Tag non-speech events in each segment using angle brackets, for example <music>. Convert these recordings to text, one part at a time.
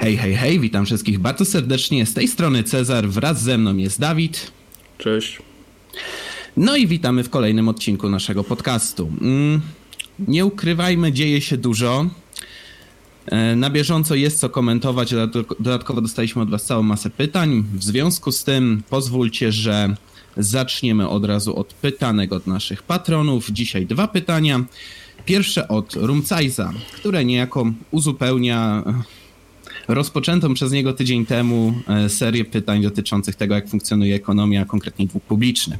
Hej, hej, hej, witam wszystkich bardzo serdecznie. Z tej strony Cezar, wraz ze mną jest Dawid. Cześć. No i witamy w kolejnym odcinku naszego podcastu. Mm, nie ukrywajmy, dzieje się dużo. E, na bieżąco jest co komentować, dodatkowo dostaliśmy od Was całą masę pytań. W związku z tym pozwólcie, że zaczniemy od razu od pytanek od naszych patronów. Dzisiaj dwa pytania. Pierwsze od Rumcajza, które niejako uzupełnia rozpoczętą przez niego tydzień temu e, serię pytań dotyczących tego, jak funkcjonuje ekonomia, konkretnie dług publiczny.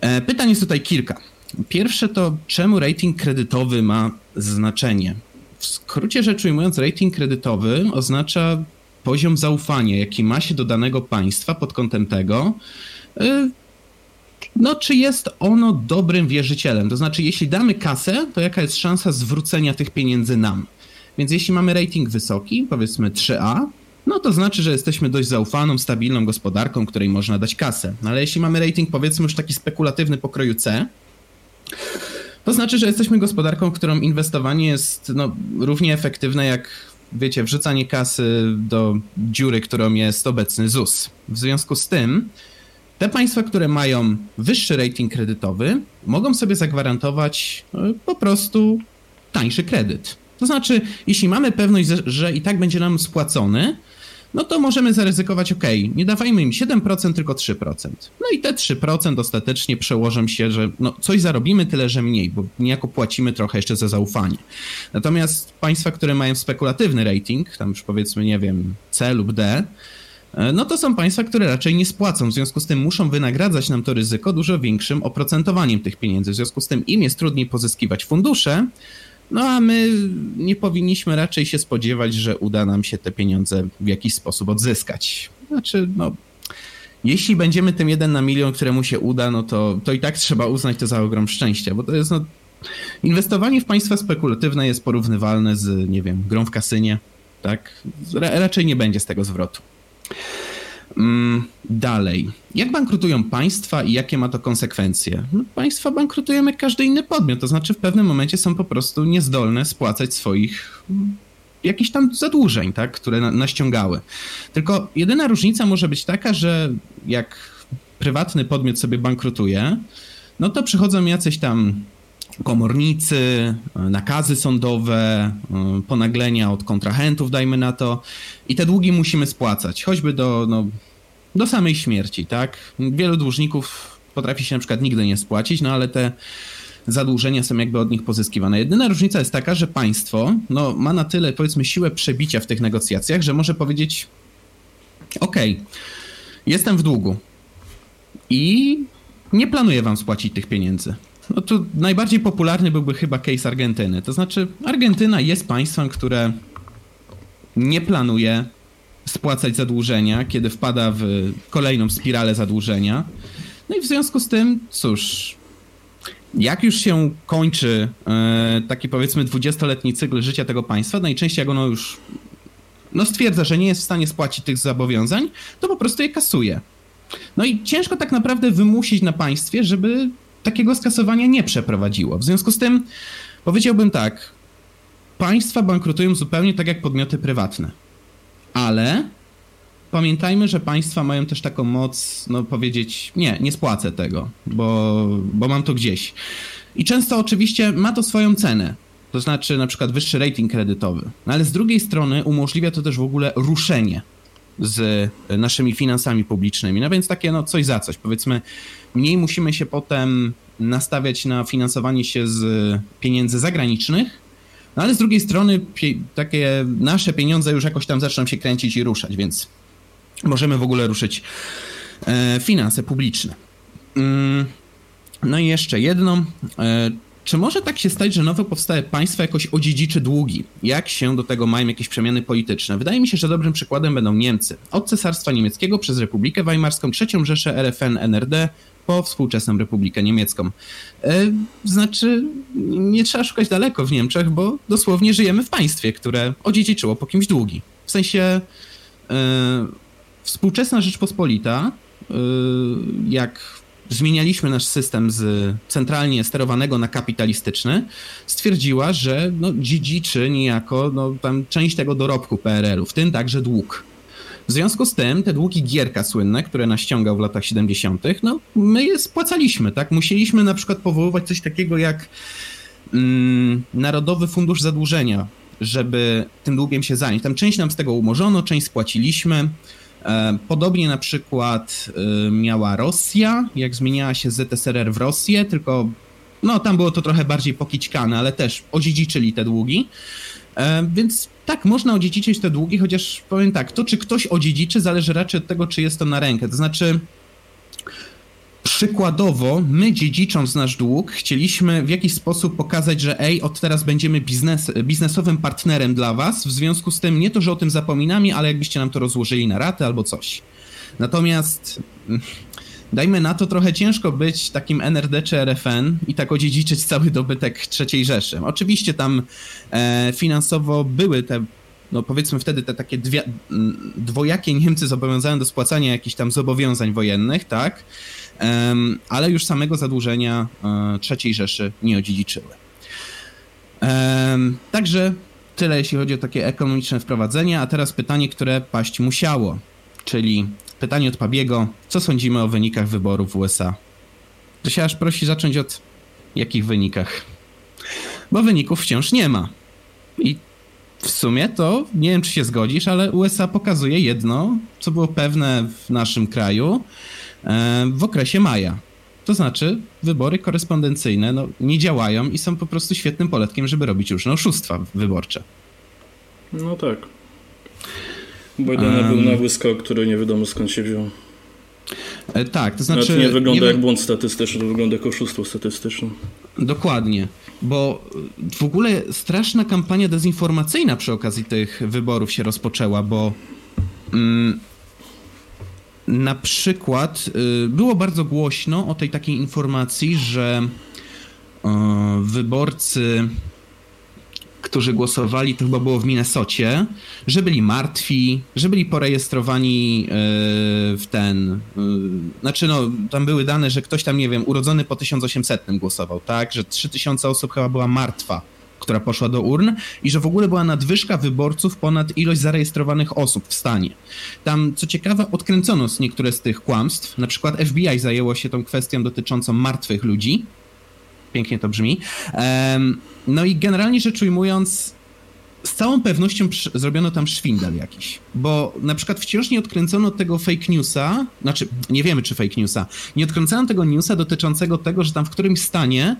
E, pytań jest tutaj kilka. Pierwsze to, czemu rating kredytowy ma znaczenie? W skrócie rzecz ujmując, rating kredytowy oznacza poziom zaufania, jaki ma się do danego państwa pod kątem tego, e, no, czy jest ono dobrym wierzycielem? To znaczy, jeśli damy kasę, to jaka jest szansa zwrócenia tych pieniędzy nam? Więc jeśli mamy rating wysoki, powiedzmy 3A, no to znaczy, że jesteśmy dość zaufaną, stabilną gospodarką, której można dać kasę. No ale jeśli mamy rating powiedzmy już taki spekulatywny pokroju C, to znaczy, że jesteśmy gospodarką, w którą inwestowanie jest no, równie efektywne jak, wiecie, wrzucanie kasy do dziury, którą jest obecny ZUS. W związku z tym, te państwa, które mają wyższy rating kredytowy, mogą sobie zagwarantować no, po prostu tańszy kredyt. To znaczy, jeśli mamy pewność, że i tak będzie nam spłacony, no to możemy zaryzykować, ok, nie dawajmy im 7%, tylko 3%. No i te 3% ostatecznie przełożą się, że no coś zarobimy, tyle że mniej, bo niejako płacimy trochę jeszcze za zaufanie. Natomiast państwa, które mają spekulatywny rating, tam już powiedzmy, nie wiem, C lub D, e, no to są państwa, które raczej nie spłacą. W związku z tym muszą wynagradzać nam to ryzyko dużo większym oprocentowaniem tych pieniędzy. W związku z tym im jest trudniej pozyskiwać fundusze, no a my nie powinniśmy raczej się spodziewać, że uda nam się te pieniądze w jakiś sposób odzyskać. Znaczy, no, jeśli będziemy tym jeden na milion, któremu się uda, no to, to i tak trzeba uznać to za ogrom szczęścia, bo to jest, no, inwestowanie w państwa spekulatywne jest porównywalne z, nie wiem, grą w kasynie, tak? raczej nie będzie z tego zwrotu. Mm, dalej. Jak bankrutują państwa i jakie ma to konsekwencje? No, państwa bankrutują jak każdy inny podmiot, to znaczy w pewnym momencie są po prostu niezdolne spłacać swoich mm, jakichś tam zadłużeń, tak, które na, naściągały. Tylko jedyna różnica może być taka, że jak prywatny podmiot sobie bankrutuje, no to przychodzą jacyś tam komornicy, nakazy sądowe, ponaglenia od kontrahentów, dajmy na to, i te długi musimy spłacać, choćby do, no, do samej śmierci, tak? Wielu dłużników potrafi się na przykład nigdy nie spłacić, no ale te zadłużenia są jakby od nich pozyskiwane. Jedyna różnica jest taka, że państwo no, ma na tyle, powiedzmy, siłę przebicia w tych negocjacjach, że może powiedzieć: OK, jestem w długu i nie planuję wam spłacić tych pieniędzy. No tu najbardziej popularny byłby chyba case Argentyny. To znaczy, Argentyna jest państwem, które nie planuje spłacać zadłużenia, kiedy wpada w kolejną spiralę zadłużenia. No i w związku z tym, cóż, jak już się kończy e, taki powiedzmy 20-letni cykl życia tego państwa, najczęściej jak ono już no stwierdza, że nie jest w stanie spłacić tych zobowiązań, to po prostu je kasuje. No i ciężko tak naprawdę wymusić na państwie, żeby takiego skasowania nie przeprowadziło. W związku z tym powiedziałbym tak, państwa bankrutują zupełnie tak jak podmioty prywatne. Ale pamiętajmy, że państwa mają też taką moc, no powiedzieć, nie, nie spłacę tego, bo, bo mam to gdzieś. I często oczywiście ma to swoją cenę. To znaczy na przykład wyższy rating kredytowy. No ale z drugiej strony umożliwia to też w ogóle ruszenie z naszymi finansami publicznymi. No więc takie no coś za coś. Powiedzmy, mniej musimy się potem nastawiać na finansowanie się z pieniędzy zagranicznych, no ale z drugiej strony takie nasze pieniądze już jakoś tam zaczną się kręcić i ruszać, więc możemy w ogóle ruszyć e, finanse publiczne. Mm, no i jeszcze jedno. E, czy może tak się stać, że nowo powstałe państwo jakoś odziedziczy długi? Jak się do tego mają jakieś przemiany polityczne? Wydaje mi się, że dobrym przykładem będą Niemcy. Od Cesarstwa Niemieckiego przez Republikę Weimarską, trzecią Rzeszę, RFN, NRD, po współczesną Republikę Niemiecką. E, znaczy, nie trzeba szukać daleko w Niemczech, bo dosłownie żyjemy w państwie, które odziedziczyło po kimś długi. W sensie e, współczesna Rzeczpospolita, e, jak zmienialiśmy nasz system z centralnie sterowanego na kapitalistyczny, stwierdziła, że no, dziedziczy niejako no, tam część tego dorobku PRL-u, w tym także dług. W związku z tym te długi Gierka słynne, które nas ściągał w latach 70., no my je spłacaliśmy, tak? Musieliśmy na przykład powoływać coś takiego jak mm, Narodowy Fundusz Zadłużenia, żeby tym długiem się zająć. Tam część nam z tego umorzono, część spłaciliśmy. E, podobnie na przykład e, miała Rosja, jak zmieniała się ZSRR w Rosję, tylko no tam było to trochę bardziej pokićkane, ale też odziedziczyli te długi. E, więc tak, można odziedziczyć te długi, chociaż powiem tak, to czy ktoś odziedziczy zależy raczej od tego, czy jest to na rękę. To znaczy, przykładowo, my dziedzicząc nasz dług, chcieliśmy w jakiś sposób pokazać, że ej, od teraz będziemy biznes, biznesowym partnerem dla was, w związku z tym nie to, że o tym zapominamy, ale jakbyście nam to rozłożyli na raty albo coś. Natomiast dajmy na to trochę ciężko być takim NRD czy RFN i tak odziedziczyć cały dobytek III Rzeszy. Oczywiście tam e, finansowo były te no powiedzmy wtedy te takie dwie, dwojakie Niemcy zobowiązane do spłacania jakichś tam zobowiązań wojennych, tak? Ale już samego zadłużenia um, III Rzeszy nie odziedziczyły. Także tyle, jeśli chodzi o takie ekonomiczne wprowadzenie, a teraz pytanie, które paść musiało, czyli pytanie od Pabiego, co sądzimy o wynikach wyborów w USA? To się aż prosi zacząć od jakich wynikach? Bo wyników wciąż nie ma. I w sumie to, nie wiem czy się zgodzisz, ale USA pokazuje jedno, co było pewne w naszym kraju e, w okresie maja. To znaczy, wybory korespondencyjne no, nie działają i są po prostu świetnym poletkiem, żeby robić różne oszustwa wyborcze. No tak. Bidena um, był nagły skok, który nie wiadomo skąd się wziął. E, tak, to znaczy... Znaczy nie wygląda nie jak błąd statystyczny, to wygląda jak oszustwo statystyczne. Dokładnie, bo w ogóle straszna kampania dezinformacyjna przy okazji tych wyborów się rozpoczęła, bo mm, na przykład y, było bardzo głośno o tej takiej informacji, że y, wyborcy którzy głosowali, to chyba było w Minnesocie, że byli martwi, że byli porejestrowani e, w ten. Znaczy, no, tam były dane, że ktoś tam, nie wiem, urodzony po 1800 głosował, tak? Że 3000 osób chyba była martwa która poszła do urn i że w ogóle była nadwyżka wyborców ponad ilość zarejestrowanych osób w stanie. Tam, co ciekawe, odkręcono niektóre z tych kłamstw. Na przykład FBI zajęło się tą kwestią dotyczącą martwych ludzi, pięknie to brzmi. No i generalnie rzecz ujmując, z całą pewnością zrobiono tam szwindel jakiś, bo na przykład wciąż nie odkręcono tego fake newsa, znaczy nie wiemy czy fake newsa, nie odkręcono tego newsa dotyczącego tego, że tam w którymś stanie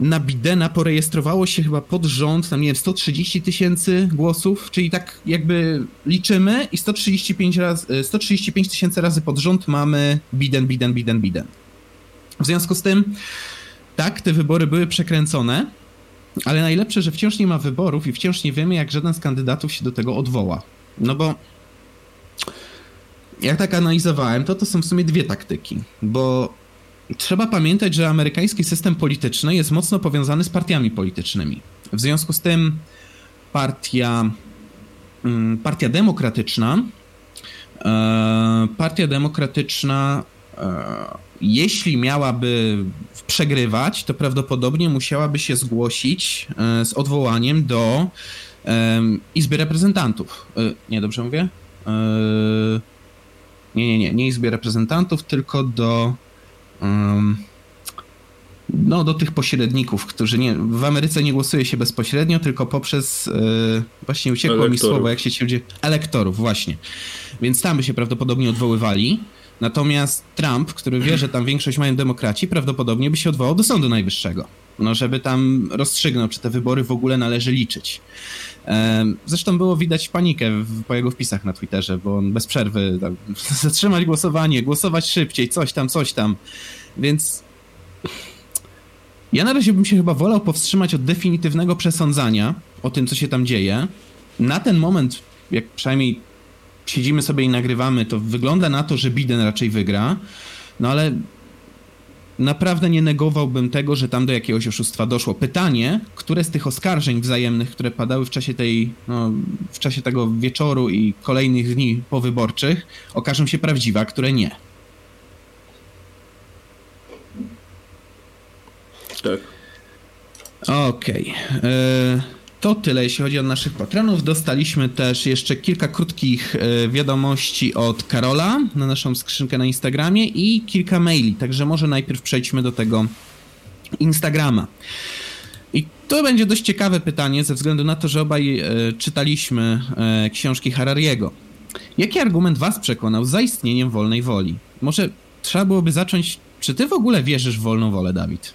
na Bidena porejestrowało się chyba pod rząd, tam nie wiem, 130 tysięcy głosów, czyli tak jakby liczymy i 135 razy, 135 tysięcy razy pod rząd mamy Biden, Biden, Biden, Biden. W związku z tym tak, te wybory były przekręcone, ale najlepsze, że wciąż nie ma wyborów i wciąż nie wiemy, jak żaden z kandydatów się do tego odwoła. No bo jak tak analizowałem, to to są w sumie dwie taktyki, bo trzeba pamiętać, że amerykański system polityczny jest mocno powiązany z partiami politycznymi. W związku z tym partia, mm, partia demokratyczna, e, partia demokratyczna e, jeśli miałaby przegrywać, to prawdopodobnie musiałaby się zgłosić e, z odwołaniem do Izby Reprezentantów. Nie, dobrze mówię? Nie, nie, nie, nie Izby Reprezentantów, tylko do no, do tych pośredników, którzy nie, w Ameryce nie głosuje się bezpośrednio, tylko poprzez, właśnie uciekło elektorów. mi słowo, jak się ci ludzie, elektorów, właśnie. Więc tam by się prawdopodobnie odwoływali. Natomiast Trump, który wie, że tam większość mają demokraci, prawdopodobnie by się odwołał do Sądu Najwyższego. No, żeby tam rozstrzygnął, czy te wybory w ogóle należy liczyć. Zresztą było widać panikę po jego wpisach na Twitterze, bo on bez przerwy <laughs> zatrzymać głosowanie, głosować szybciej, coś tam, coś tam. Więc ja na razie bym się chyba wolał powstrzymać od definitywnego przesądzania o tym, co się tam dzieje. Na ten moment, jak przynajmniej siedzimy sobie i nagrywamy, to wygląda na to, że Biden raczej wygra, no ale naprawdę nie negowałbym tego, że tam do jakiegoś oszustwa doszło. Pytanie, które z tych oskarżeń wzajemnych, które padały w czasie tej, no, w czasie tego wieczoru i kolejnych dni powyborczych, okażą się prawdziwe, a które nie. Tak. Okej. Okay. Y to tyle, jeśli chodzi o naszych patronów. Dostaliśmy też jeszcze kilka krótkich e, wiadomości od Karola na naszą skrzynkę na Instagramie i kilka maili, także może najpierw przejdźmy do tego Instagrama. I to będzie dość ciekawe pytanie, ze względu na to, że obaj e, czytaliśmy e, książki Harariego. Jaki argument was przekonał za istnieniem wolnej woli? Może trzeba byłoby zacząć. Czy ty w ogóle wierzysz w wolną wolę, Dawid?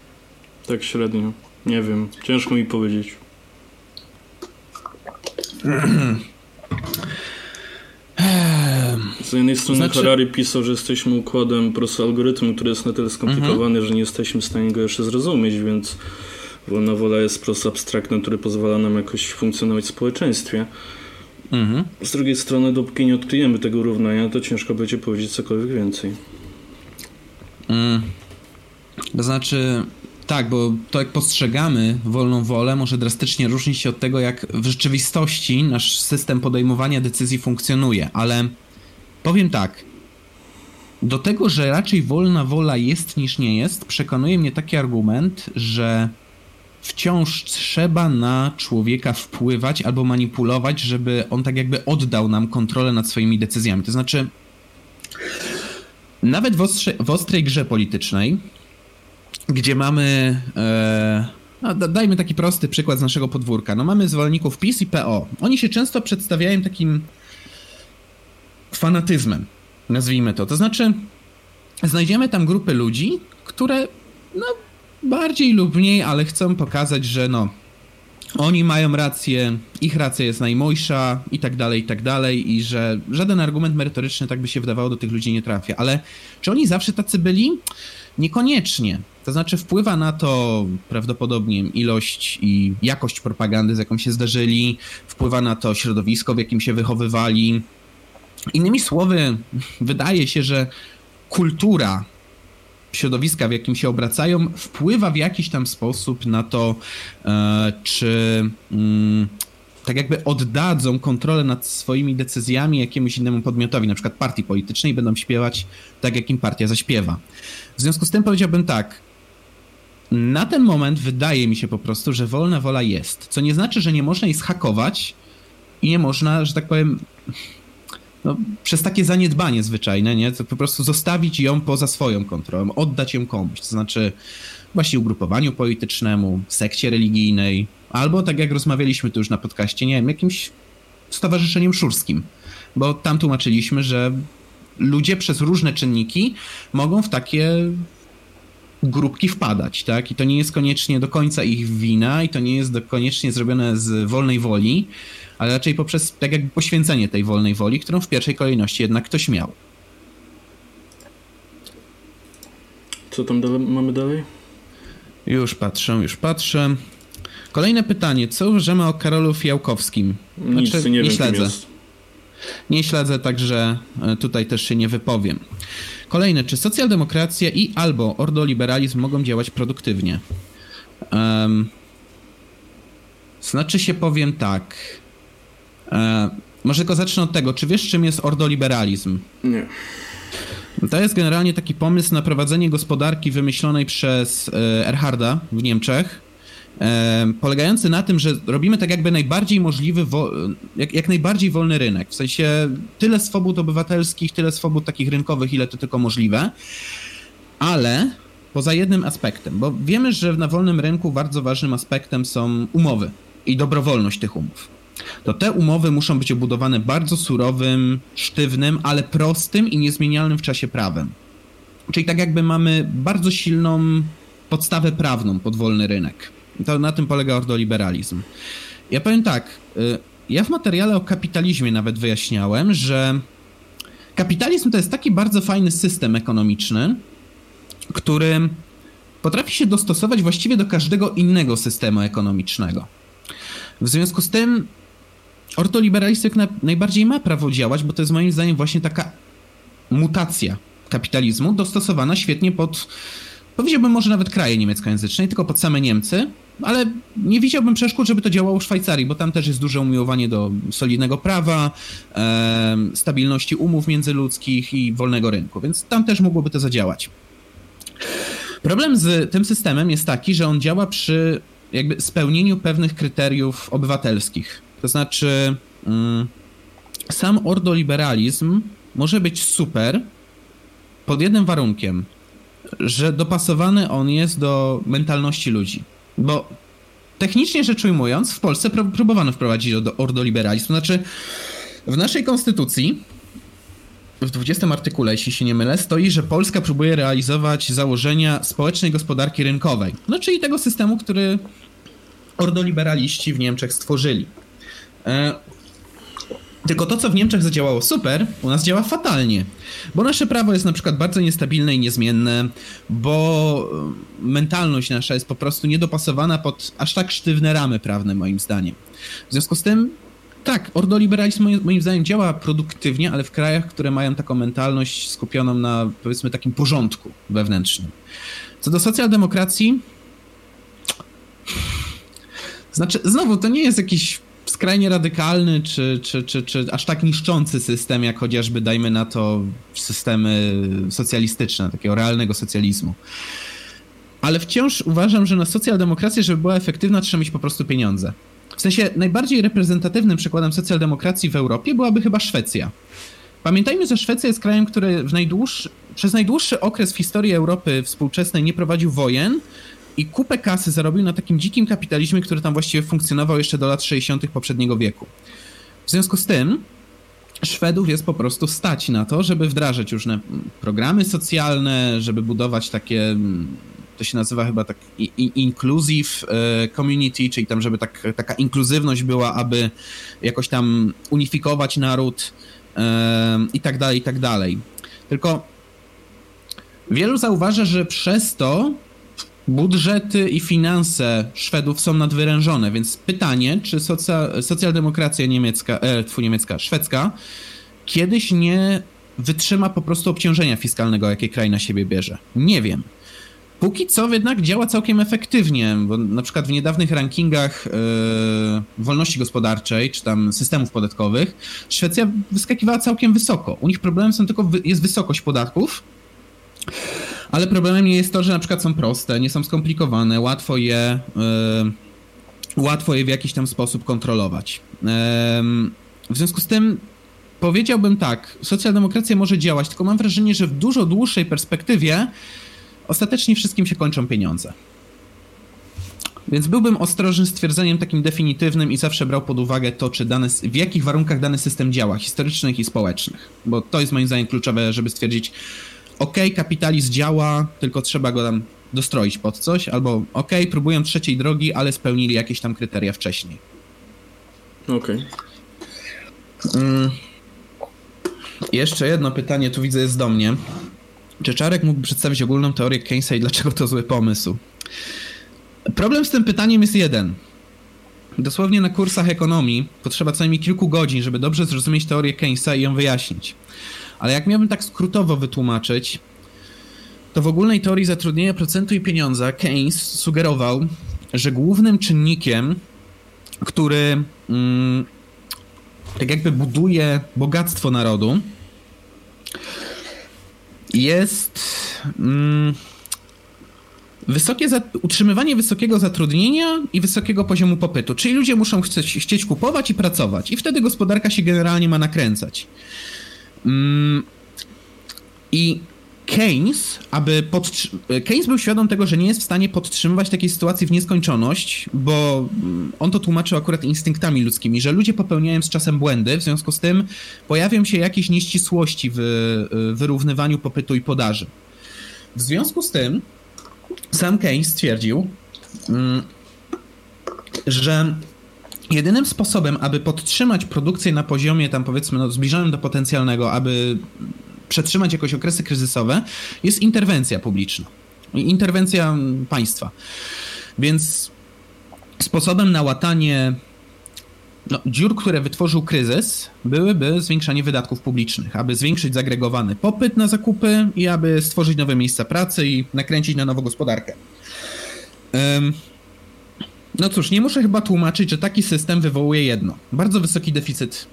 Tak średnio. Nie wiem. Ciężko mi powiedzieć. Z jednej strony znaczy... Harari pisał, że jesteśmy układem prostu algorytmu, który jest na tyle skomplikowany, mhm. że nie jesteśmy w stanie go jeszcze zrozumieć, więc wolna wola jest po prostu abstraktem, który pozwala nam jakoś funkcjonować w społeczeństwie. Mhm. Z drugiej strony, dopóki nie odkryjemy tego równania, to ciężko będzie powiedzieć cokolwiek więcej. Mm. To znaczy, tak, bo to jak postrzegamy wolną wolę może drastycznie różnić się od tego, jak w rzeczywistości nasz system podejmowania decyzji funkcjonuje, ale powiem tak. Do tego, że raczej wolna wola jest niż nie jest, przekonuje mnie taki argument, że wciąż trzeba na człowieka wpływać albo manipulować, żeby on tak jakby oddał nam kontrolę nad swoimi decyzjami. To znaczy, nawet w, ostrze, w ostrej grze politycznej, gdzie mamy. E, no, dajmy taki prosty przykład z naszego podwórka. No mamy zwolenników PiS i PO. Oni się często przedstawiają takim fanatyzmem, nazwijmy to. To znaczy, znajdziemy tam grupy ludzi, które no, bardziej lub mniej, ale chcą pokazać, że no, oni mają rację, ich racja jest najmojsza i tak dalej, i tak dalej, i że żaden argument merytoryczny, tak by się wydawało, do tych ludzi nie trafia. Ale czy oni zawsze tacy byli? Niekoniecznie. To znaczy wpływa na to prawdopodobnie ilość i jakość propagandy, z jaką się zdarzyli, wpływa na to środowisko, w jakim się wychowywali. Innymi słowy, wydaje się, że kultura środowiska, w jakim się obracają, wpływa w jakiś tam sposób na to, e, czy mm, tak jakby oddadzą kontrolę nad swoimi decyzjami jakiemuś innemu podmiotowi, na przykład partii politycznej, będą śpiewać tak, jak im partia zaśpiewa. W związku z tym powiedziałbym tak. Na ten moment wydaje mi się po prostu, że wolna wola jest. Co nie znaczy, że nie można jej schakować i nie można, że tak powiem, no, przez takie zaniedbanie zwyczajne, nie? To po prostu zostawić ją poza swoją kontrolą, oddać ją komuś. To znaczy właśnie ugrupowaniu politycznemu, sekcie religijnej, albo tak jak rozmawialiśmy tu już na podcaście, nie wiem, jakimś stowarzyszeniem szurskim. Bo tam tłumaczyliśmy, że ludzie przez różne czynniki mogą w takie grupki wpadać, tak? I to nie jest koniecznie do końca ich wina i to nie jest koniecznie zrobione z wolnej woli, ale raczej poprzez tak jakby poświęcenie tej wolnej woli, którą w pierwszej kolejności jednak ktoś miał. Co tam dalej, mamy dalej? Już patrzę, już patrzę. Kolejne pytanie. Co uważamy o Karolu Fiałkowskim? Nic, znaczy, nie, nie wiem, śledzę. Nie śledzę, także e, tutaj też się nie wypowiem. Kolejne. Czy socjaldemokracja i albo ordoliberalizm mogą działać produktywnie? Um, znaczy się powiem tak. E, może tylko zacznę od tego. Czy wiesz, czym jest ordoliberalizm? Nie. To jest generalnie taki pomysł na prowadzenie gospodarki wymyślonej przez e, Erharda w Niemczech, polegający na tym, że robimy tak jakby najbardziej możliwy, jak, jak najbardziej wolny rynek. W sensie tyle swobód obywatelskich, tyle swobód takich rynkowych, ile to tylko możliwe, ale poza jednym aspektem, bo wiemy, że na wolnym rynku bardzo ważnym aspektem są umowy i dobrowolność tych umów to te umowy muszą być obudowane bardzo surowym, sztywnym, ale prostym i niezmienialnym w czasie prawem. Czyli tak jakby mamy bardzo silną podstawę prawną pod wolny rynek. To na tym polega ordoliberalizm. Ja powiem tak, y, ja w materiale o kapitalizmie nawet wyjaśniałem, że kapitalizm to jest taki bardzo fajny system ekonomiczny, który potrafi się dostosować właściwie do każdego innego systemu ekonomicznego. W związku z tym ortoliberalizm na, najbardziej ma prawo działać, bo to jest moim zdaniem właśnie taka mutacja kapitalizmu dostosowana świetnie pod, powiedziałbym może nawet kraje niemieckojęzyczne, nie tylko pod same Niemcy, ale nie widziałbym przeszkód, żeby to działało w Szwajcarii, bo tam też jest duże umiłowanie do solidnego prawa, e, stabilności umów międzyludzkich i wolnego rynku, więc tam też mogłoby to zadziałać. Problem z tym systemem jest taki, że on działa przy jakby spełnieniu pewnych kryteriów obywatelskich. To znaczy, mm, sam ordoliberalizm może być super pod jednym warunkiem, że dopasowany on jest do mentalności ludzi. Bo technicznie rzecz ujmując, w Polsce próbowano wprowadzić ordoliberalizm. To znaczy, w naszej konstytucji w 20 artykule, jeśli się nie mylę, stoi, że Polska próbuje realizować założenia społecznej gospodarki rynkowej. No czyli tego systemu, który ordoliberaliści w Niemczech stworzyli. E, tylko to, co w Niemczech zadziałało super, u nas działa fatalnie. Bo nasze prawo jest na przykład bardzo niestabilne i niezmienne, bo mentalność nasza jest po prostu niedopasowana pod aż tak sztywne ramy prawne, moim zdaniem. W związku z tym tak, ordoliberalizm moim zdaniem działa produktywnie, ale w krajach, które mają taką mentalność skupioną na powiedzmy takim porządku wewnętrznym. Co do socjaldemokracji, znaczy znowu to nie jest jakiś skrajnie radykalny czy, czy, czy, czy aż tak niszczący system, jak chociażby dajmy na to systemy socjalistyczne, takiego realnego socjalizmu. Ale wciąż uważam, że na socjaldemokrację, żeby była efektywna, trzeba mieć po prostu pieniądze. W sensie najbardziej reprezentatywnym przykładem socjaldemokracji w Europie byłaby chyba Szwecja. Pamiętajmy, że Szwecja jest krajem, który najdłuższy, przez najdłuższy okres w historii Europy współczesnej nie prowadził wojen i kupę kasy zarobił na takim dzikim kapitalizmie, który tam właściwie funkcjonował jeszcze do lat 60. poprzedniego wieku. W związku z tym Szwedów jest po prostu stać na to, żeby wdrażać różne programy socjalne, żeby budować takie to się nazywa chyba tak inclusive e, community, czyli tam, żeby tak, taka inkluzywność była, aby jakoś tam unifikować naród e, i tak dalej, i tak dalej. Tylko wielu zauważa, że przez to budżety i finanse Szwedów są nadwyrężone, więc pytanie, czy socja, socjaldemokracja niemiecka, e, tfu, niemiecka, szwedzka kiedyś nie wytrzyma po prostu obciążenia fiskalnego, jakie kraj na siebie bierze. Nie wiem. Póki co jednak działa całkiem efektywnie, bo na przykład w niedawnych rankingach yy, wolności gospodarczej, czy tam systemów podatkowych, Szwecja wyskakiwała całkiem wysoko. U nich problemem są tylko, jest wysokość podatków, ale problemem nie jest to, że na przykład są proste, nie są skomplikowane, łatwo je, yy, łatwo je w jakiś tam sposób kontrolować. Yy, w związku z tym powiedziałbym tak, socjaldemokracja może działać, tylko mam wrażenie, że w dużo dłuższej perspektywie ostatecznie wszystkim się kończą pieniądze. Więc byłbym ostrożny z takim definitywnym i zawsze brał pod uwagę to, czy dane, w jakich warunkach dany system działa, historycznych i społecznych. Bo to jest moim zdaniem kluczowe, żeby stwierdzić, ok, kapitalizm działa, tylko trzeba go tam dostroić pod coś, albo ok, próbują trzeciej drogi, ale spełnili jakieś tam kryteria wcześniej. Okej. Okay. Mm. Jeszcze jedno pytanie, tu widzę, jest do mnie. Czy Czarek mógł przedstawić ogólną teorię Keynesa i dlaczego to zły pomysł? Problem z tym pytaniem jest jeden. Dosłownie na kursach ekonomii potrzeba co najmniej kilku godzin, żeby dobrze zrozumieć teorię Keynesa i ją wyjaśnić. Ale jak miałbym tak skrótowo wytłumaczyć, to w ogólnej teorii zatrudnienia procentu i pieniądza Keynes sugerował, że głównym czynnikiem, który mm, tak jakby buduje bogactwo narodu, jest mm, wysokie utrzymywanie wysokiego zatrudnienia i wysokiego poziomu popytu. Czyli ludzie muszą chcieć, chcieć kupować i pracować, i wtedy gospodarka się generalnie ma nakręcać. Mm, I Keynes, aby Keynes był świadom tego, że nie jest w stanie podtrzymywać takiej sytuacji w nieskończoność, bo mm, on to tłumaczył akurat instynktami ludzkimi, że ludzie popełniają z czasem błędy, w związku z tym pojawią się jakieś nieścisłości w y, wyrównywaniu popytu i podaży. W związku z tym sam Keynes stwierdził, mm, że jedynym sposobem, aby podtrzymać produkcję na poziomie tam powiedzmy no, zbliżonym do potencjalnego, aby przetrzymać jakoś okresy kryzysowe, jest interwencja publiczna. Interwencja państwa. Więc sposobem na łatanie no, dziur, które wytworzył kryzys, byłyby zwiększanie wydatków publicznych, aby zwiększyć zagregowany popyt na zakupy i aby stworzyć nowe miejsca pracy i nakręcić na nową gospodarkę. No cóż, nie muszę chyba tłumaczyć, że taki system wywołuje jedno. Bardzo wysoki deficyt,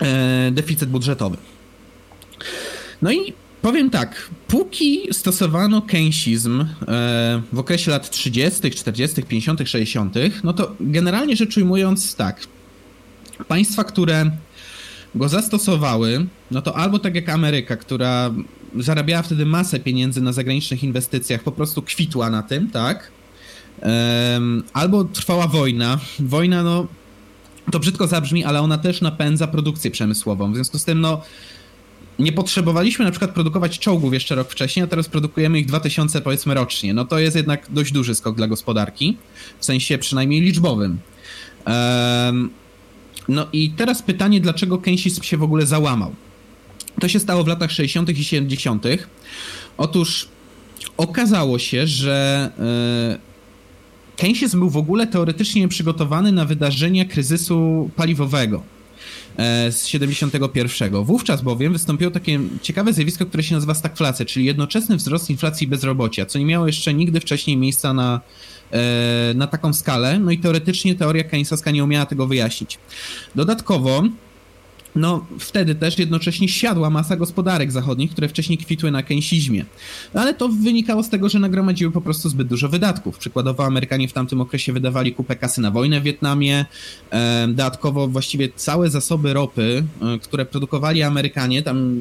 e, deficyt budżetowy. No i Powiem tak, póki stosowano keynesizm w okresie lat 30., 40., 50., 60., no to generalnie rzecz ujmując tak, państwa, które go zastosowały, no to albo tak jak Ameryka, która zarabiała wtedy masę pieniędzy na zagranicznych inwestycjach, po prostu kwitła na tym, tak? Albo trwała wojna. Wojna, no, to brzydko zabrzmi, ale ona też napędza produkcję przemysłową. W związku z tym, no, nie potrzebowaliśmy na przykład produkować czołgów jeszcze rok wcześniej, a teraz produkujemy ich 2000 powiedzmy rocznie. No to jest jednak dość duży skok dla gospodarki, w sensie przynajmniej liczbowym. No i teraz pytanie, dlaczego Keynesianizm się w ogóle załamał? To się stało w latach 60. i 70. Otóż okazało się, że Keynesianizm był w ogóle teoretycznie przygotowany na wydarzenia kryzysu paliwowego e, z 71. Wówczas bowiem wystąpiło takie ciekawe zjawisko, które się nazywa stagflacja, czyli jednoczesny wzrost inflacji i bezrobocia, co nie miało jeszcze nigdy wcześniej miejsca na E, na taką skalę, no i teoretycznie teoria keynesowska nie umiała tego wyjaśnić. Dodatkowo no wtedy też jednocześnie siadła masa gospodarek zachodnich, które wcześniej kwitły na keynesizmie. Ale to wynikało z tego, że nagromadziły po prostu zbyt dużo wydatków. Przykładowo Amerykanie w tamtym okresie wydawali kupę kasy na wojnę w Wietnamie. E, dodatkowo właściwie całe zasoby ropy, e, które produkowali Amerykanie, tam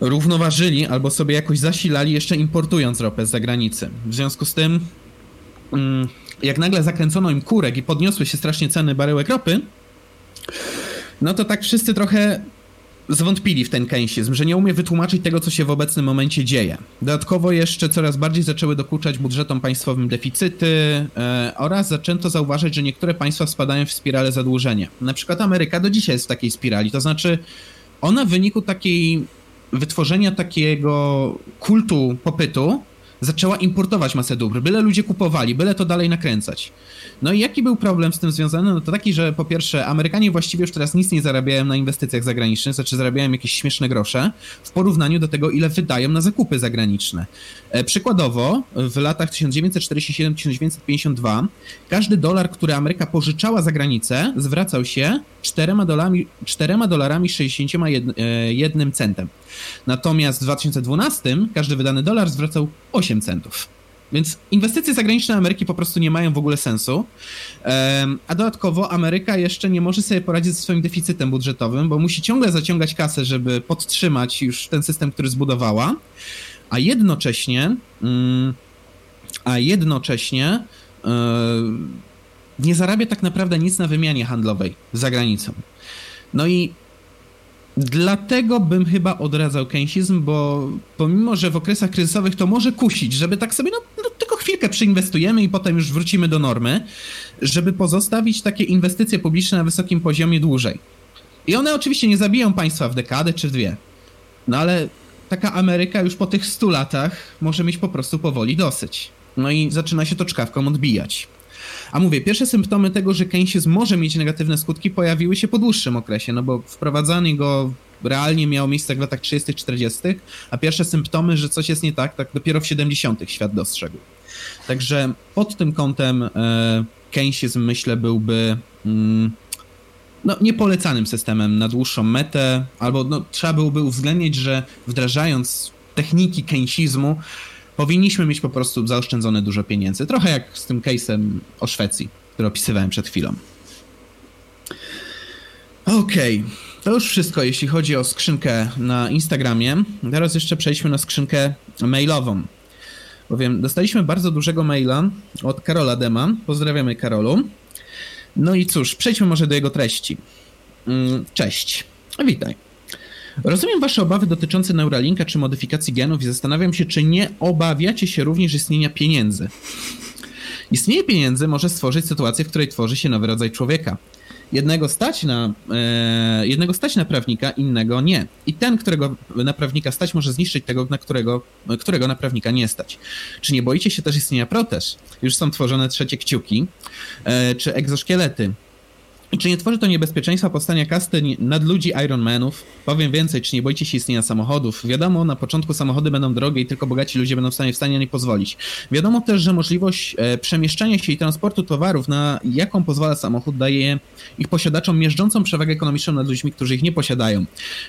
równoważyli albo sobie jakoś zasilali jeszcze importując ropę z zagranicy. W związku z tym, mm, jak nagle zakręcono im kurek i podniosły się strasznie ceny baryłek ropy, no to tak wszyscy trochę zwątpili w ten keynesizm, że nie umie wytłumaczyć tego, co się w obecnym momencie dzieje. Dodatkowo jeszcze coraz bardziej zaczęły dokuczać budżetom państwowym deficyty e, oraz zaczęto zauważyć, że niektóre państwa spadają w spirale zadłużenia. Na przykład Ameryka do dzisiaj jest w takiej spirali, to znaczy ona w wyniku takiej wytworzenia takiego kultu popytu zaczęła importować masę dóbr, byle ludzie kupowali, byle to dalej nakręcać. No i jaki był problem z tym związany? No to taki, że po pierwsze Amerykanie właściwie już teraz nic nie zarabiają na inwestycjach zagranicznych, znaczy zarabiają jakieś śmieszne grosze w porównaniu do tego, ile wydają na zakupy zagraniczne. E, przykładowo w latach 1947-1952 każdy dolar, który Ameryka pożyczała za granicę zwracał się 4 dolarami, 4 dolarami 61 centem. Natomiast w 2012 każdy wydany dolar zwracał 8 centów. Więc inwestycje zagraniczne Ameryki po prostu nie mają w ogóle sensu. A dodatkowo Ameryka jeszcze nie może sobie poradzić ze swoim deficytem budżetowym, bo musi ciągle zaciągać kasę, żeby podtrzymać już ten system, który zbudowała, a jednocześnie, mm, a jednocześnie e, nie zarabia tak naprawdę nic na wymianie handlowej za granicą. No i Dlatego bym chyba odradzał keynesizm, bo pomimo, że w okresach kryzysowych to może kusić, żeby tak sobie, no, no, tylko chwilkę przyinwestujemy i potem już wrócimy do normy, żeby pozostawić takie inwestycje publiczne na wysokim poziomie dłużej. I one oczywiście nie zabiją państwa w dekadę czy w dwie. No ale taka Ameryka już po tych stu latach może mieć po prostu powoli dosyć. No i zaczyna się to czkawką odbijać. A mówię, pierwsze symptomy tego, że keynesizm może mieć negatywne skutki, pojawiły się po dłuższym okresie, no bo wprowadzanie go realnie miało miejsce w latach 30., 40., a pierwsze symptomy, że coś jest nie tak, tak dopiero w 70. świat dostrzegł. Także pod tym kątem e, keynesizm myślę byłby mm, no, niepolecanym systemem na dłuższą metę, albo no, trzeba byłoby uwzględnić, że wdrażając techniki keynesizmu powinniśmy mieć po prostu zaoszczędzone dużo pieniędzy. Trochę jak z tym case'em o Szwecji, który opisywałem przed chwilą. Okej, okay. to już wszystko, jeśli chodzi o skrzynkę na Instagramie. Teraz jeszcze przejdźmy na skrzynkę mailową. Bowiem dostaliśmy bardzo dużego maila od Karola Dema. Pozdrawiamy Karolu. No i cóż, przejdźmy może do jego treści. Mm, cześć. Witaj. Rozumiem Wasze obawy dotyczące Neuralinka czy modyfikacji genów i zastanawiam się, czy nie obawiacie się również istnienia pieniędzy. Istnienie pieniędzy może stworzyć sytuację, w której tworzy się nowy rodzaj człowieka. Jednego stać na, e, jednego stać na prawnika, innego nie. I ten, którego na prawnika stać, może zniszczyć tego, na którego, którego na prawnika nie stać. Czy nie boicie się też istnienia protez? Już są tworzone trzecie kciuki, e, czy egzoszkielety Czy nie tworzy to niebezpieczeństwa powstania kasty nad ludzi Ironmanów? Powiem więcej, czy nie boicie się istnienia samochodów? Wiadomo, na początku samochody będą drogie i tylko bogaci ludzie będą w stanie w stanie na nie pozwolić. Wiadomo też, że możliwość e, przemieszczania się i transportu towarów, na jaką pozwala samochód, daje ich posiadaczom miażdżącą przewagę ekonomiczną nad ludźmi, którzy ich nie posiadają.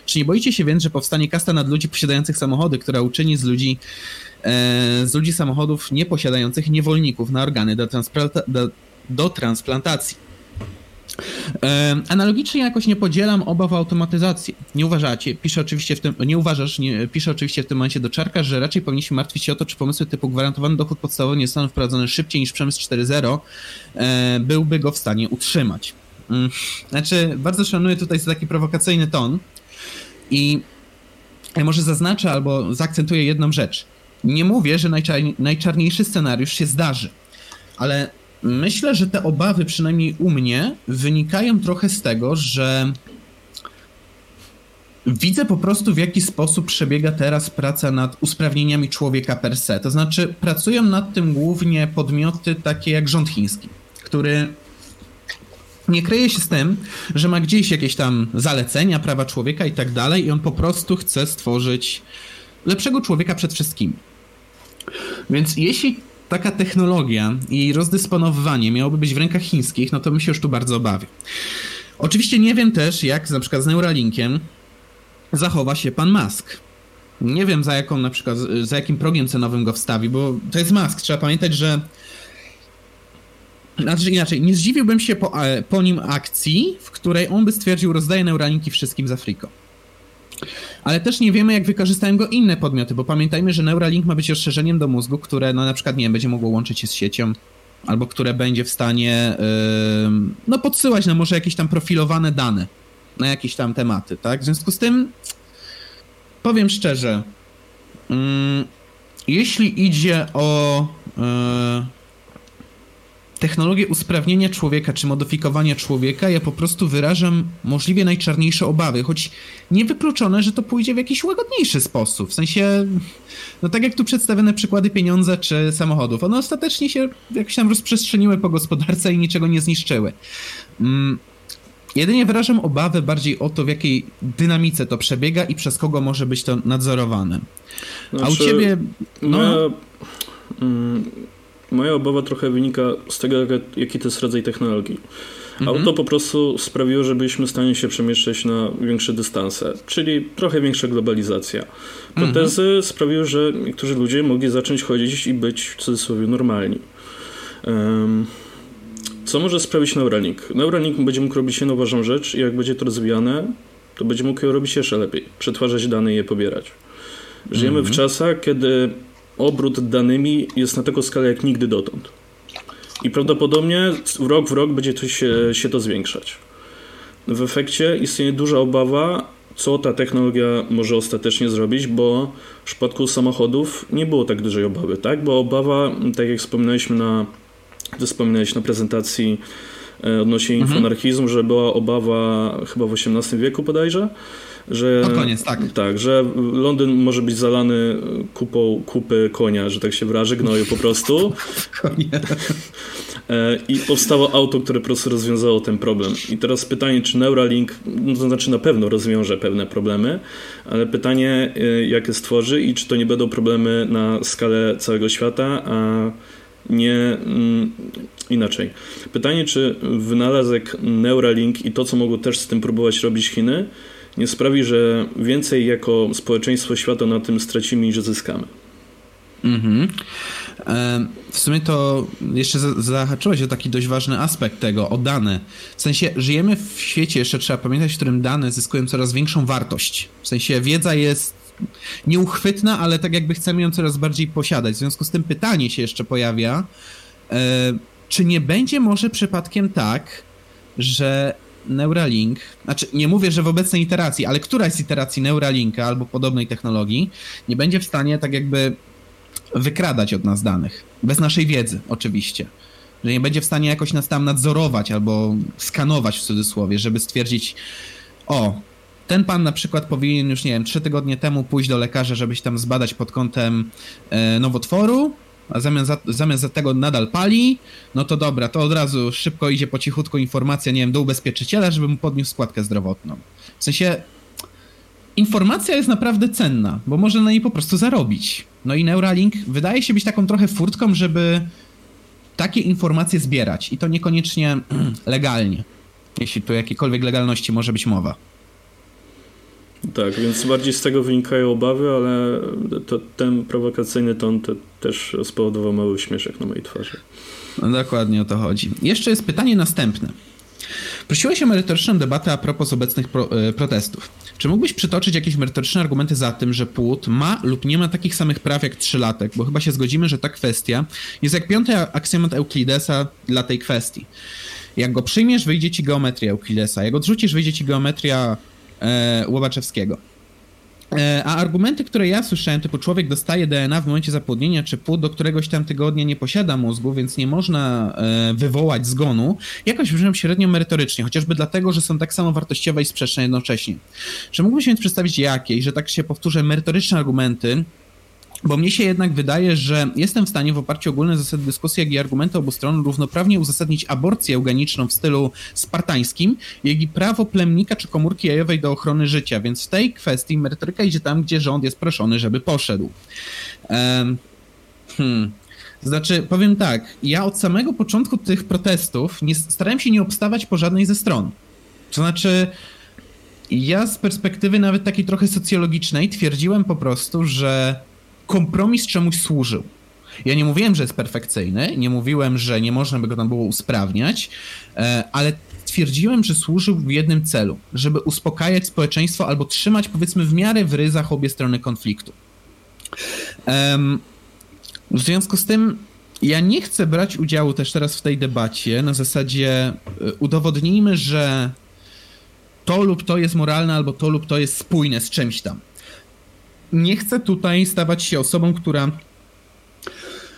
Czy nie boicie się więc, że powstanie kasta nad ludzi posiadających samochody, która uczyni z ludzi e, z ludzi samochodów nieposiadających niewolników na organy do, transplanta do, do transplantacji? Analogicznie jakoś nie podzielam obaw o automatyzację. Nie uważacie, pisze oczywiście w tym, nie uważasz, nie, pisze oczywiście w tym momencie do Czarka, że raczej powinniśmy martwić się o to, czy pomysły typu gwarantowany dochód podstawowy nie zostaną wprowadzone szybciej niż przemysł 4.0, e, byłby go w stanie utrzymać. Mm, znaczy, bardzo szanuję tutaj taki prowokacyjny ton i ja może zaznaczę albo zaakcentuję jedną rzecz. Nie mówię, że najczarniejszy scenariusz się zdarzy, ale Myślę, że te obawy, przynajmniej u mnie, wynikają trochę z tego, że widzę po prostu w jaki sposób przebiega teraz praca nad usprawnieniami człowieka per se. To znaczy, pracują nad tym głównie podmioty takie jak rząd chiński, który nie kryje się z tym, że ma gdzieś jakieś tam zalecenia, prawa człowieka i tak dalej, i on po prostu chce stworzyć lepszego człowieka przed wszystkimi. Więc jeśli taka technologia i rozdysponowywanie miałoby być w rękach chińskich, no to bym się już tu bardzo obawiał. Oczywiście nie wiem też, jak na przykład z Neuralinkiem zachowa się pan Musk. Nie wiem za jaką na przykład, za jakim progiem cenowym go wstawi, bo to jest Musk. Trzeba pamiętać, że znaczy inaczej, nie zdziwiłbym się po, e, po nim akcji, w której on by stwierdził, rozdaje Neuralinki wszystkim z Afriko ale też nie wiemy, jak wykorzystają go inne podmioty, bo pamiętajmy, że Neuralink ma być rozszerzeniem do mózgu, które no, na przykład nie wiem, będzie mogło łączyć się z siecią, albo które będzie w stanie yy, no, podsyłać na może jakieś tam profilowane dane na jakieś tam tematy, tak? W związku z tym powiem szczerze, yy, jeśli idzie o yy, technologię usprawnienia człowieka czy modyfikowania człowieka, ja po prostu wyrażam możliwie najczarniejsze obawy, choć niewykluczone, że to pójdzie w jakiś łagodniejszy sposób. W sensie, no tak jak tu przedstawione przykłady pieniądze czy samochodów, one ostatecznie się jakoś tam rozprzestrzeniły po gospodarce i niczego nie zniszczyły. Mm. Jedynie wyrażam obawy bardziej o to, w jakiej dynamice to przebiega i przez kogo może być to nadzorowane. Znaczy, A u znaczy, ciebie. No, moja, mm, Moja obawa trochę wynika z tego, jaki to jest rodzaj technologii. Mhm. Auto po prostu sprawiło, że byliśmy w stanie się przemieszczać na większe dystanse, czyli trochę większa globalizacja. Protezy mhm. sprawiły, że niektórzy ludzie mogli zacząć chodzić i być w cudzysłowie normalni. Um, co może sprawić Neuralink? Neuralink będzie mógł robić jedną ważną rzecz i jak będzie to rozwijane, to będzie mógł ją robić jeszcze lepiej. Przetwarzać dane i je pobierać. Żyjemy w mhm. czasach, kiedy obrót danymi jest na taką skalę jak nigdy dotąd. I prawdopodobnie rok w rok będzie to się, się to zwiększać. W efekcie istnieje duża obawa, co ta technologia może ostatecznie zrobić, bo w przypadku samochodów nie było tak dużej obawy, tak? Bo obawa, tak jak wspominaliśmy na, wspominałeś na prezentacji e, odnośnie mhm. infonarchizmu, że była obawa chyba w XVIII wieku bodajże, że, koniec, tak. Tak, że Londyn może być zalany kupą kupy konia, że tak się wyrażę, gnoju po prostu. <laughs> E, I powstało auto, które po prostu rozwiązało ten problem. I teraz pytanie, czy Neuralink, no to znaczy na pewno rozwiąże pewne problemy, ale pytanie, e, jakie stworzy i czy to nie będą problemy na skalę całego świata, a nie mm, inaczej. Pytanie, czy wynalazek Neuralink i to, co mogą też z tym próbować robić Chiny, nie sprawi, że więcej jako społeczeństwo świata na tym stracimy niż zyskamy. Mhm. E, w sumie to jeszcze zahaczyłeś o taki dość ważny aspekt tego, o dane. W sensie żyjemy w świecie, jeszcze trzeba pamiętać, w którym dane zyskują coraz większą wartość. W sensie wiedza jest nieuchwytna, ale tak jakby chcemy ją coraz bardziej posiadać. W związku z tym pytanie się jeszcze pojawia, e, czy nie będzie może przypadkiem tak, że Neuralink, znaczy nie mówię, że w obecnej iteracji, ale któraś z iteracji Neuralinka albo podobnej technologii nie będzie w stanie tak jakby wykradać od nas danych. Bez naszej wiedzy, oczywiście. Że nie będzie w stanie jakoś nas tam nadzorować albo skanować w cudzysłowie, żeby stwierdzić, o, ten pan na przykład powinien już, nie wiem, trzy tygodnie temu pójść do lekarza, żeby się tam zbadać pod kątem e, nowotworu, a zamiast, za, zamiast za tego nadal pali, no to dobra, to od razu szybko idzie po cichutku informacja, nie wiem, do ubezpieczyciela, żeby mu podniósł składkę zdrowotną. W sensie informacja jest naprawdę cenna, bo może na niej po prostu zarobić. No i Neuralink wydaje się być taką trochę furtką, żeby takie informacje zbierać i to niekoniecznie <clears throat> legalnie, jeśli tu jakiejkolwiek legalności może być mowa. Tak, więc bardziej z tego wynikają obawy, ale to, ten prowokacyjny ton te, też spowodował mały uśmieszek na mojej twarzy. No dokładnie o to chodzi. Jeszcze jest pytanie następne. Prosiłeś o merytoryczną debatę a propos obecnych pro, e, protestów. Czy mógłbyś przytoczyć jakieś merytoryczne argumenty za tym, że płód ma lub nie ma takich samych praw jak trzylatek? Bo chyba się zgodzimy, że ta kwestia jest jak piąty aksjomat Euklidesa dla tej kwestii. Jak go przyjmiesz, wyjdzie ci geometria Euklidesa. Jak odrzucisz, wyjdzie ci geometria Łobaczewskiego. E, a argumenty, które ja słyszałem, typu człowiek dostaje DNA w momencie zapłodnienia, czy płód do któregoś tam tygodnia nie posiada mózgu, więc nie można e, wywołać zgonu, jakoś brzmią średnio merytorycznie, chociażby dlatego, że są tak samo wartościowe i sprzeczne jednocześnie. Czy mógłbyś więc przedstawić jakieś, że tak się powtórzę, merytoryczne argumenty, bo mnie się jednak wydaje, że jestem w stanie w oparciu o ogólne zasady dyskusji, jak i argumenty obu stron równoprawnie uzasadnić aborcję eugeniczną w stylu spartańskim, jak i prawo plemnika czy komórki jajowej do ochrony życia, więc w tej kwestii merytoryka idzie tam, gdzie rząd jest proszony, żeby poszedł. Hmm. Znaczy, powiem tak, ja od samego początku tych protestów nie, starałem się nie obstawać po żadnej ze stron. To znaczy, ja z perspektywy nawet takiej trochę socjologicznej twierdziłem po prostu, że kompromis czemuś służył. Ja nie mówiłem, że jest perfekcyjny, nie mówiłem, że nie można by go tam było usprawniać, e, ale twierdziłem, że służył w jednym celu, żeby uspokajać społeczeństwo albo trzymać powiedzmy w miarę w ryzach obie strony konfliktu. W związku z tym ja nie chcę brać udziału też teraz w tej debacie na zasadzie e, udowodnijmy, że to lub to jest moralne, albo to lub to jest spójne z czymś tam nie chcę tutaj stawać się osobą, która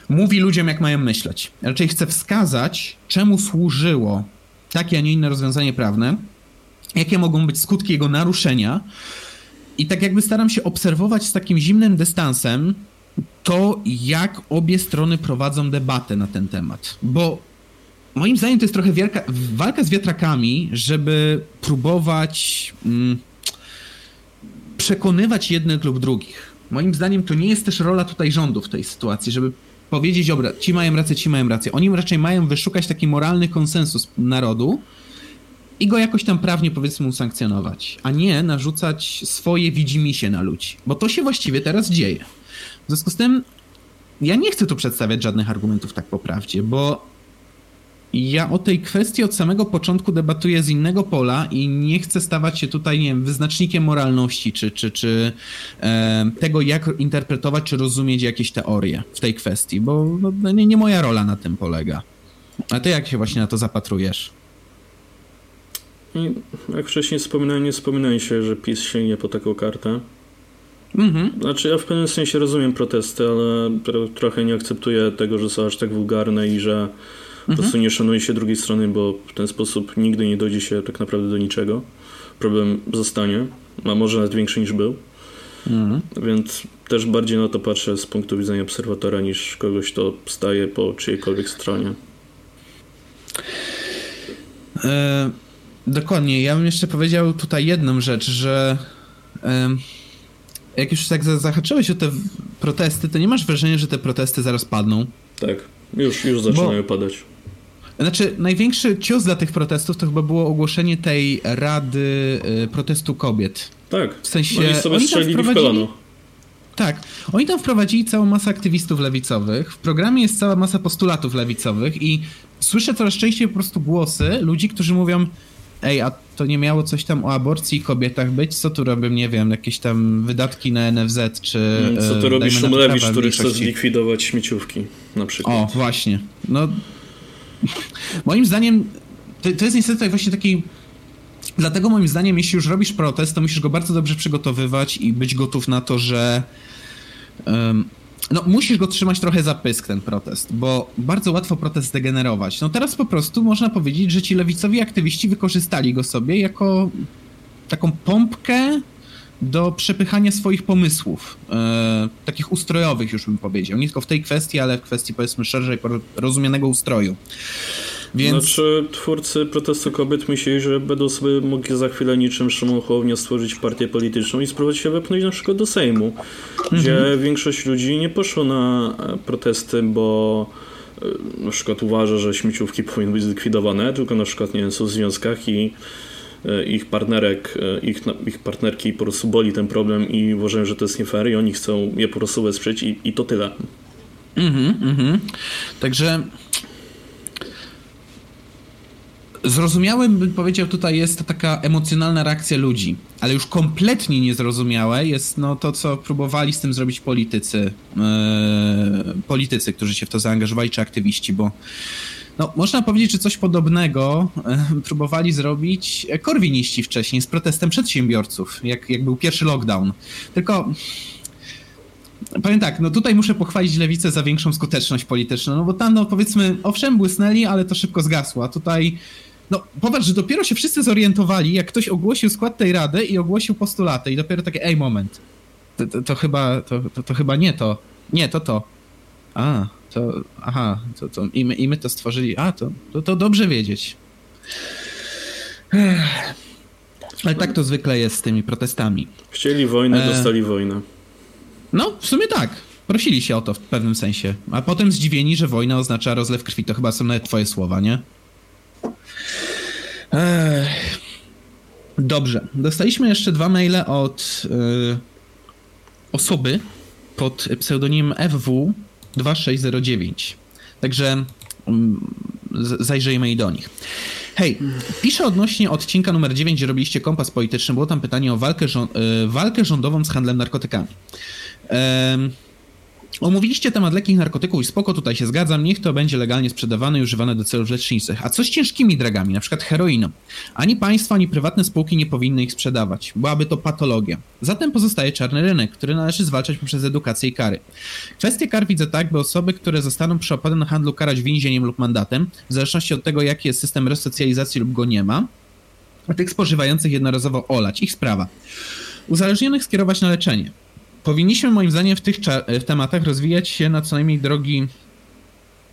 mówi ludziom, jak mają myśleć. Raczej chcę wskazać, czemu służyło takie, a nie inne rozwiązanie prawne, jakie mogą być skutki jego naruszenia. I tak jakby staram się obserwować z takim zimnym dystansem to, jak obie strony prowadzą debatę na ten temat. Bo moim zdaniem to jest trochę wielka, walka z wiatrakami, żeby próbować. Mm, przekonywać jednych lub drugich. Moim zdaniem to nie jest też rola tutaj rządu w tej sytuacji, żeby powiedzieć, dobra, ci mają rację, ci mają rację. Oni raczej mają wyszukać taki moralny konsensus narodu i go jakoś tam prawnie powiedzmy usankcjonować, a nie narzucać swoje widzimisię na ludzi, bo to się właściwie teraz dzieje. W związku z tym ja nie chcę tu przedstawiać żadnych argumentów tak po prawdzie, bo ja o tej kwestii od samego początku debatuję z innego pola i nie chcę stawać się tutaj, nie wiem, wyznacznikiem moralności, czy, czy, czy e, tego, jak interpretować, czy rozumieć jakieś teorie w tej kwestii, bo no, nie, nie moja rola na tym polega. A ty jak się właśnie na to zapatrujesz? I jak wcześniej wspominałem, nie wspominaj się, że PiS sięgnie po taką kartę. Mhm. Znaczy ja w pewnym sensie rozumiem protesty, ale trochę nie akceptuję tego, że są aż tak wulgarne i że po prostu nie szanuje się drugiej strony, bo w ten sposób nigdy nie dojdzie się tak naprawdę do niczego. Problem zostanie, a może nawet większy niż był. Mhm. Więc też bardziej na to patrzę z punktu widzenia obserwatora niż kogoś, kto staje po czyjejkolwiek stronie. E, dokładnie. Ja bym jeszcze powiedział tutaj jedną rzecz, że e, jak już tak zahaczyłeś o te protesty, to nie masz wrażenia, że te protesty zaraz padną? Tak, już, już zaczynają Bo... padać. Znaczy, największy cios dla tych protestów to chyba było ogłoszenie tej Rady y, Protestu Kobiet. Tak. W sensie. Oni sobie oni strzelili w kolano. Tak. Oni tam wprowadzili całą masę aktywistów lewicowych. W programie jest cała masa postulatów lewicowych i słyszę coraz częściej po prostu głosy ludzi, którzy mówią ej, a to nie miało coś tam o aborcji i kobietach być? Co tu robią, nie wiem, jakieś tam wydatki na NFZ, czy... Co tu robi Szumlewicz, który chce zlikwidować śmieciówki, na przykład. O, właśnie. No, Moim zdaniem to, to jest niestety właśnie taki Dlatego moim zdaniem, jeśli już robisz protest, to musisz go bardzo dobrze przygotowywać i być gotów na to, że um, no, musisz go trzymać trochę za pysk, ten protest, bo bardzo łatwo protest zdegenerować. No teraz po prostu można powiedzieć, że ci lewicowi aktywiści wykorzystali go sobie jako taką pompkę do przepychania swoich pomysłów, e, takich ustrojowych już bym powiedział. Nie tylko w tej kwestii, ale w kwestii powiedzmy szerzej rozumianego ustroju. Więc... Znaczy twórcy protestu kobiet myśleli, że będą sobie mogli za chwilę niczym Szymon Hołownia stworzyć partię polityczną i spróbować się wepchnąć na przykład do Sejmu, gdzie mhm. większość ludzi nie poszło na e, protesty, bo e, na przykład uważa, że śmieciówki powinny być zlikwidowane, tylko na przykład nie wiem, są w związkach i ich partnerek, ich, ich partnerki po prostu boli ten problem i uważają, że to jest nie fair i oni chcą je po prostu wesprzeć i, i to tyle. Mhm, mhm. Także Zrozumiałym bym powiedział tutaj jest taka emocjonalna reakcja ludzi, ale już kompletnie niezrozumiałe jest no to, co próbowali z tym zrobić politycy, yy, politycy, którzy się w to zaangażowali, czy aktywiści, bo no, można powiedzieć, że coś podobnego yy, próbowali zrobić korwiniści wcześniej z protestem przedsiębiorców, jak, jak był pierwszy lockdown. Tylko Powiem tak, no tutaj muszę pochwalić lewicę za większą skuteczność polityczną, no bo tam, no powiedzmy, owszem, błysnęli, ale to szybko zgasło, a tutaj no, popatrz, że dopiero się wszyscy zorientowali, jak ktoś ogłosił skład tej rady i ogłosił postulaty i dopiero takie, ej, moment, to, to, to chyba, to, to, to, chyba nie to, nie, to to. A, to, aha, to, to i, my, i my to stworzyli, a, to, to, to dobrze wiedzieć. Ale tak to zwykle jest z tymi protestami. Chcieli wojnę, e... dostali wojnę. No, w sumie tak. Prosili się o to w pewnym sensie. A potem zdziwieni, że wojna oznacza rozlew krwi. To chyba są nawet twoje słowa, nie? Dobrze. Dostaliśmy jeszcze dwa maile od yy, osoby pod pseudonimem FW2609. Także yy, zajrzyjmy i do nich. Hej, piszę odnośnie odcinka numer 9, gdzie robiliście kompas polityczny. Było tam pytanie o walkę, yy, walkę rządową z handlem narkotykami. Yy, Omówiliście temat lekkich narkotyków i spoko, tutaj się zgadzam, niech to będzie legalnie sprzedawane i używane do celów leczniczych. A co z ciężkimi dragami, na przykład heroiną? Ani państwo, ani prywatne spółki nie powinny ich sprzedawać. Byłaby to patologia. Zatem pozostaje czarny rynek, który należy zwalczać poprzez edukację i kary. Kwestię kar widzę tak, by osoby, które zostaną przyłapane na handlu karać więzieniem lub mandatem, w zależności od tego, jaki jest system resocjalizacji lub go nie ma, a tych spożywających jednorazowo olać. Ich sprawa. Uzależnionych skierować na leczenie. Powinniśmy moim zdaniem w tych w tematach rozwijać się na co najmniej drogi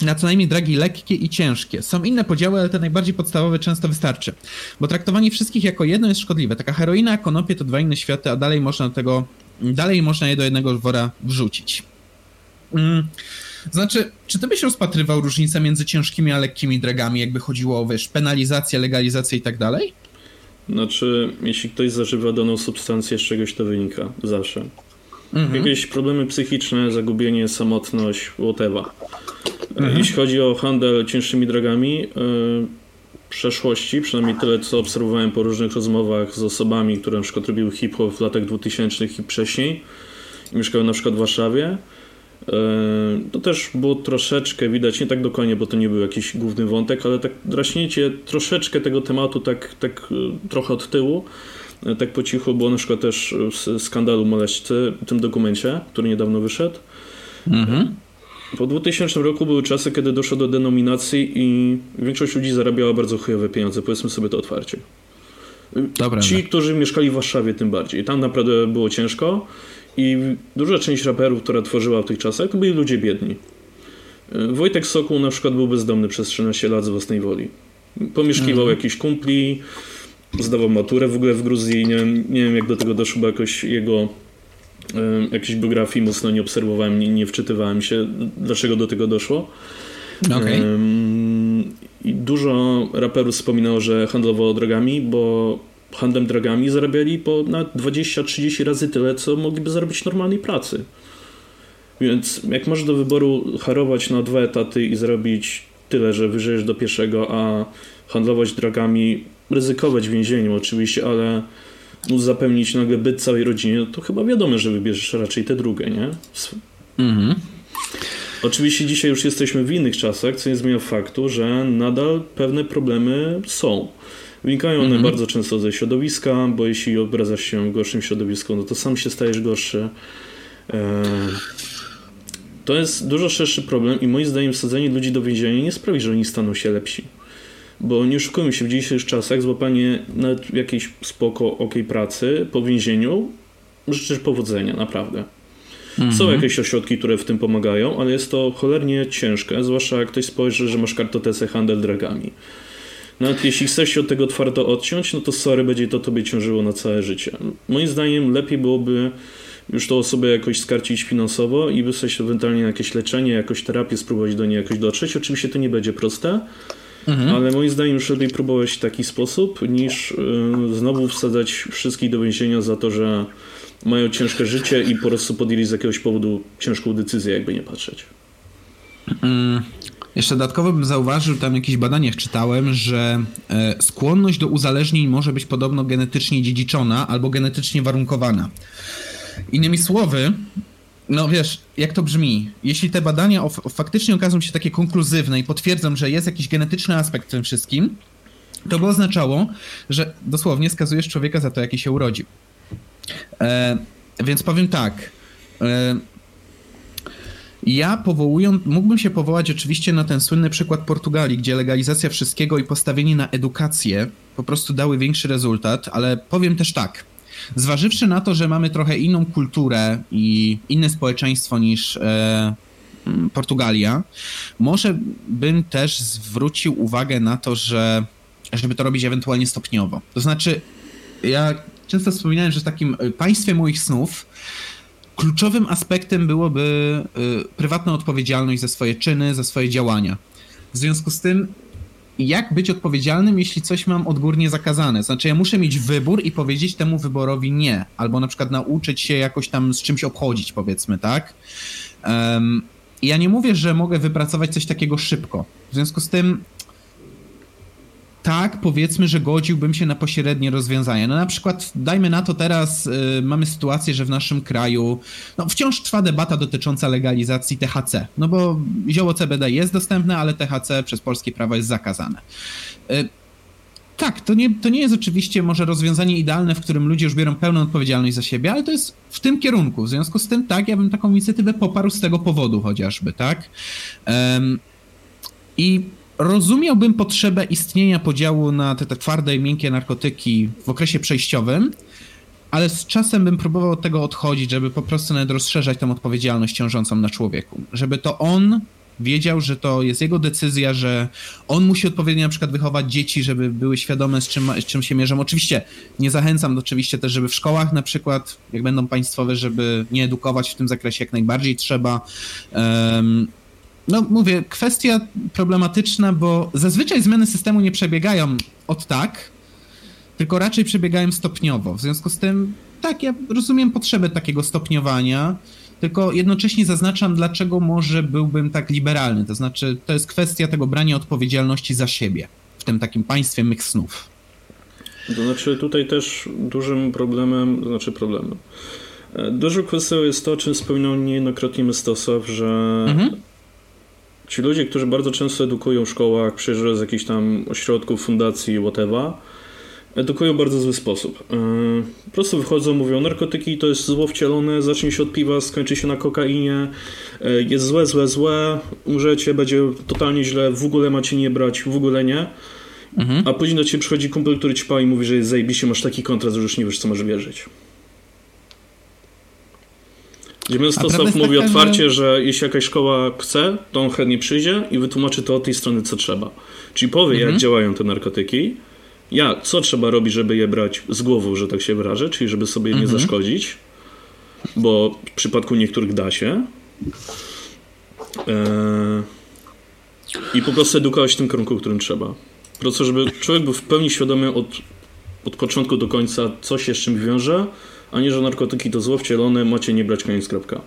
na co najmniej dragi lekkie i ciężkie. Są inne podziały, ale te najbardziej podstawowe często wystarczy. Bo traktowanie wszystkich jako jedno jest szkodliwe. Taka heroina, konopie to dwa inne światy, a dalej można tego, dalej można je do jednego wora wrzucić. Mm. Znaczy, czy ty byś rozpatrywał różnicę między ciężkimi a lekkimi dragami, jakby chodziło o, wiesz, penalizację, legalizację i tak dalej? Znaczy, jeśli ktoś zażywa daną substancję, z czegoś to wynika. Zawsze. Mhm. Jakieś problemy psychiczne, zagubienie, samotność, whatever. Mhm. Jeśli chodzi o handel cięższymi drogami, yy, przeszłości, przynajmniej tyle, co obserwowałem po różnych rozmowach z osobami, które na przykład robiły hip-hop w latach 2000 i wcześniej i mieszkały na przykład w Warszawie, yy, to też było troszeczkę widać, nie tak dokładnie, bo to nie był jakiś główny wątek, ale tak draśnięcie troszeczkę tego tematu tak, tak yy, trochę od tyłu, E, tak po cichu było na przykład też w skandalu moleścy, w tym dokumencie, który niedawno wyszedł. Mhm. Po 2000 roku były czasy, kiedy doszło do denominacji i większość ludzi zarabiała bardzo chujowe pieniądze, powiedzmy sobie to otwarcie. Dobra, Ci, którzy mieszkali w Warszawie tym bardziej. Tam naprawdę było ciężko i duża część raperów, która tworzyła w tych czasach, to byli ludzie biedni. E, Wojtek Sokół na przykład był bezdomny przez 13 lat z własnej woli. Pomieszkiwał mhm. jakiś kumpli, zdawał maturę w ogóle w Gruzji. Nie, nie wiem, jak do tego doszło, bo jakoś jego jakiejś biografii mocno nie obserwowałem, nie, nie wczytywałem się, dlaczego do tego doszło. Okay. Y, I dużo raperów wspominało, że handlowało drogami, bo handlem drogami zarabiali po na 20-30 razy tyle, co mogliby zarobić normalnej pracy. Więc jak masz do wyboru harować na dwa etaty i zrobić tyle, że wyżyjesz do pierwszego, a handlować drogami ryzykować więzieniem oczywiście, ale móc zapewnić nagle byt całej rodzinie, to chyba wiadomo, że wybierzesz raczej tę drugą, nie? Mhm. Oczywiście dzisiaj już jesteśmy w innych czasach, co nie zmienia faktu, że nadal pewne problemy są. Wynikają one mhm. bardzo często ze środowiska, bo jeśli obrazasz się w gorszym środowisku, no to sam się stajesz gorszy. E, to jest dużo szerszy problem i moim zdaniem wsadzenie ludzi do więzienia nie sprawi, że oni staną się lepsi. Bo nie oszukujmy się, w dzisiejszych czasach złapanie nawet jakiejś spoko, ok pracy po więzieniu życzę powodzenia, naprawdę. Mhm. Są jakieś ośrodki, które w tym pomagają, ale jest to cholernie ciężkie, zwłaszcza jak ktoś spojrzy, że masz kartotece handel dragami. Nawet jeśli chcesz się od tego twardo odciąć, no to sorry, będzie to tobie ciążyło na całe życie. Moim zdaniem lepiej byłoby już tą osobę jakoś skarcić finansowo i wysłać ewentualnie jakieś leczenie, jakąś terapię, spróbować do niej jakoś dotrzeć. Oczywiście to nie będzie proste, mhm. ale moim zdaniem już lepiej próbować w taki sposób, niż yy, znowu wsadzać wszystkich do więzienia za to, że mają ciężkie życie i po prostu podjęli z jakiegoś powodu ciężką decyzję, jakby nie patrzeć. Mm. Jeszcze dodatkowo bym zauważył, tam jakieś badaniach czytałem, że e, skłonność do uzależnień może być podobno genetycznie dziedziczona albo genetycznie warunkowana. Innymi słowy, no wiesz, jak to brzmi? Jeśli te badania faktycznie okażą się takie konkluzywne i potwierdzą, że jest jakiś genetyczny aspekt w tym wszystkim, to by oznaczało, że dosłownie skazujesz człowieka za to, jaki się urodził. E, więc powiem tak. E, ja powołując, mógłbym się powołać oczywiście na ten słynny przykład Portugalii, gdzie legalizacja wszystkiego i postawienie na edukację po prostu dały większy rezultat, ale powiem też tak. Zważywszy na to, że mamy trochę inną kulturę i inne społeczeństwo niż e, mm, Portugalia, może bym też zwrócił uwagę na to, że żeby to robić ewentualnie stopniowo. To znaczy, ja często wspominałem, że w takim państwie moich snów kluczowym aspektem byłoby y, prywatna odpowiedzialność za swoje czyny, za swoje działania. W związku z tym, jak być odpowiedzialnym, jeśli coś mam odgórnie zakazane? Znaczy, ja muszę mieć wybór i powiedzieć temu wyborowi nie, albo na przykład nauczyć się jakoś tam z czymś obchodzić, powiedzmy, tak? Um, ja nie mówię, że mogę wypracować coś takiego szybko. W związku z tym tak, powiedzmy, że godziłbym się na pośrednie rozwiązania. No na przykład, dajmy na to teraz, y, mamy sytuację, że w naszym kraju no, wciąż trwa debata dotycząca legalizacji THC. No bo zioło CBD jest dostępne, ale THC przez polskie prawo jest zakazane. Y, tak, to nie, to nie jest oczywiście może rozwiązanie idealne, w którym ludzie już biorą pełną odpowiedzialność za siebie, ale to jest w tym kierunku. W związku z tym, tak, ja bym taką inicjatywę poparł z tego powodu chociażby, tak? I rozumiałbym potrzebę istnienia podziału na te, te twarde i miękkie narkotyki w okresie przejściowym, ale z czasem bym próbował od tego odchodzić, żeby po prostu nawet rozszerzać tą odpowiedzialność ciążącą na człowieku. Żeby to on wiedział, że to jest jego decyzja, że on musi odpowiednio na przykład wychować dzieci, żeby były świadome z czym, z czym się mierzą. Oczywiście nie zachęcam oczywiście też, żeby w szkołach na przykład, jak będą państwowe, żeby nie edukować w tym zakresie jak najbardziej trzeba. Um, no mówię, kwestia problematyczna, bo zazwyczaj zmiany systemu nie przebiegają od tak, tylko raczej przebiegają stopniowo. W związku z tym, tak, ja rozumiem potrzebę takiego stopniowania, tylko jednocześnie zaznaczam, dlaczego może byłbym tak liberalny. To znaczy, to jest kwestia tego brania odpowiedzialności za siebie w tym takim państwie mych snów. To znaczy, tutaj też dużym problemem, to znaczy problemem. E, dużą kwestią jest to, o czym wspominał niejednokrotnie Mystosław, że mhm ci ludzie, którzy bardzo często edukują w szkołach, przyjeżdżają z jakichś tam ośrodków, fundacji, whatever, edukują w bardzo zły sposób. Yy, po prostu wychodzą, mówią, narkotyki to jest zło wcielone, zacznie się od piwa, skończy się na kokainie, yy, jest złe, złe, złe, umrzecie, będzie totalnie źle, w ogóle macie nie brać, w ogóle nie. Mhm. A później do ciebie przychodzi kumpel, który ci pa i mówi, że jest zajebiście, masz taki kontrast, że już nie wiesz, co masz wierzyć. Dziemiostosław mówi taka, otwarcie, że... że... jeśli jakaś szkoła chce, to on chętnie przyjdzie i wytłumaczy to od tej strony, co trzeba. Czyli powie, mhm. jak działają te narkotyki, ja, co trzeba robić, żeby je brać z głową, że tak się wyrażę, czyli żeby sobie mhm. nie zaszkodzić, bo w przypadku niektórych da się. Eee, I po prostu edukować w tym kierunku, którym trzeba. Po prostu, żeby człowiek był w pełni świadomy od, od początku do końca, co się z czym wiąże, a nie, że narkotyki to zło wcielone, macie nie brać koniec kropka.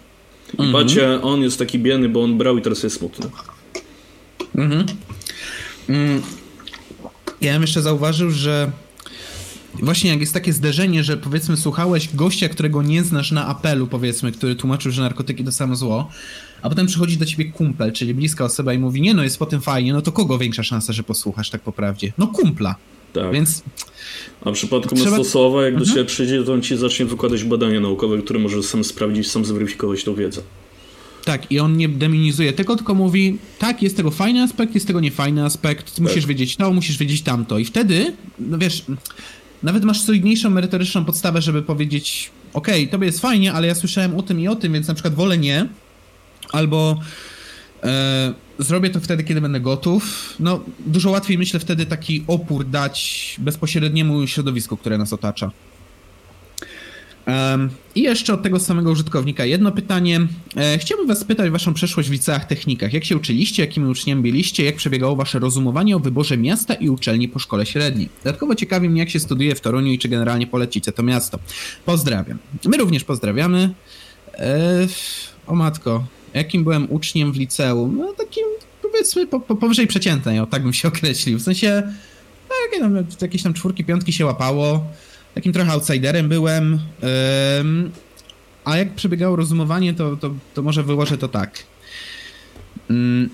I mhm. patrzcie, on jest taki biedny, bo on brał i teraz jest smutny. Mhm. Mm. Ja bym jeszcze zauważył, że właśnie jak jest takie zderzenie, że powiedzmy słuchałeś gościa, którego nie znasz na apelu, powiedzmy, który tłumaczył, że narkotyki to samo zło, a potem przychodzi do ciebie kumpel, czyli bliska osoba i mówi, nie no, jest po tym fajnie, no to kogo większa szansa, że posłuchasz tak po prawdzie? No kumpla. Tak. Więc a w przypadku Trzeba... Mestosława, jak do mhm. ciebie przyjdzie, to on ci zacznie wykładać badania naukowe, które możesz sam sprawdzić, sam zweryfikować tą wiedzę. Tak, i on nie demonizuje tego, tylko mówi, tak, jest tego fajny aspekt, jest tego niefajny aspekt, tak. musisz wiedzieć to, musisz wiedzieć tamto. I wtedy, no wiesz, nawet masz solidniejszą merytoryczną podstawę, żeby powiedzieć, okej, okay, tobie jest fajnie, ale ja słyszałem o tym i o tym, więc na przykład wolę nie, albo e, zrobię to wtedy, kiedy będę gotów. No, dużo łatwiej myślę wtedy taki opór dać bezpośredniemu środowisku, które nas otacza. Um, I jeszcze od tego samego użytkownika jedno pytanie. E, chciałbym was spytać waszą przeszłość w liceach, technikach. Jak się uczyliście, jakimi uczniami byliście, jak przebiegało wasze rozumowanie o wyborze miasta i uczelni po szkole średniej? Dodatkowo ciekawi mnie, jak się studiuje w Toruniu i czy generalnie polecicie to miasto. Pozdrawiam. My również pozdrawiamy. E, o matko, jakim byłem uczniem w liceum? No takim powiedzmy po, po, powyżej przeciętnej, o tak bym się <laughs> określił. W sensie no, jakieś tam czwórki, piątki się łapało takim trochę outsiderem byłem. A jak przebiegało rozumowanie, to, to, to może wyłożę to tak. Mm,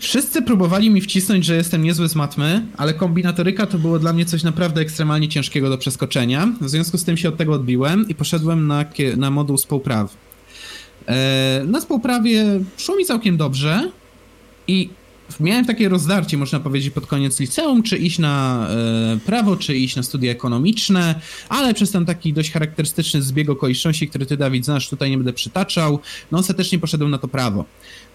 wszyscy próbowali mi wcisnąć, że jestem niezły z matmy, ale kombinatoryka to było dla mnie coś naprawdę ekstremalnie ciężkiego do przeskoczenia. W związku z tym się od tego odbiłem i poszedłem na, na moduł współpraw. E, na współprawie szło mi całkiem dobrze i miałem takie rozdarcie, można powiedzieć, pod koniec liceum, czy iść na e, prawo, czy iść na studia ekonomiczne, ale przez ten taki dość charakterystyczny zbieg okoliczności, który ty, Dawid, znasz, tutaj nie będę przytaczał, no ostatecznie poszedłem na to prawo.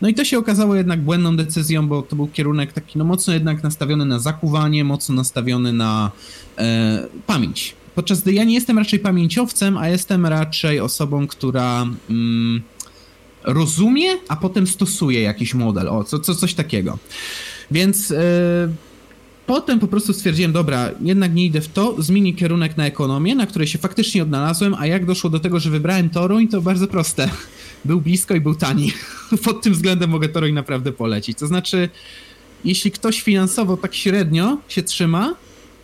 No i to się okazało jednak błędną decyzją, bo to był kierunek taki, no mocno jednak nastawiony na zakuwanie, mocno nastawiony na e, pamięć. Podczas gdy ja nie jestem raczej pamięciowcem, a jestem raczej osobą, która... Mm, rozumie, a potem stosuje jakiś model. O, co, co, coś takiego. Więc yy, potem po prostu stwierdziłem, dobra, jednak nie idę w to, zmienię kierunek na ekonomię, na której się faktycznie odnalazłem, a jak doszło do tego, że wybrałem Toruń, to bardzo proste. <laughs> Był blisko i był tani. <laughs> Pod tym względem mogę Toruń naprawdę polecić. To znaczy, jeśli ktoś finansowo tak średnio się trzyma,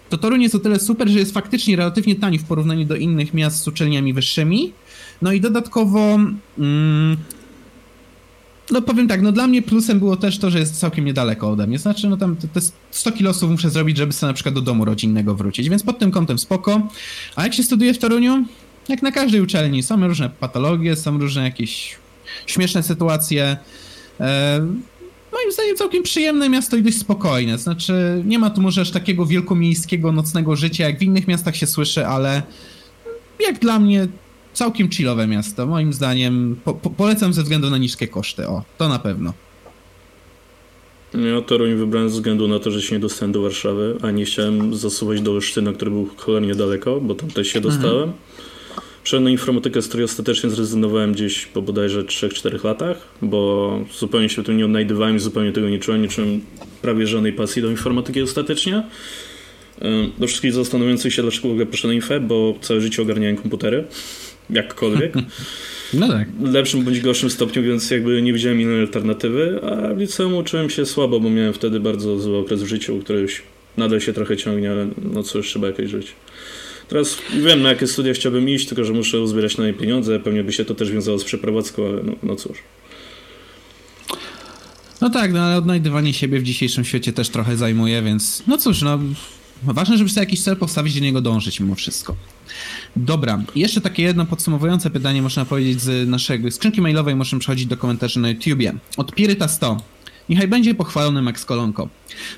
to Toruń jest o tyle super, że jest faktycznie relatywnie tani w porównaniu do innych miast z uczelniami wyższymi. No i dodatkowo mm, no powiem tak, no dla mnie plusem było też to, że jest całkiem niedaleko ode mnie. Znaczy, no tam te 100 kilosów muszę zrobić, żeby sobie na przykład do domu rodzinnego wrócić, więc pod tym kątem spoko. A jak się studiuje w Toruniu? Jak na każdej uczelni. Są różne patologie, są różne jakieś śmieszne sytuacje. E, moim zdaniem całkiem przyjemne miasto i dość spokojne. Znaczy, nie ma tu może aż takiego wielkomiejskiego, nocnego życia, jak w innych miastach się słyszy, ale jak dla mnie całkiem chillowe miasto. Moim zdaniem po, po, polecam ze względu na niskie koszty. O, to na pewno. Ja Toruń wybrałem ze względu na to, że się nie dostałem do Warszawy, a nie chciałem zasuwać do Olsztyna, który był cholernie daleko, bo tam też się mhm. dostałem. Przeszedłem na informatykę, z której ostatecznie zrezygnowałem gdzieś po bodajże 3-4 latach, bo zupełnie się tym nie odnajdywałem i zupełnie tego nie czułem. Nie czułem prawie żadnej pasji do informatyki ostatecznie. Do wszystkich zastanawiających się, dlaczego w ogóle poszedłem na infę, bo całe życie ogarniałem komputery jakkolwiek. <laughs> No tak. W lepszym bądź gorszym stopniu, więc jakby nie widziałem innej alternatywy, a w liceum uczyłem się słabo, bo miałem wtedy bardzo zły okres w życiu, który już nadal się trochę ciągnie, ale no cóż, trzeba jakoś żyć. Teraz wiem, na jakie studia chciałbym iść, tylko że muszę uzbierać na nie pieniądze, pewnie by się to też wiązało z przeprowadzką, ale no, no cóż. No tak, no ale odnajdywanie siebie w dzisiejszym świecie też trochę zajmuje, więc no cóż, no ważne, żeby sobie jakiś cel postawić do niego dążyć mimo wszystko. Dobra, jeszcze takie jedno podsumowujące pytanie można powiedzieć z naszej skrzynki mailowej, możemy przechodzić do komentarzy na YouTubie. Od Piryta 100. Niechaj będzie pochwalony Max Kolonko.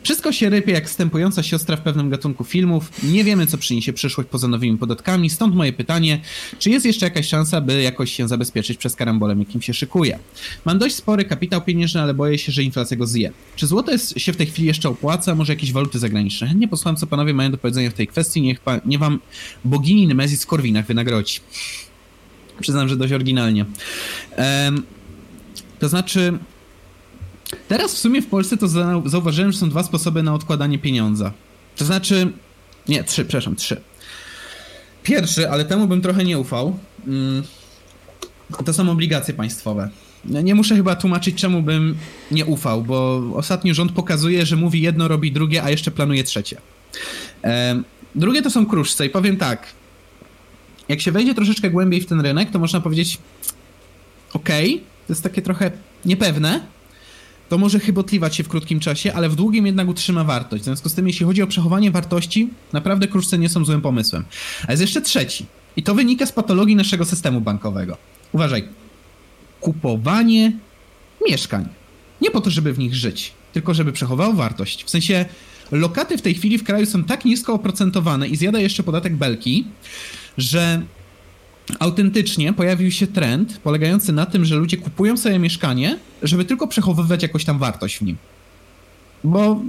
Wszystko się rypie jak wstępująca siostra w pewnym gatunku filmów. Nie wiemy, co przyniesie przyszłość poza nowymi podatkami, stąd moje pytanie, czy jest jeszcze jakaś szansa, by jakoś się zabezpieczyć przez karambolem, jakim się szykuje? Mam dość spory kapitał pieniężny, ale boję się, że inflacja go zje. Czy złoto jest, się w tej chwili jeszcze opłaca? Może jakieś waluty zagraniczne? Chętnie posłucham, co panowie mają do powiedzenia w tej kwestii. Niech pa, nie wam bogini Nemezis w Korwinach wynagrodzi. Przyznam, że dość oryginalnie. Um, to znaczy, Teraz w sumie w Polsce to zauważyłem, że są dwa sposoby na odkładanie pieniądza. To znaczy, nie, trzy, przepraszam, trzy. Pierwszy, ale temu bym trochę nie ufał, mm, to są obligacje państwowe. Nie muszę chyba tłumaczyć, czemu bym nie ufał, bo ostatnio rząd pokazuje, że mówi jedno, robi drugie, a jeszcze planuje trzecie. Drugie to są kruszce i powiem tak. Jak się wejdzie troszeczkę głębiej w ten rynek, to można powiedzieć okay, to jest takie trochę niepewne, to może chybotliwać się w krótkim czasie, ale w długim jednak utrzyma wartość. W związku z tym, jeśli chodzi o przechowanie wartości, naprawdę kruszce nie są złym pomysłem. A jest jeszcze trzeci. I to wynika z patologii naszego systemu bankowego. Uważaj. Kupowanie mieszkań. Nie po to, żeby w nich żyć, tylko żeby przechowało wartość. W sensie lokaty w tej chwili w kraju są tak nisko oprocentowane i zjada jeszcze podatek belki, że autentycznie pojawił się trend polegający na tym, że ludzie kupują sobie mieszkanie, żeby tylko przechowywać jakąś tam wartość w nim. Bo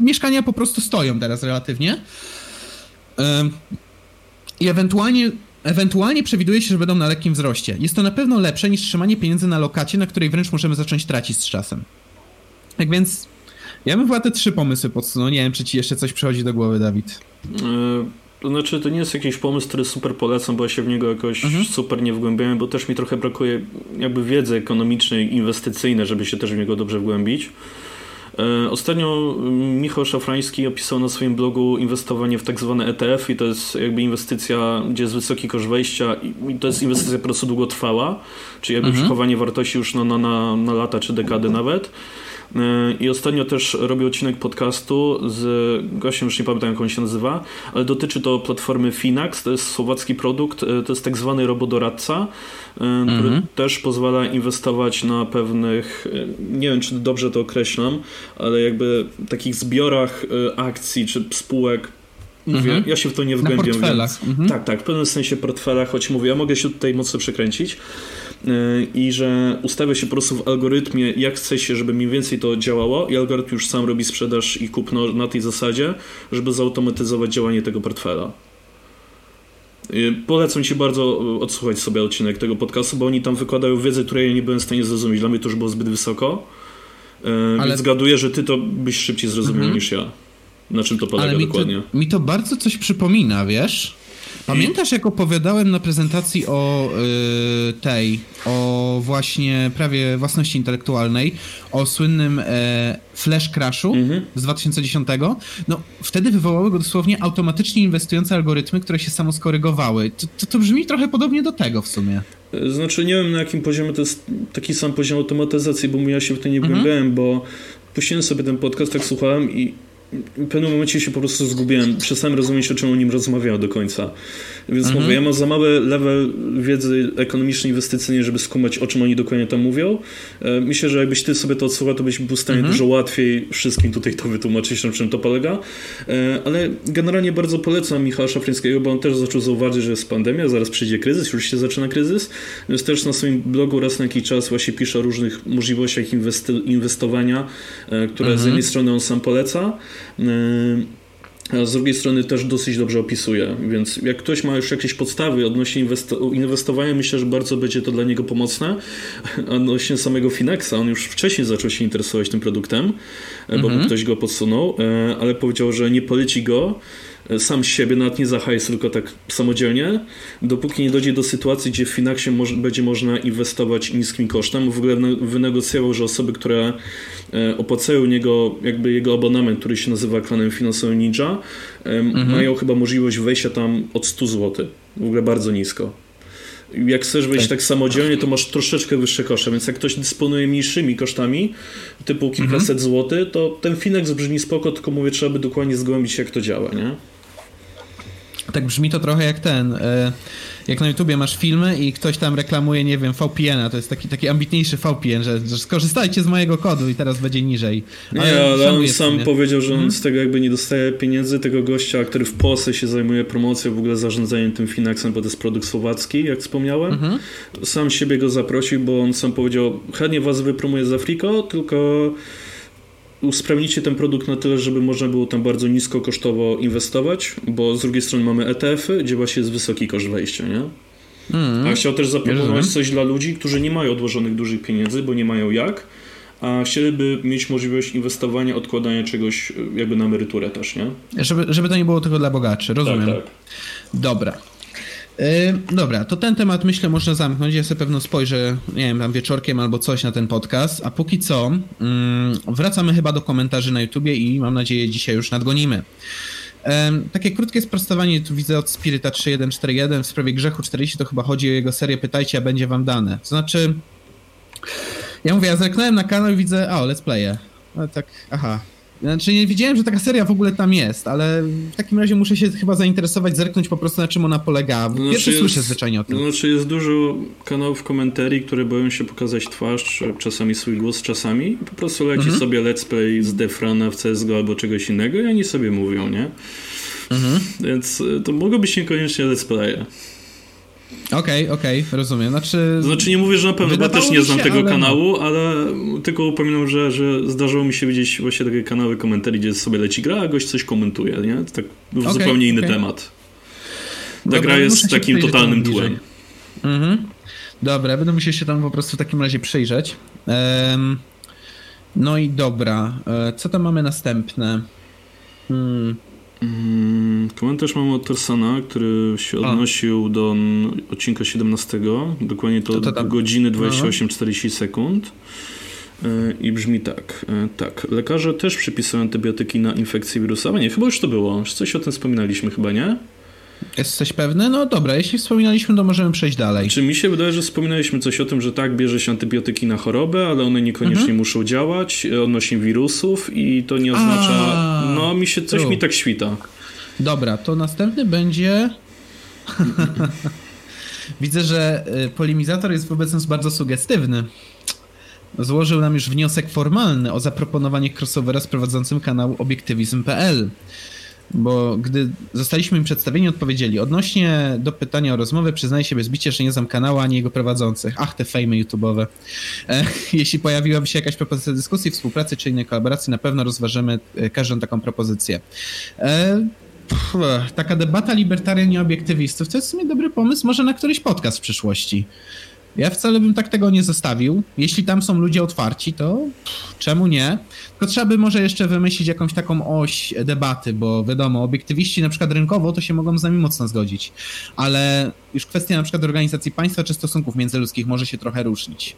mieszkania po prostu stoją teraz relatywnie. I ewentualnie, ewentualnie przewiduje się, że będą na lekkim wzroście. Jest to na pewno lepsze niż trzymanie pieniędzy na lokacie, na której wręcz możemy zacząć tracić z czasem. Tak więc ja bym chyba te trzy pomysły podsunął. Nie wiem, czy ci jeszcze coś przychodzi do głowy, Dawid. Yy, to znaczy, to nie jest jakiś pomysł, który super polecam, bo ja się w niego jakoś mhm. super nie wgłębiałem, bo też mi trochę brakuje jakby wiedzy ekonomicznej, inwestycyjnej, żeby się też w niego dobrze wgłębić. E, ostatnio mm, Michał Szafrański opisał na swoim blogu inwestowanie w tak zwane ETF i to jest jakby inwestycja, gdzie jest wysoki koszt wejścia i to jest inwestycja po prostu długotrwała, czyli jakby mhm. przechowanie wartości już na, na, na, na lata czy dekady nawet. I ostatnio też robię odcinek podcastu z gościem, już nie pamiętam jak on się nazywa, ale dotyczy to platformy Finax, to jest słowacki produkt, e, to jest tak zwany robodoradca, e, który mhm. też pozwala inwestować na pewnych, nie wiem czy dobrze to określam, ale jakby takich zbiorach akcji czy spółek Mówię, mhm. ja się w to nie wgłębiam. Na portfelach. Więc, mhm. Tak, tak, w pewnym sensie portfelach, choć mówię, ja mogę się tutaj mocno przekręcić i że ustawia się po prostu w algorytmie, jak chce się, żeby mniej więcej to działało i algorytm już sam robi sprzedaż i kupno na tej zasadzie, żeby zautomatyzować działanie tego portfela. Polecam Ci bardzo odsłuchać sobie odcinek tego podcastu, bo oni tam wykładają wiedzę, której ja nie byłem w stanie zrozumieć. Dla mnie to już było zbyt wysoko. Ale... Więc zgaduję, że Ty to byś szybciej zrozumiał mhm. niż ja. Na czym to polega Ale mi dokładnie? To, mi to bardzo coś przypomina, wiesz? Pamiętasz, jak opowiadałem na prezentacji o y, tej, o właśnie prawie własności intelektualnej, o słynnym e, Flash Crashu mhm. z 2010? No, wtedy wywołały go dosłownie automatycznie inwestujące algorytmy, które się samo skorygowały. To, to, to brzmi trochę podobnie do tego w sumie. Znaczy, nie wiem na jakim poziomie to jest taki sam poziom automatyzacji, bo ja się w to nie mhm. bo puściłem sobie ten podcast, tak słuchałem i w pewnym momencie się po prostu zgubiłem. Przestałem rozumieć, o czym o nim rozmawiał do końca. Więc mhm. mówię, ja mam za mały level wiedzy ekonomicznej, inwestycyjnej, żeby skumać, o czym oni dokładnie tam mówią. E, myślę, że jakbyś ty sobie to odsłuchał, to byś był w stanie mhm. dużo łatwiej wszystkim tutaj to wytłumaczyć, na czym to polega. E, ale generalnie bardzo polecam Michała Szafrańskiego, bo on też zaczął zauważyć, że jest pandemia, zaraz przyjdzie kryzys, już się zaczyna kryzys. Więc też na swoim blogu raz na jakiś czas właśnie pisze o różnych możliwościach inwestowania, e, które mhm. z jednej strony on sam poleca, a z drugiej strony też dosyć dobrze opisuje, więc jak ktoś ma już jakieś podstawy odnośnie inwestowania, myślę, że bardzo będzie to dla niego pomocne. <laughs> Odnośnie samego Finexa, on już wcześniej zaczął się interesować tym produktem, bo mhm. ktoś go podsunął, e, ale powiedział, że nie poleci go, sam siebie, nawet nie za hajs, tylko tak samodzielnie, dopóki nie dojdzie do sytuacji, gdzie w Finaxie będzie można inwestować niskim kosztem. W ogóle wynegocjował, że osoby, które e, opłacają niego jakby jego abonament, który się nazywa klanem finansowym Ninja, mhm. mają chyba możliwość wejścia tam od 100 zł. W ogóle bardzo nisko. Jak chcesz wejść tak. tak samodzielnie, to masz troszeczkę wyższe koszty, więc jak ktoś dysponuje mniejszymi kosztami, typu kilkaset mhm. złotych, to ten Finex brzmi spoko, tylko mówię, trzeba by dokładnie zgłębić, jak to działa, nie? Tak brzmi to trochę jak ten. E, jak na YouTubie masz filmy i ktoś tam reklamuje, nie wiem, VPN-a, to jest taki, taki ambitniejszy VPN, że, że skorzystajcie z mojego kodu i teraz będzie niżej. Ale nie, ale on sam powiedział, że on hmm? z tego jakby nie dostaje pieniędzy tego gościa, który w Polsce się zajmuje promocją, w ogóle zarządzaniem tym Finaxem, bo to jest produkt słowacki, jak wspomniałem. Mhm. Sam siebie go zaprosił, bo on sam powiedział, chętnie was wypromuję z Afriko, tylko usprawnicie ten produkt na tyle, żeby można było tam bardzo nisko kosztowo inwestować, bo z drugiej strony mamy ETF-y, gdzie właśnie jest wysoki koszt wejścia, nie? Mm, a chciał też zaproponować coś dla ludzi, którzy nie mają odłożonych dużych pieniędzy, bo nie mają jak, a chcieliby mieć możliwość inwestowania, odkładania czegoś jakby na emeryturę też, nie? Żeby, żeby to nie było tylko dla bogaczy, rozumiem. Tak, tak. Dobra. Dobra, to ten temat myślę można zamknąć. Ja sobie pewno spojrzę, nie wiem, tam wieczorkiem albo coś na ten podcast. A póki co, wracamy chyba do komentarzy na YouTubie i mam nadzieję dzisiaj już nadgonimy. Takie krótkie sprostowanie tu widzę od Spiryta 3141 w sprawie grzechu 40, to chyba chodzi o jego serię Pytajcie, a będzie wam dane. To znaczy, ja mówię, ja zerknąłem na kanał i widzę, o, let's playe. Ale tak, aha, znaczy nie wiedziałem, że taka seria w ogóle tam jest, ale w takim razie muszę się chyba zainteresować, zerknąć po prostu na czym ona polega. Pierwszy znaczy jest, słyszę zwyczajnie o tym. Znaczy jest dużo kanałów komentarii, które boją się pokazać twarz, czasami swój głos, czasami. Po prostu leci mhm. sobie let's play z Defrana w CSGO albo czegoś innego i oni sobie mówią, nie? Mhm. Więc y, to mogą być niekoniecznie let's playe. Okej, okay, okej, okay, rozumiem. Znaczy, znaczy nie mówię, że na pewno, bo też nie znam się, tego ale... kanału, ale tylko upominam, że, że zdarzyło mi się widzieć właśnie takie kanały komentarzy, gdzie sobie leci gra, a gość coś komentuje, nie? To tak okay, zupełnie inny temat. Ta Dobra, gra jest takim totalnym tłem. Mhm. Dobra, będę musiał się tam po prostu w takim razie przyjrzeć. Um, no i dobra, e, co tam mamy następne? Hmm. Mm, komentarz mam od Tersana, który się odnosił A. do odcinka 17, dokładnie to, to, to godziny 28-40 sekund. E, I brzmi tak, e, tak. Lekarze też przypisują antybiotyki na infekcję wirusowe. Nie, chyba już to było. Coś o tym wspominaliśmy chyba, nie? Jesteś pewny? No dobra, jeśli wspominaliśmy, to możemy przejść dalej. Czy mi się wydaje, że wspominaliśmy coś o tym, że tak, bierze się antybiotyki na chorobę, ale one niekoniecznie mhm. muszą działać odnośnie wirusów i to nie oznacza... A, no, mi się coś mi tak świta. Dobra, to następny będzie... <laughs> Widzę, że y, polimizator jest wobec nas bardzo sugestywny. Złożył nam już wniosek formalny o zaproponowanie crossovera z prowadzącym kanał obiektywizm.pl bo gdy zostaliśmy im przedstawieni, odpowiedzieli odnośnie do pytania o rozmowę, przyznaję się bez bicia, że nie znam kanału ani jego prowadzących. Ach, te fejmy YouTube'owe. E, <laughs> jeśli pojawiłaby się jakaś propozycja dyskusji, współpracy czy innej kolaboracji, na pewno rozważymy e, każdą taką propozycję. E, pff, taka debata libertarian i obiektywistów to jest w sumie dobry pomysł, może na któryś podcast w przyszłości. Ja wcale bym tak tego nie zostawił. Jeśli tam są ludzie otwarci, to czemu nie? Tylko trzeba by może jeszcze wymyślić jakąś taką oś debaty, bo wiadomo, obiektywiści na przykład rynkowo to się mogą z nami mocno zgodzić, ale już kwestia na przykład organizacji państwa czy stosunków międzyludzkich może się trochę różnić.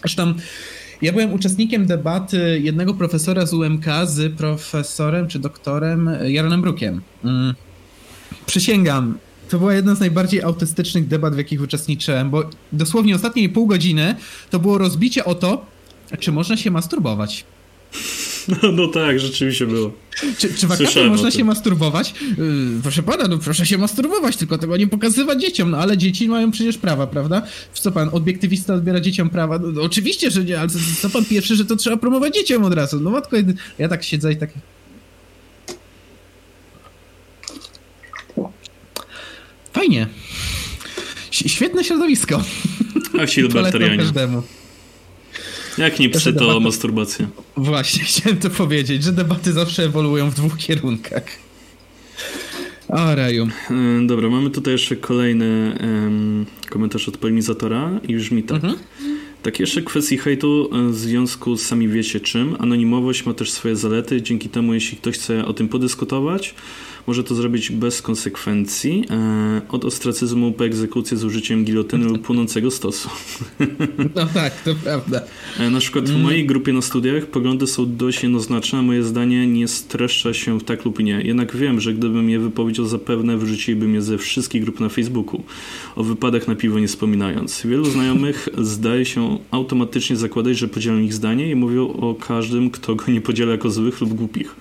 Zresztą ja byłem uczestnikiem debaty jednego profesora z UMK z profesorem czy doktorem Jaronem Brukiem. Mm. Przysięgam, to była jedna z najbardziej autystycznych debat, w jakich uczestniczyłem, bo dosłownie ostatnie pół godziny to było rozbicie o to, czy można się masturbować. No, <laughs> no tak, rzeczywiście było. Czy, czy wakatem można się masturbować? Yy, proszę pana, no proszę się masturbować, tylko tego nie pokazywać dzieciom, no ale dzieci mają przecież prawa, prawda? Co pan, obiektywista odbiera dzieciom prawa? No, no oczywiście, że nie, ale co pan pierwszy, że to trzeba promować dzieciom od razu? No matko, ja tak siedzę i tak... Fajnie. Świetne środowisko. A każdemu. Jak nie psy, to debaty... masturbacja. Właśnie, <laughs> chciałem to powiedzieć, że debaty zawsze ewoluują w dwóch kierunkach. O, raju. E, dobra, mamy tutaj jeszcze kolejny um, komentarz od polinizatora i brzmi tak. Mhm. Tak jeszcze kwestii hejtu e, w związku z sami wiecie czym. Anonimowość ma też swoje zalety, dzięki temu jeśli ktoś chce o tym podyskutować, może to zrobić bez konsekwencji, e, od ostracyzmu po egzekucję z użyciem gilotyny lub <laughs> płonącego stosu. <laughs> No tak, to prawda. E, na przykład w mm. mojej grupie na studiach poglądy są dość jednoznaczne, a moje zdanie nie streszcza się w tak lub nie. Jednak wiem, że gdybym je wypowiedział, zapewne wyrzuciliby mnie ze wszystkich grup na Facebooku, o wypadach na piwo nie wspominając. Wielu znajomych <laughs> zdaje się automatycznie zakładać, że podzielą ich zdanie i mówią o każdym, kto go nie podziela jako złych lub głupich.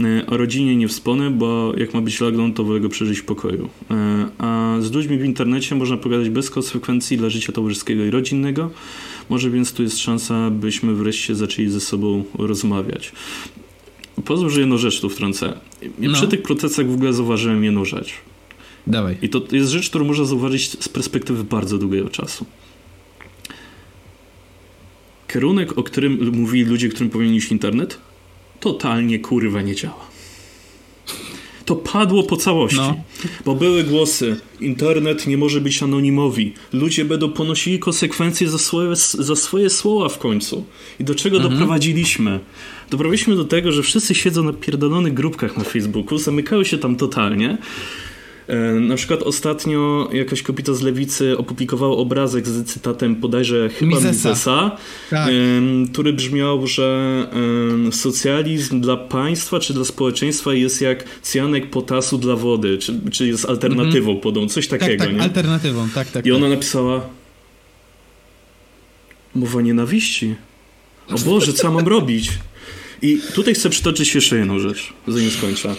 E, o rodzinie nie wspomnę, bo jak ma być lockdown, to wolę go przeżyć w pokoju. E, a z ludźmi w internecie można pogadać bez konsekwencji dla życia towarzyskiego i rodzinnego. Może więc tu jest szansa, byśmy wreszcie zaczęli ze sobą rozmawiać. Pozwól, że jedną rzecz tu wtrącę. Ja no. Przy tych protestach w ogóle zauważyłem jedną rzecz. Dawaj. I to jest rzecz, którą można zauważyć z perspektywy bardzo długiego czasu. Kierunek, o którym mówili ludzie, którym powinien iść internet, totalnie kurwa nie działa. To padło po całości, no. bo były głosy. Internet nie może być anonimowy. Ludzie będą ponosili konsekwencje za swoje, za swoje słowa w końcu. I do czego mhm. doprowadziliśmy? Doprowadziliśmy do tego, że wszyscy siedzą na pierdolonych grupkach na Facebooku, zamykają się tam totalnie na przykład ostatnio jakaś kobieta z lewicy opublikowała obrazek z cytatem bodajże chyba Misesa, Misesa tak. który brzmiał, że socjalizm dla państwa czy dla społeczeństwa jest jak cyjanek potasu dla wody, czy, czy jest alternatywą -hmm. podą, coś tak, takiego. Tak, nie? alternatywą, tak, tak. I ona tak. napisała mowa nienawiści. O Boże, co mam robić? I tutaj chcę przytoczyć jeszcze jedną rzecz, zanim skończę.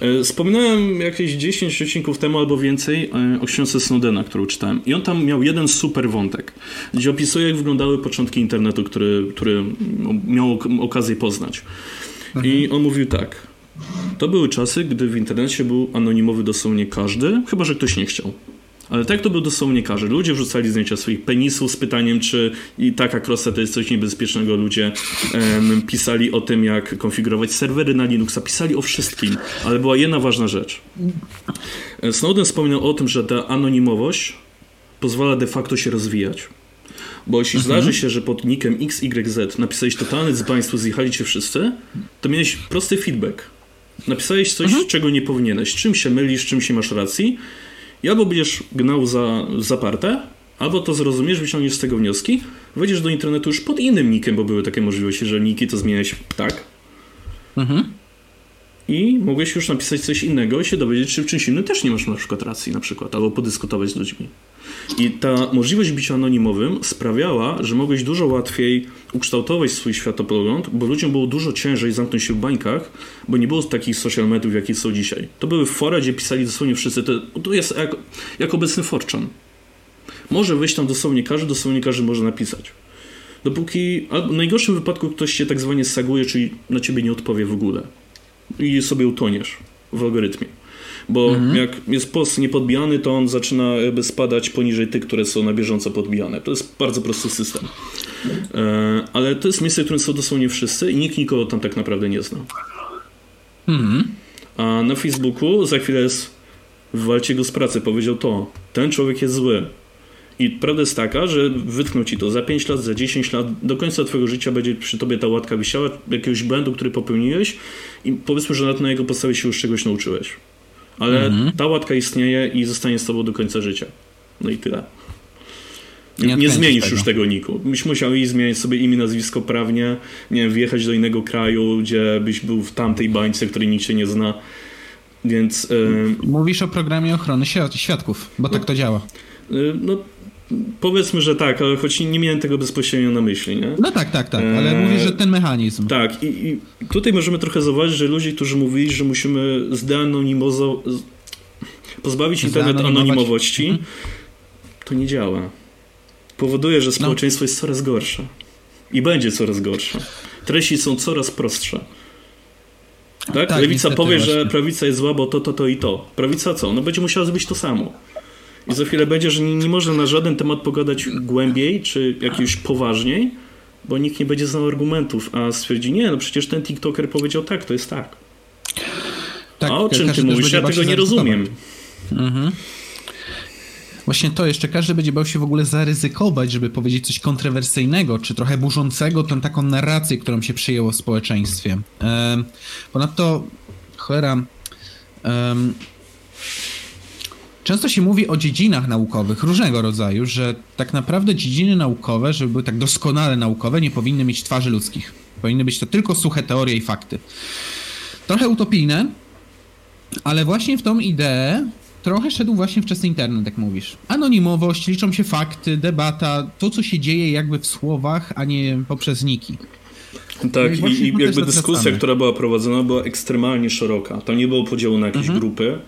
E, wspominałem jakieś 10 odcinków temu albo więcej e, o książce Snowdena, którą czytałem. I on tam miał jeden super wątek, gdzie opisuje, jak wyglądały początki internetu, który, który miał okazję poznać. Mhm. I on mówił tak. To były czasy, gdy w internecie był anonimowy dosłownie każdy, chyba że ktoś nie chciał. Ale tak to był dosłownie każdy. Ludzie wrzucali zdjęcia swoich penisów z pytaniem, czy i taka krosa to jest coś niebezpiecznego. Ludzie em, pisali o tym, jak konfigurować serwery na Linuxa, pisali o wszystkim, ale była jedna ważna rzecz. Snowden wspominał o tym, że ta anonimowość pozwala de facto się rozwijać. Bo jeśli Mhm. zdarzy się, że pod nickiem XYZ napisałeś totalny dzbaństwo, zjechali cię wszyscy, to miałeś prosty feedback. Napisałeś coś, Mhm. czego nie powinieneś. Czym się mylisz, czym się masz racji. I albo będziesz gnał za zaparte, albo to zrozumiesz, wyciągniesz z tego wnioski, wejdziesz do internetu już pod innym nickiem, bo były takie możliwości, że niki to zmieniałeś tak. Mhm. I mogłeś już napisać coś innego i się dowiedzieć, czy w czymś innym też nie masz na przykład racji, na przykład, albo podyskutować z ludźmi. I ta możliwość bycia anonimowym sprawiała, że mogłeś dużo łatwiej ukształtować swój światopogląd, bo ludziom było dużo ciężej zamknąć się w bańkach, bo nie było takich social mediów, jakie są dzisiaj. To były fora, gdzie pisali dosłownie wszyscy. To, to jest jak, jak obecny Forchan. Może wyjść tam dosłownie każdy, dosłownie każdy może napisać. Dopóki, w najgorszym wypadku ktoś się tak zwanie saguje, czyli na ciebie nie odpowie w ogóle. I sobie utoniesz w algorytmie. Bo jak jest post niepodbijany, to on zaczyna jakby spadać poniżej tych, które są na bieżąco podbijane. To jest bardzo prosty system. E, ale to jest miejsce, w którym są dosłownie wszyscy i nikt nikogo tam tak naprawdę nie zna. Mhm. A na Facebooku za chwilę jest wywalcie go z pracy, powiedział to. Ten człowiek jest zły. I prawda jest taka, że wytkną ci to za 5 lat, za 10 lat, do końca twojego życia będzie przy tobie ta łatka wisiała, jakiegoś błędu, który popełniłeś i powiedzmy, że na jego podstawie się już czegoś nauczyłeś. Ale ta łatka istnieje i zostanie z tobą do końca życia. No i tyle. Nie Nie, zmienisz tego. już tego niku. Byś musiał i zmienić sobie imię, nazwisko prawnie, nie wiem, wjechać do innego kraju, gdzie byś był w tamtej bańce, której nikt się nie zna. Więc e, Mówisz o programie ochrony świad- świadków, bo tak to działa. e, no powiedzmy, że tak, ale choć nie miałem tego bezpośrednio na myśli, nie? No tak, tak, tak, ale Eee, mówisz, że ten mechanizm. Tak, i, i tutaj możemy trochę zauważyć, że ludzie, którzy mówili, że musimy zdeanonimozować, pozbawić internet anonimowości, to nie działa. Powoduje, że społeczeństwo jest coraz gorsze. I będzie coraz gorsze. Treści są coraz prostsze. Tak? Tak, Lewica powie, że właśnie. prawica jest zła, bo to, to, to i to. Prawica co? No będzie musiała zrobić to samo. I za chwilę będzie, że nie, nie można na żaden temat pogadać głębiej, czy jakiś poważniej, bo nikt nie będzie znał argumentów, a stwierdzi, nie, no przecież ten TikToker powiedział tak, to jest tak. tak a o czym ty mówisz? Ja tego nie rozumiem. Mhm. Właśnie to jeszcze każdy będzie bał się w ogóle zaryzykować, żeby powiedzieć coś kontrowersyjnego, czy trochę burzącego tą taką narrację, którą się przyjęło w społeczeństwie. Ponadto, cholera, często się mówi o dziedzinach naukowych różnego rodzaju, że tak naprawdę dziedziny naukowe, żeby były tak doskonale naukowe, nie powinny mieć twarzy ludzkich. Powinny być to tylko suche teorie i fakty. Trochę utopijne, ale właśnie w tą ideę trochę szedł właśnie wczesny internet, jak mówisz. Anonimowość, liczą się fakty, debata, to co się dzieje jakby w słowach, a nie poprzez niki. No Tak, i i, i to jakby dyskusja, która była prowadzona, była ekstremalnie szeroka. Tam nie było podziału na jakieś Mhm. grupy,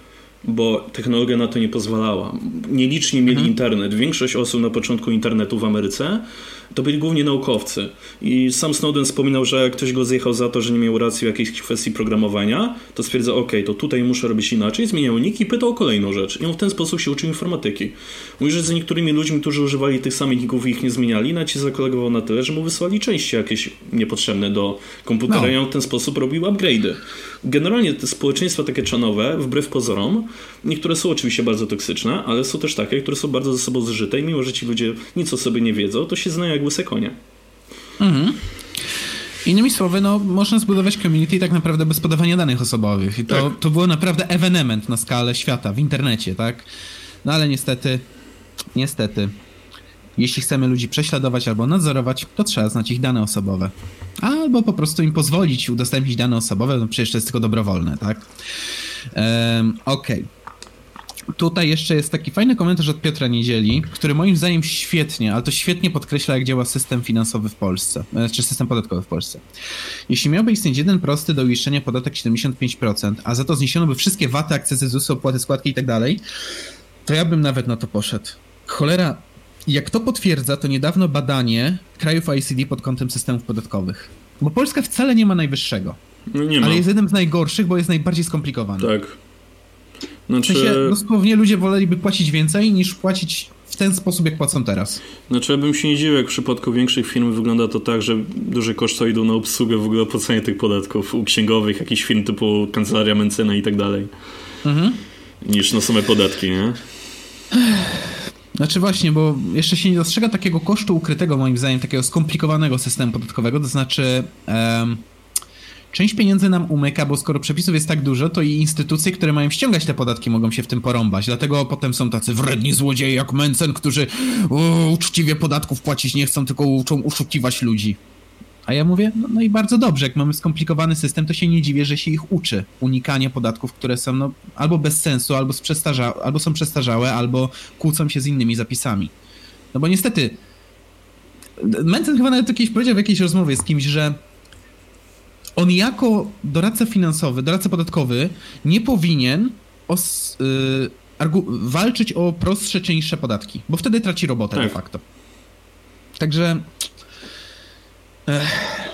bo technologia na to nie pozwalała. Nieliczni mieli Mhm. internet. Większość osób na początku internetu w Ameryce to byli głównie naukowcy. I sam Snowden wspominał, że jak ktoś go zjechał za to, że nie miał racji w jakiejś kwestii programowania, to stwierdza, ok, to tutaj muszę robić inaczej, zmieniał nick i pytał o kolejną rzecz. I on w ten sposób się uczył informatyki. Mówi, że z niektórymi ludźmi, którzy używali tych samych nicków i ich nie zmieniali, nawet się zakolegował na tyle, że mu wysłali części jakieś niepotrzebne do komputera No. i on w ten sposób robił upgrade'y. Generalnie te społeczeństwa takie czanowe, wbrew pozorom, niektóre są oczywiście bardzo toksyczne, ale są też takie, które są bardzo ze sobą zżyte i mimo, że ci ludzie nic o sobie nie wiedzą, to się znają jak łyse konie. Mhm. Innymi słowy, no, można zbudować community tak naprawdę bez podawania danych osobowych. I to, Tak. to było naprawdę ewenement na skalę świata, w internecie, tak? No ale niestety, niestety, jeśli chcemy ludzi prześladować albo nadzorować, to trzeba znać ich dane osobowe. Albo po prostu im pozwolić udostępnić dane osobowe, no przecież to jest tylko dobrowolne, tak? Um, Okej. Tutaj jeszcze jest taki fajny komentarz od Piotra Niedzieli, który moim zdaniem świetnie, ale to świetnie podkreśla, jak działa system finansowy w Polsce, e, czy system podatkowy w Polsce. Jeśli miałby istnieć jeden prosty do uiszczenia podatek 75%, a za to zniesiono by wszystkie waty, akcesy ZUS-u, opłaty, składki i tak dalej, to ja bym nawet na to poszedł. Cholera, jak to potwierdza, to niedawno badanie krajów OECD pod kątem systemów podatkowych. Bo Polska wcale nie ma najwyższego, No nie ma. ale jest jednym z najgorszych, bo jest najbardziej skomplikowany. Tak. Znaczy... W sensie, dosłownie ludzie woleliby płacić więcej niż płacić w ten sposób, jak płacą teraz. Znaczy, ja bym się nie dziwił, jak w przypadku większych firm wygląda to tak, że duże koszty idą na obsługę w ogóle opłacanie tych podatków u księgowych, jakichś firm typu Kancelaria Mencena i tak dalej. Mhm. Niż na same podatki, nie? Znaczy właśnie, bo jeszcze się nie dostrzega takiego kosztu ukrytego, moim zdaniem, takiego skomplikowanego systemu podatkowego, to znaczy... Um część pieniędzy nam umyka, bo skoro przepisów jest tak dużo, to i instytucje, które mają ściągać te podatki, mogą się w tym porąbać. Dlatego potem są tacy wredni złodzieje jak Mencen, którzy o, uczciwie podatków płacić nie chcą, tylko uczą oszukiwać ludzi. A ja mówię, no, no, i bardzo dobrze, jak mamy skomplikowany system, to się nie dziwię, że się ich uczy unikania podatków, które są no, albo bez sensu, albo, albo są przestarzałe, albo kłócą się z innymi zapisami. No bo niestety, Mencen chyba nawet kiedyś powiedział w jakiejś rozmowie z kimś, że on jako doradca finansowy, doradca podatkowy nie powinien os, y, walczyć o prostsze czy niższe podatki, bo wtedy traci robotę tak. de facto. Także... Ech.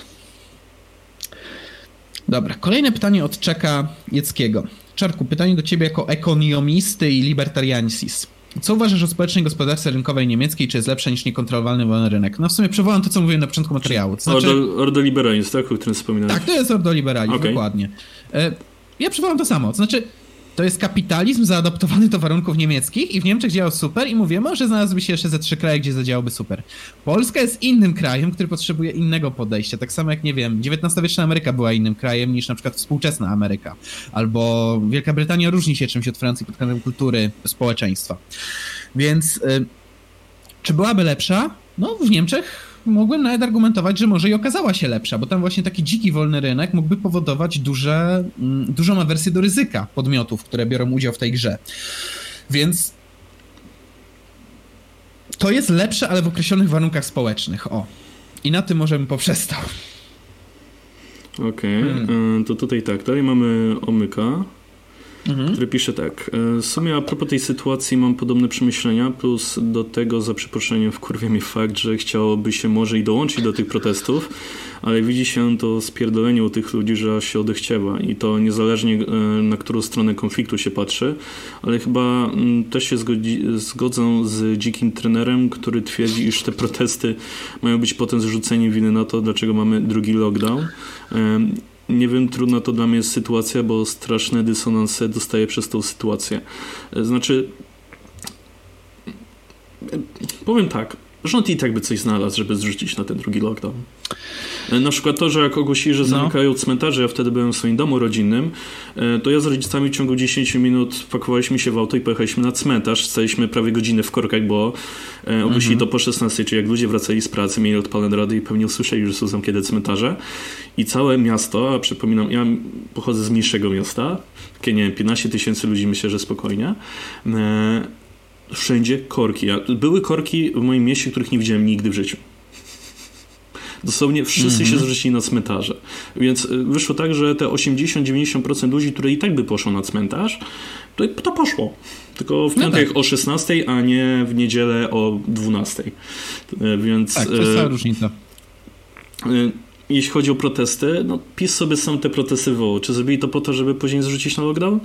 Dobra, kolejne pytanie od Czeka Jeckiego. Czarku, pytanie do ciebie jako ekonomisty i libertariansis. Co uważasz o społecznej gospodarce rynkowej niemieckiej? Czy jest lepsza niż niekontrolowalny wolny rynek? No w sumie przywołam to, co mówiłem na początku materiału. To znaczy... Ordo, ordoliberalizm, tak? O którym wspominałeś. Tak, to jest ordoliberalizm, okay. dokładnie. E, ja przywołam to samo. To znaczy, to jest kapitalizm zaadaptowany do warunków niemieckich i w Niemczech działał super i mówię, może znalazłyby się jeszcze ze trzy kraje, gdzie zadziałałby super. Polska jest innym krajem, który potrzebuje innego podejścia. Tak samo jak, nie wiem, XIX-wieczna Ameryka była innym krajem niż na przykład współczesna Ameryka. Albo Wielka Brytania różni się czymś od Francji pod kątem kultury, społeczeństwa. Więc y, czy byłaby lepsza? No, w Niemczech mogłem nawet argumentować, że może i okazała się lepsza, bo tam właśnie taki dziki wolny rynek mógłby powodować duże, mm, dużą awersję do ryzyka podmiotów, które biorą udział w tej grze. Więc to jest lepsze, ale w określonych warunkach społecznych. O. I na tym możemy poprzestał. Okej, okay. hmm. to tutaj tak, dalej mamy omyka mhm. który pisze tak. E, w sumie a propos tej sytuacji mam podobne przemyślenia, plus do tego za przeproszeniem wkurwia mnie fakt, że chciałoby się może i dołączyć do tych protestów, ale widzi się to spierdolenie u tych ludzi, że się odechciewa i to niezależnie e, na którą stronę konfliktu się patrzy, ale chyba mm, też się zgodzi, z dzikim trenerem, który twierdzi, iż te protesty mają być potem zrzuceniem winy na to, dlaczego mamy drugi lockdown nie wiem, trudna to dla mnie jest sytuacja, bo straszne dysonanse dostaję przez tą sytuację. E, znaczy, powiem tak, rząd i tak by coś znalazł, żeby zrzucić na ten drugi lockdown. E, na przykład to, że jak ogłosili, że no. zamykają cmentarze, ja wtedy byłem w swoim domu rodzinnym, e, to ja z rodzicami w ciągu 10 minut pakowaliśmy się w auto i pojechaliśmy na cmentarz. Staliśmy prawie godzinę w korkach, bo e, ogłosili mhm. to po 16, czyli jak ludzie wracali z pracy, mieli odpalone rady i pewnie usłyszeli, że są zamknięte cmentarze. I całe miasto, a przypominam, ja pochodzę z mniejszego miasta, takie nie wiem, 15 tysięcy ludzi myślę, że spokojnie wszędzie korki. Były korki w moim mieście, których nie widziałem nigdy w życiu. Dosłownie wszyscy mm -hmm. się mhm. zrzucili na cmentarze. Więc y, wyszło tak, że te 80-90% ludzi, które i tak by poszło na cmentarz, to, to poszło. Tylko w no piątek no tak. o 16, a nie w niedzielę o 12. Y, więc. Tak, to jest cała y, różnica. Jeśli chodzi o protesty, no PiS sobie sam te protesty wywołał. Czy zrobili to po to, żeby później zrzucić na lockdown?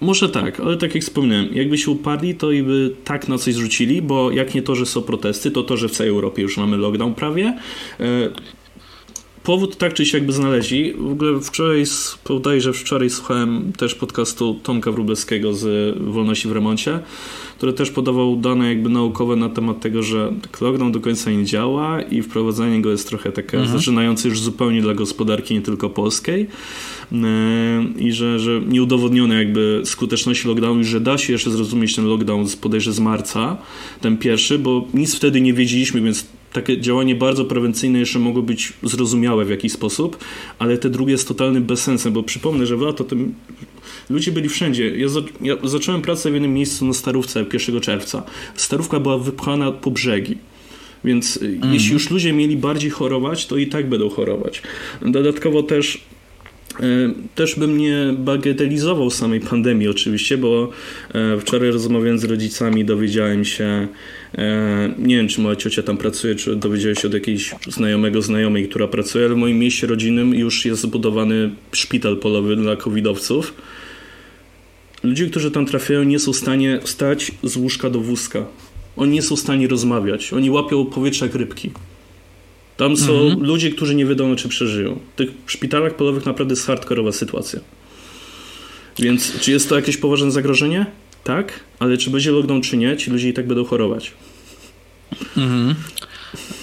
Może tak, ale tak jak wspomniałem, jakby się upadli, to i by tak na coś zrzucili, bo jak nie to, że są protesty, to to, że w całej Europie już mamy lockdown prawie. E, powód tak czy siak by znaleźli. W ogóle wczoraj, że wczoraj słuchałem też podcastu Tomka Wróblewskiego z Wolności w Remoncie, który też podawał dane jakby naukowe na temat tego, że lockdown do końca nie działa i wprowadzanie go jest trochę takie mhm. zaczynające już zupełnie dla gospodarki, nie tylko polskiej i że, że nieudowodnione jakby skuteczności lockdownu, że da się jeszcze zrozumieć ten lockdown z podejrzewam z marca, ten pierwszy, bo nic wtedy nie wiedzieliśmy, więc takie działanie bardzo prewencyjne jeszcze mogło być zrozumiałe w jakiś sposób, ale te drugie jest totalnym bezsensem, bo przypomnę, że w lato tym ludzie byli wszędzie. Ja, za, ja zacząłem pracę w jednym miejscu na Starówce 1 czerwca. Starówka była wypchana po brzegi. Więc mm. jeśli już ludzie mieli bardziej chorować, to i tak będą chorować. Dodatkowo też E, też bym nie bagatelizował samej pandemii oczywiście, bo e, wczoraj rozmawiając z rodzicami dowiedziałem się, e, nie wiem czy moja ciocia tam pracuje, czy dowiedziałem się od jakiejś znajomego znajomej, która pracuje, ale w moim mieście rodzinnym już jest zbudowany szpital polowy dla covidowców. Ludzie, którzy tam trafiają, nie są w stanie wstać z łóżka do wózka. Oni nie są w stanie rozmawiać. Oni łapią powietrze jak rybki. Tam są mhm. ludzie, którzy nie wiadomo, czy przeżyją. W tych szpitalach polowych naprawdę jest hardkorowa sytuacja. Więc czy jest to jakieś poważne zagrożenie? Tak, ale czy będzie lockdown, czy nie, ci ludzie i tak będą chorować. Mhm.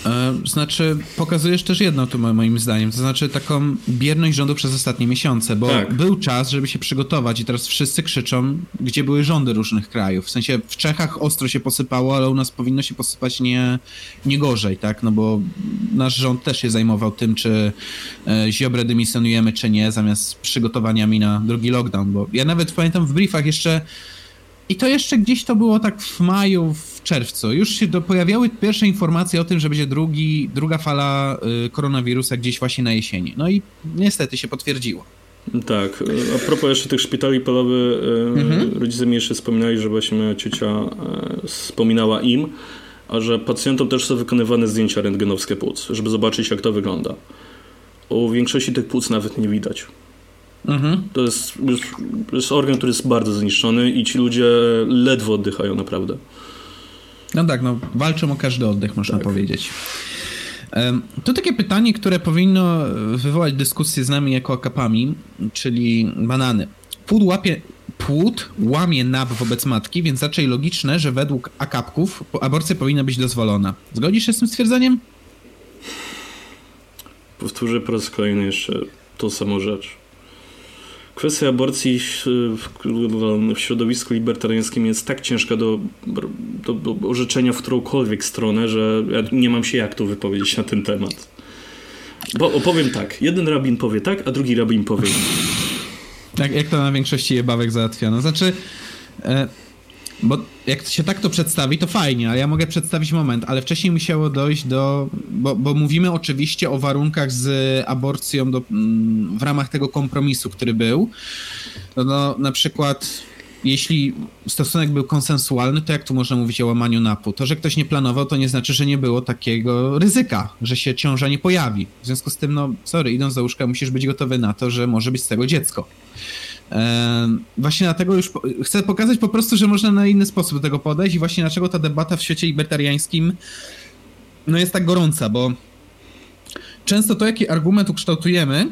E, znaczy, pokazujesz też jedno tu moim zdaniem, to znaczy taką bierność rządu przez ostatnie miesiące, bo tak. był czas, żeby się przygotować i teraz wszyscy krzyczą, gdzie były rządy różnych krajów. W sensie w Czechach ostro się posypało, ale u nas powinno się posypać nie, nie gorzej, tak? No bo nasz rząd też się zajmował tym, czy e, Ziobrę dymisjonujemy, czy nie, zamiast przygotowaniami na drugi lockdown, bo ja nawet pamiętam w briefach jeszcze i to jeszcze gdzieś to było tak w maju, w czerwcu. Już się do, pojawiały pierwsze informacje o tym, że będzie drugi, druga fala y, koronawirusa gdzieś właśnie na jesieni. No i niestety się potwierdziło. Tak. A propos jeszcze tych szpitali polowych, y, mhm. rodzice mi jeszcze wspominali, że właśnie ciocia y, wspominała im, a że pacjentom też są wykonywane zdjęcia rentgenowskie płuc, żeby zobaczyć jak to wygląda. U większości tych płuc nawet nie widać. Mhm. To, jest, to jest organ, który jest bardzo zniszczony i ci ludzie ledwo oddychają naprawdę. No tak, no walczą o każdy oddech, można tak. powiedzieć. To takie pytanie, które powinno wywołać dyskusję z nami jako akapami, czyli banany. Płód, łapie, płód łamie nab wobec matki, więc raczej logiczne, że według akapków aborcja powinna być dozwolona. Zgodzisz się z tym stwierdzeniem? Powtórzę po raz kolejny jeszcze tą samą rzecz. Kwestia aborcji w, środowisku libertariańskim jest tak ciężka do, do, do orzeczenia w którąkolwiek stronę, że ja nie mam się jak tu wypowiedzieć na ten temat. Bo opowiem tak. Jeden rabin powie tak, a drugi rabin powie tak. Jak to na większości jebawek załatwiano. Znaczy, e, bo jak się tak to przedstawi, to fajnie, ale ja mogę przedstawić moment, ale wcześniej musiało dojść do. Bo, bo mówimy oczywiście o warunkach z aborcją do, mm, w ramach tego kompromisu, który był. No, no, na przykład, jeśli stosunek był konsensualny, to jak tu można mówić o łamaniu napu? To, że ktoś nie planował, to nie znaczy, że nie było takiego ryzyka, że się ciąża nie pojawi. W związku z tym, no, sorry, idąc za łóżka, musisz być gotowy na to, że może być z tego dziecko. Właśnie dlatego już chcę pokazać po prostu, że można na inny sposób do tego podejść i właśnie dlaczego ta debata w świecie libertariańskim no jest tak gorąca, bo często to, jaki argument ukształtujemy,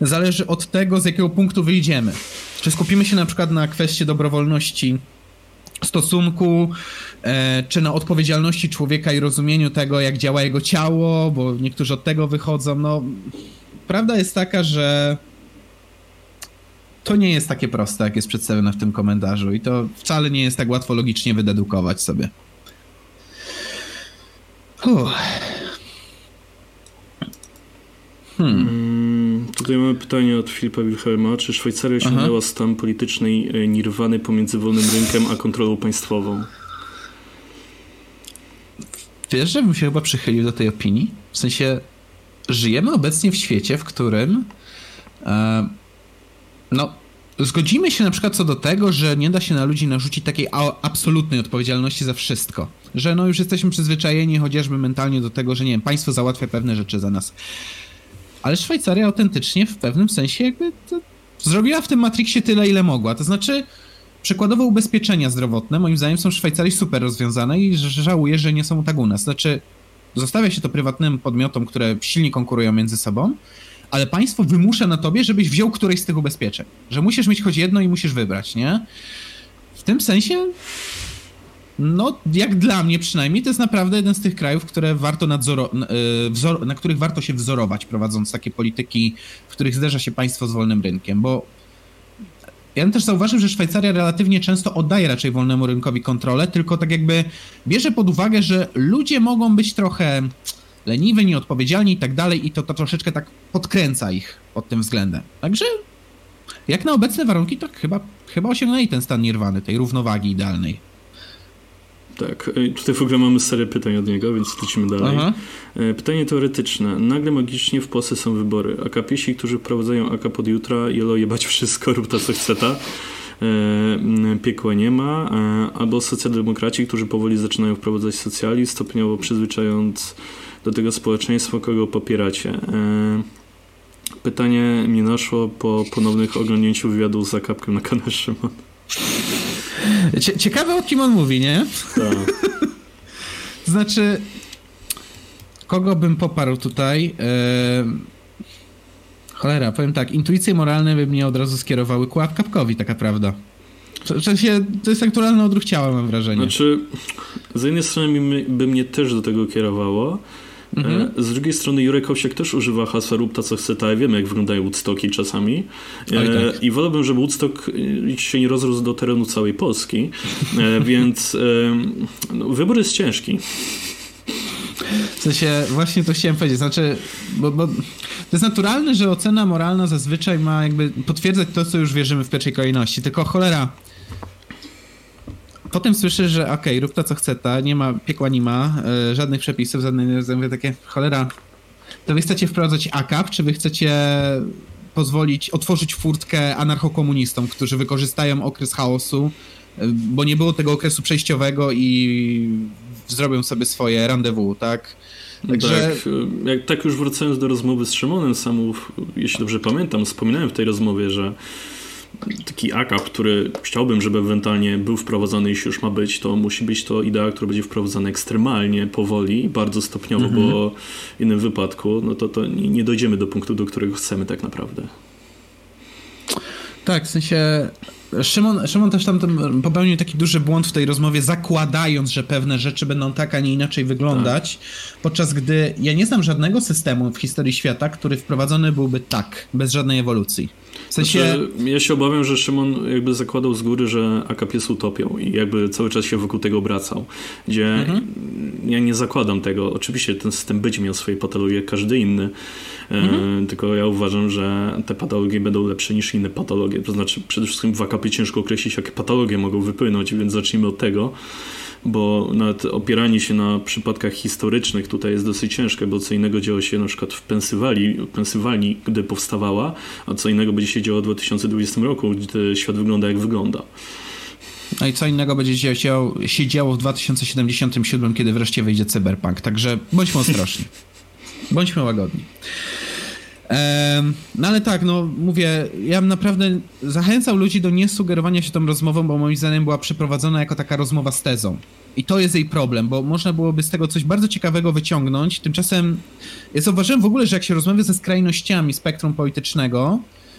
zależy od tego, z jakiego punktu wyjdziemy. Czy skupimy się na przykład na kwestii dobrowolności stosunku, e, czy na odpowiedzialności człowieka i rozumieniu tego, jak działa jego ciało, bo niektórzy od tego wychodzą. No, prawda jest taka, że to nie jest takie proste, jak jest przedstawione w tym komentarzu i to wcale nie jest tak łatwo logicznie wydedukować sobie. Uff. Hmm. hmm. Tutaj mamy pytanie od Filipa Wilhelma. Czy Szwajcaria osiągnęła Aha. stan politycznej e, nirwany pomiędzy wolnym rynkiem a kontrolą państwową? Wiesz, że bym się chyba przychylił do tej opinii? W sensie, żyjemy obecnie w świecie, w którym e, no, zgodzimy się na przykład co do tego, że nie da się na ludzi narzucić takiej absolutnej odpowiedzialności za wszystko. Że no już jesteśmy przyzwyczajeni chociażby mentalnie do tego, że nie wiem, państwo załatwia pewne rzeczy za nas. Ale Szwajcaria autentycznie w pewnym sensie jakby zrobiła w tym Matrixie tyle, ile mogła. To znaczy, przykładowo ubezpieczenia zdrowotne moim zdaniem są w Szwajcarii super rozwiązane i żałuję, że nie są tak u nas. Znaczy, zostawia się to prywatnym podmiotom, które silnie konkurują między sobą, ale państwo wymusza na tobie, żebyś wziął któreś z tych ubezpieczeń. Że musisz mieć choć jedno i musisz wybrać, nie? W tym sensie, no, jak dla mnie przynajmniej, to jest naprawdę jeden z tych krajów, które warto nadzoro, y, wzor, na których warto się wzorować, prowadząc takie polityki, w których zderza się państwo z wolnym rynkiem, bo ja bym też zauważył, że Szwajcaria relatywnie często oddaje raczej wolnemu rynkowi kontrolę, tylko tak jakby bierze pod uwagę, że ludzie mogą być trochę leniwy, nieodpowiedzialni i tak dalej i to, to troszeczkę tak podkręca ich pod tym względem. Także jak na obecne warunki, to chyba, chyba osiągnęli ten stan nierwany, tej równowagi idealnej. Tak, e, tutaj w ogóle mamy serię pytań od niego, więc lecimy dalej. Aha. E, pytanie teoretyczne. Nagle magicznie w Polsce są wybory. A kapiesi, którzy wprowadzają AK pod jutra, jelo jebać wszystko, rób to co chce ta. E, piekła nie ma. Albo socjaldemokraci, którzy powoli zaczynają wprowadzać socjalizm, stopniowo przyzwyczajając do tego społeczeństwa, kogo popieracie. E, Pytanie mi naszło po ponownych oglądnięciu wywiadu z zakapkiem na kanale Szymon. Ciekawe o kim on mówi, nie? Tak. <laughs> znaczy, kogo bym poparł tutaj? Eee... Cholera, powiem tak, intuicje moralne by mnie od razu skierowały ku Kapkowi, taka prawda. W sensie, to jest naturalny odruch ciała, mam wrażenie. Znaczy, z jednej strony by mnie też do tego kierowało, Mhm. E, z drugiej strony Jurek Owsiak też używa hasła rób to, co chce, ta. Wiemy, jak wyglądają Woodstocki czasami. Oj, e, tak. I wolałbym, żeby Woodstock e, się nie rozrósł do terenu całej Polski. <laughs> Więc no, wybór jest ciężki. W sensie, właśnie to chciałem powiedzieć. Znaczy, bo, bo to jest naturalne, że ocena moralna zazwyczaj ma jakby potwierdzać to, co już wierzymy w pierwszej kolejności. Tylko cholera, potem słyszysz, że okej, okay, rób to co chce ta, nie ma, piekła nie ma, e, żadnych przepisów, żadnych, mówię takie, cholera, to wy chcecie wprowadzać AKAP, czy wy chcecie pozwolić, otworzyć furtkę anarchokomunistom, którzy wykorzystają okres chaosu, e, bo nie było tego okresu przejściowego i zrobią sobie swoje rendezvous, tak? Także... Tak, jak, tak już wracając do rozmowy z Szymonem Samów, jeśli dobrze pamiętam, wspominałem w tej rozmowie, że taki AKAP, który chciałbym, żeby ewentualnie był wprowadzany, jeśli już ma być, to musi być to idea, która będzie wprowadzana ekstremalnie, powoli, bardzo stopniowo, mhm. bo w innym wypadku no to, to nie dojdziemy do punktu, do którego chcemy tak naprawdę. Tak, w sensie Szymon, Szymon też tam popełnił taki duży błąd w tej rozmowie, zakładając, że pewne rzeczy będą tak, a nie inaczej wyglądać, tak. podczas gdy ja nie znam żadnego systemu w historii świata, który wprowadzony byłby tak, bez żadnej ewolucji. W sensie... Znaczy, ja się obawiam, że Szymon jakby zakładał z góry, że AKP jest utopią i jakby cały czas się wokół tego obracał. Gdzie mhm. ja nie zakładam tego. Oczywiście ten system będzie miał swoje patologie, jak każdy inny. E, mhm. tylko ja uważam, że te patologie będą lepsze niż inne patologie. To znaczy przede wszystkim w AKP ciężko określić, jakie patologie mogą wypłynąć, więc zacznijmy od tego bo nawet opieranie się na przypadkach historycznych tutaj jest dosyć ciężkie, bo co innego działo się na przykład w Pensylwanii, Pensylwanii gdy powstawała, a co innego będzie się działo w 2020 roku, gdy świat wygląda jak wygląda. No i co innego będzie się, się działo w 2077, kiedy wreszcie wyjdzie cyberpunk. Także bądźmy ostrożni. Bądźmy łagodni. No ale tak, no mówię, ja bym naprawdę zachęcał ludzi do niesugerowania się tą rozmową, bo moim zdaniem była przeprowadzona jako taka rozmowa z tezą. I to jest jej problem, bo można byłoby z tego coś bardzo ciekawego wyciągnąć. Tymczasem ja zauważyłem w ogóle, że jak się rozmawia ze skrajnościami spektrum politycznego,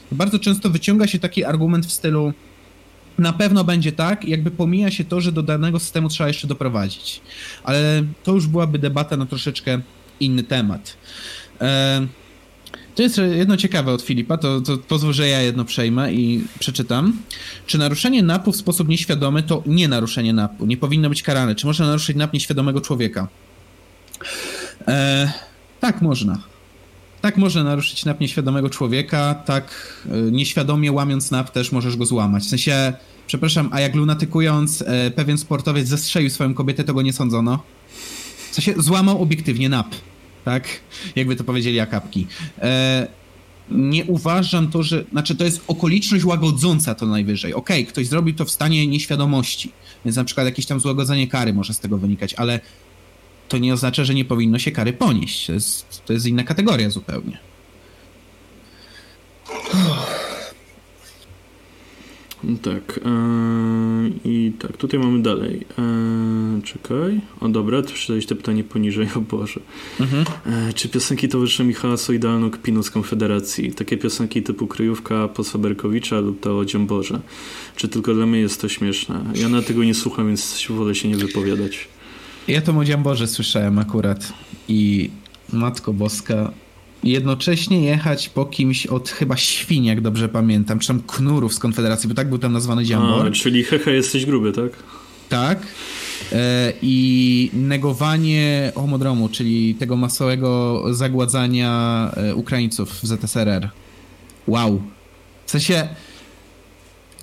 to bardzo często wyciąga się taki argument w stylu na pewno będzie tak, jakby pomija się to, że do danego systemu trzeba jeszcze doprowadzić. Ale to już byłaby debata na troszeczkę inny temat. E to jest jedno ciekawe od Filipa, to, to pozwól, że ja jedno przejmę i przeczytam. Czy naruszenie NAP-u w sposób nieświadomy to nie naruszenie NAP-u? Nie powinno być karane. Czy można naruszyć NAP nieświadomego człowieka? E, tak, można. Tak można naruszyć NAP nieświadomego człowieka, tak e, nieświadomie łamiąc NAP też możesz go złamać. W sensie, przepraszam, a jak lunatykując e, pewien sportowiec zestrzelił swoją kobietę, to go nie sądzono? W sensie, złamał obiektywnie NAP tak? Jakby to powiedzieli akapki. E, nie uważam to, że. Znaczy, to jest okoliczność łagodząca to najwyżej. Okej, okay, ktoś zrobił to w stanie nieświadomości, więc na przykład jakieś tam złagodzenie kary może z tego wynikać, ale to nie oznacza, że nie powinno się kary ponieść. To jest, to jest inna kategoria zupełnie. Tak. E, I tak, tutaj mamy dalej. E, czekaj. O dobra, to przeczytałeś to pytanie poniżej, <laughs> o Boże. Mhm. E, czy piosenki towarzysze Michała są idealną kpiną z Konfederacji? Takie piosenki typu Kryjówka po Saberkowicza lub to o Boże. Czy tylko dla mnie jest to śmieszne? Ja na tego nie słucham, więc wolę się nie wypowiadać. Ja to o Boże słyszałem akurat i Matko Boska jednocześnie jechać po kimś od chyba świń, jak dobrze pamiętam, czy tam knurów z Konfederacji, bo tak był tam nazwany Dziambor. A, czyli hehe, jesteś gruby, tak? Tak. E, I negowanie homodromu, czyli tego masowego zagładzania e, Ukraińców w ZSRR. Wow. W sensie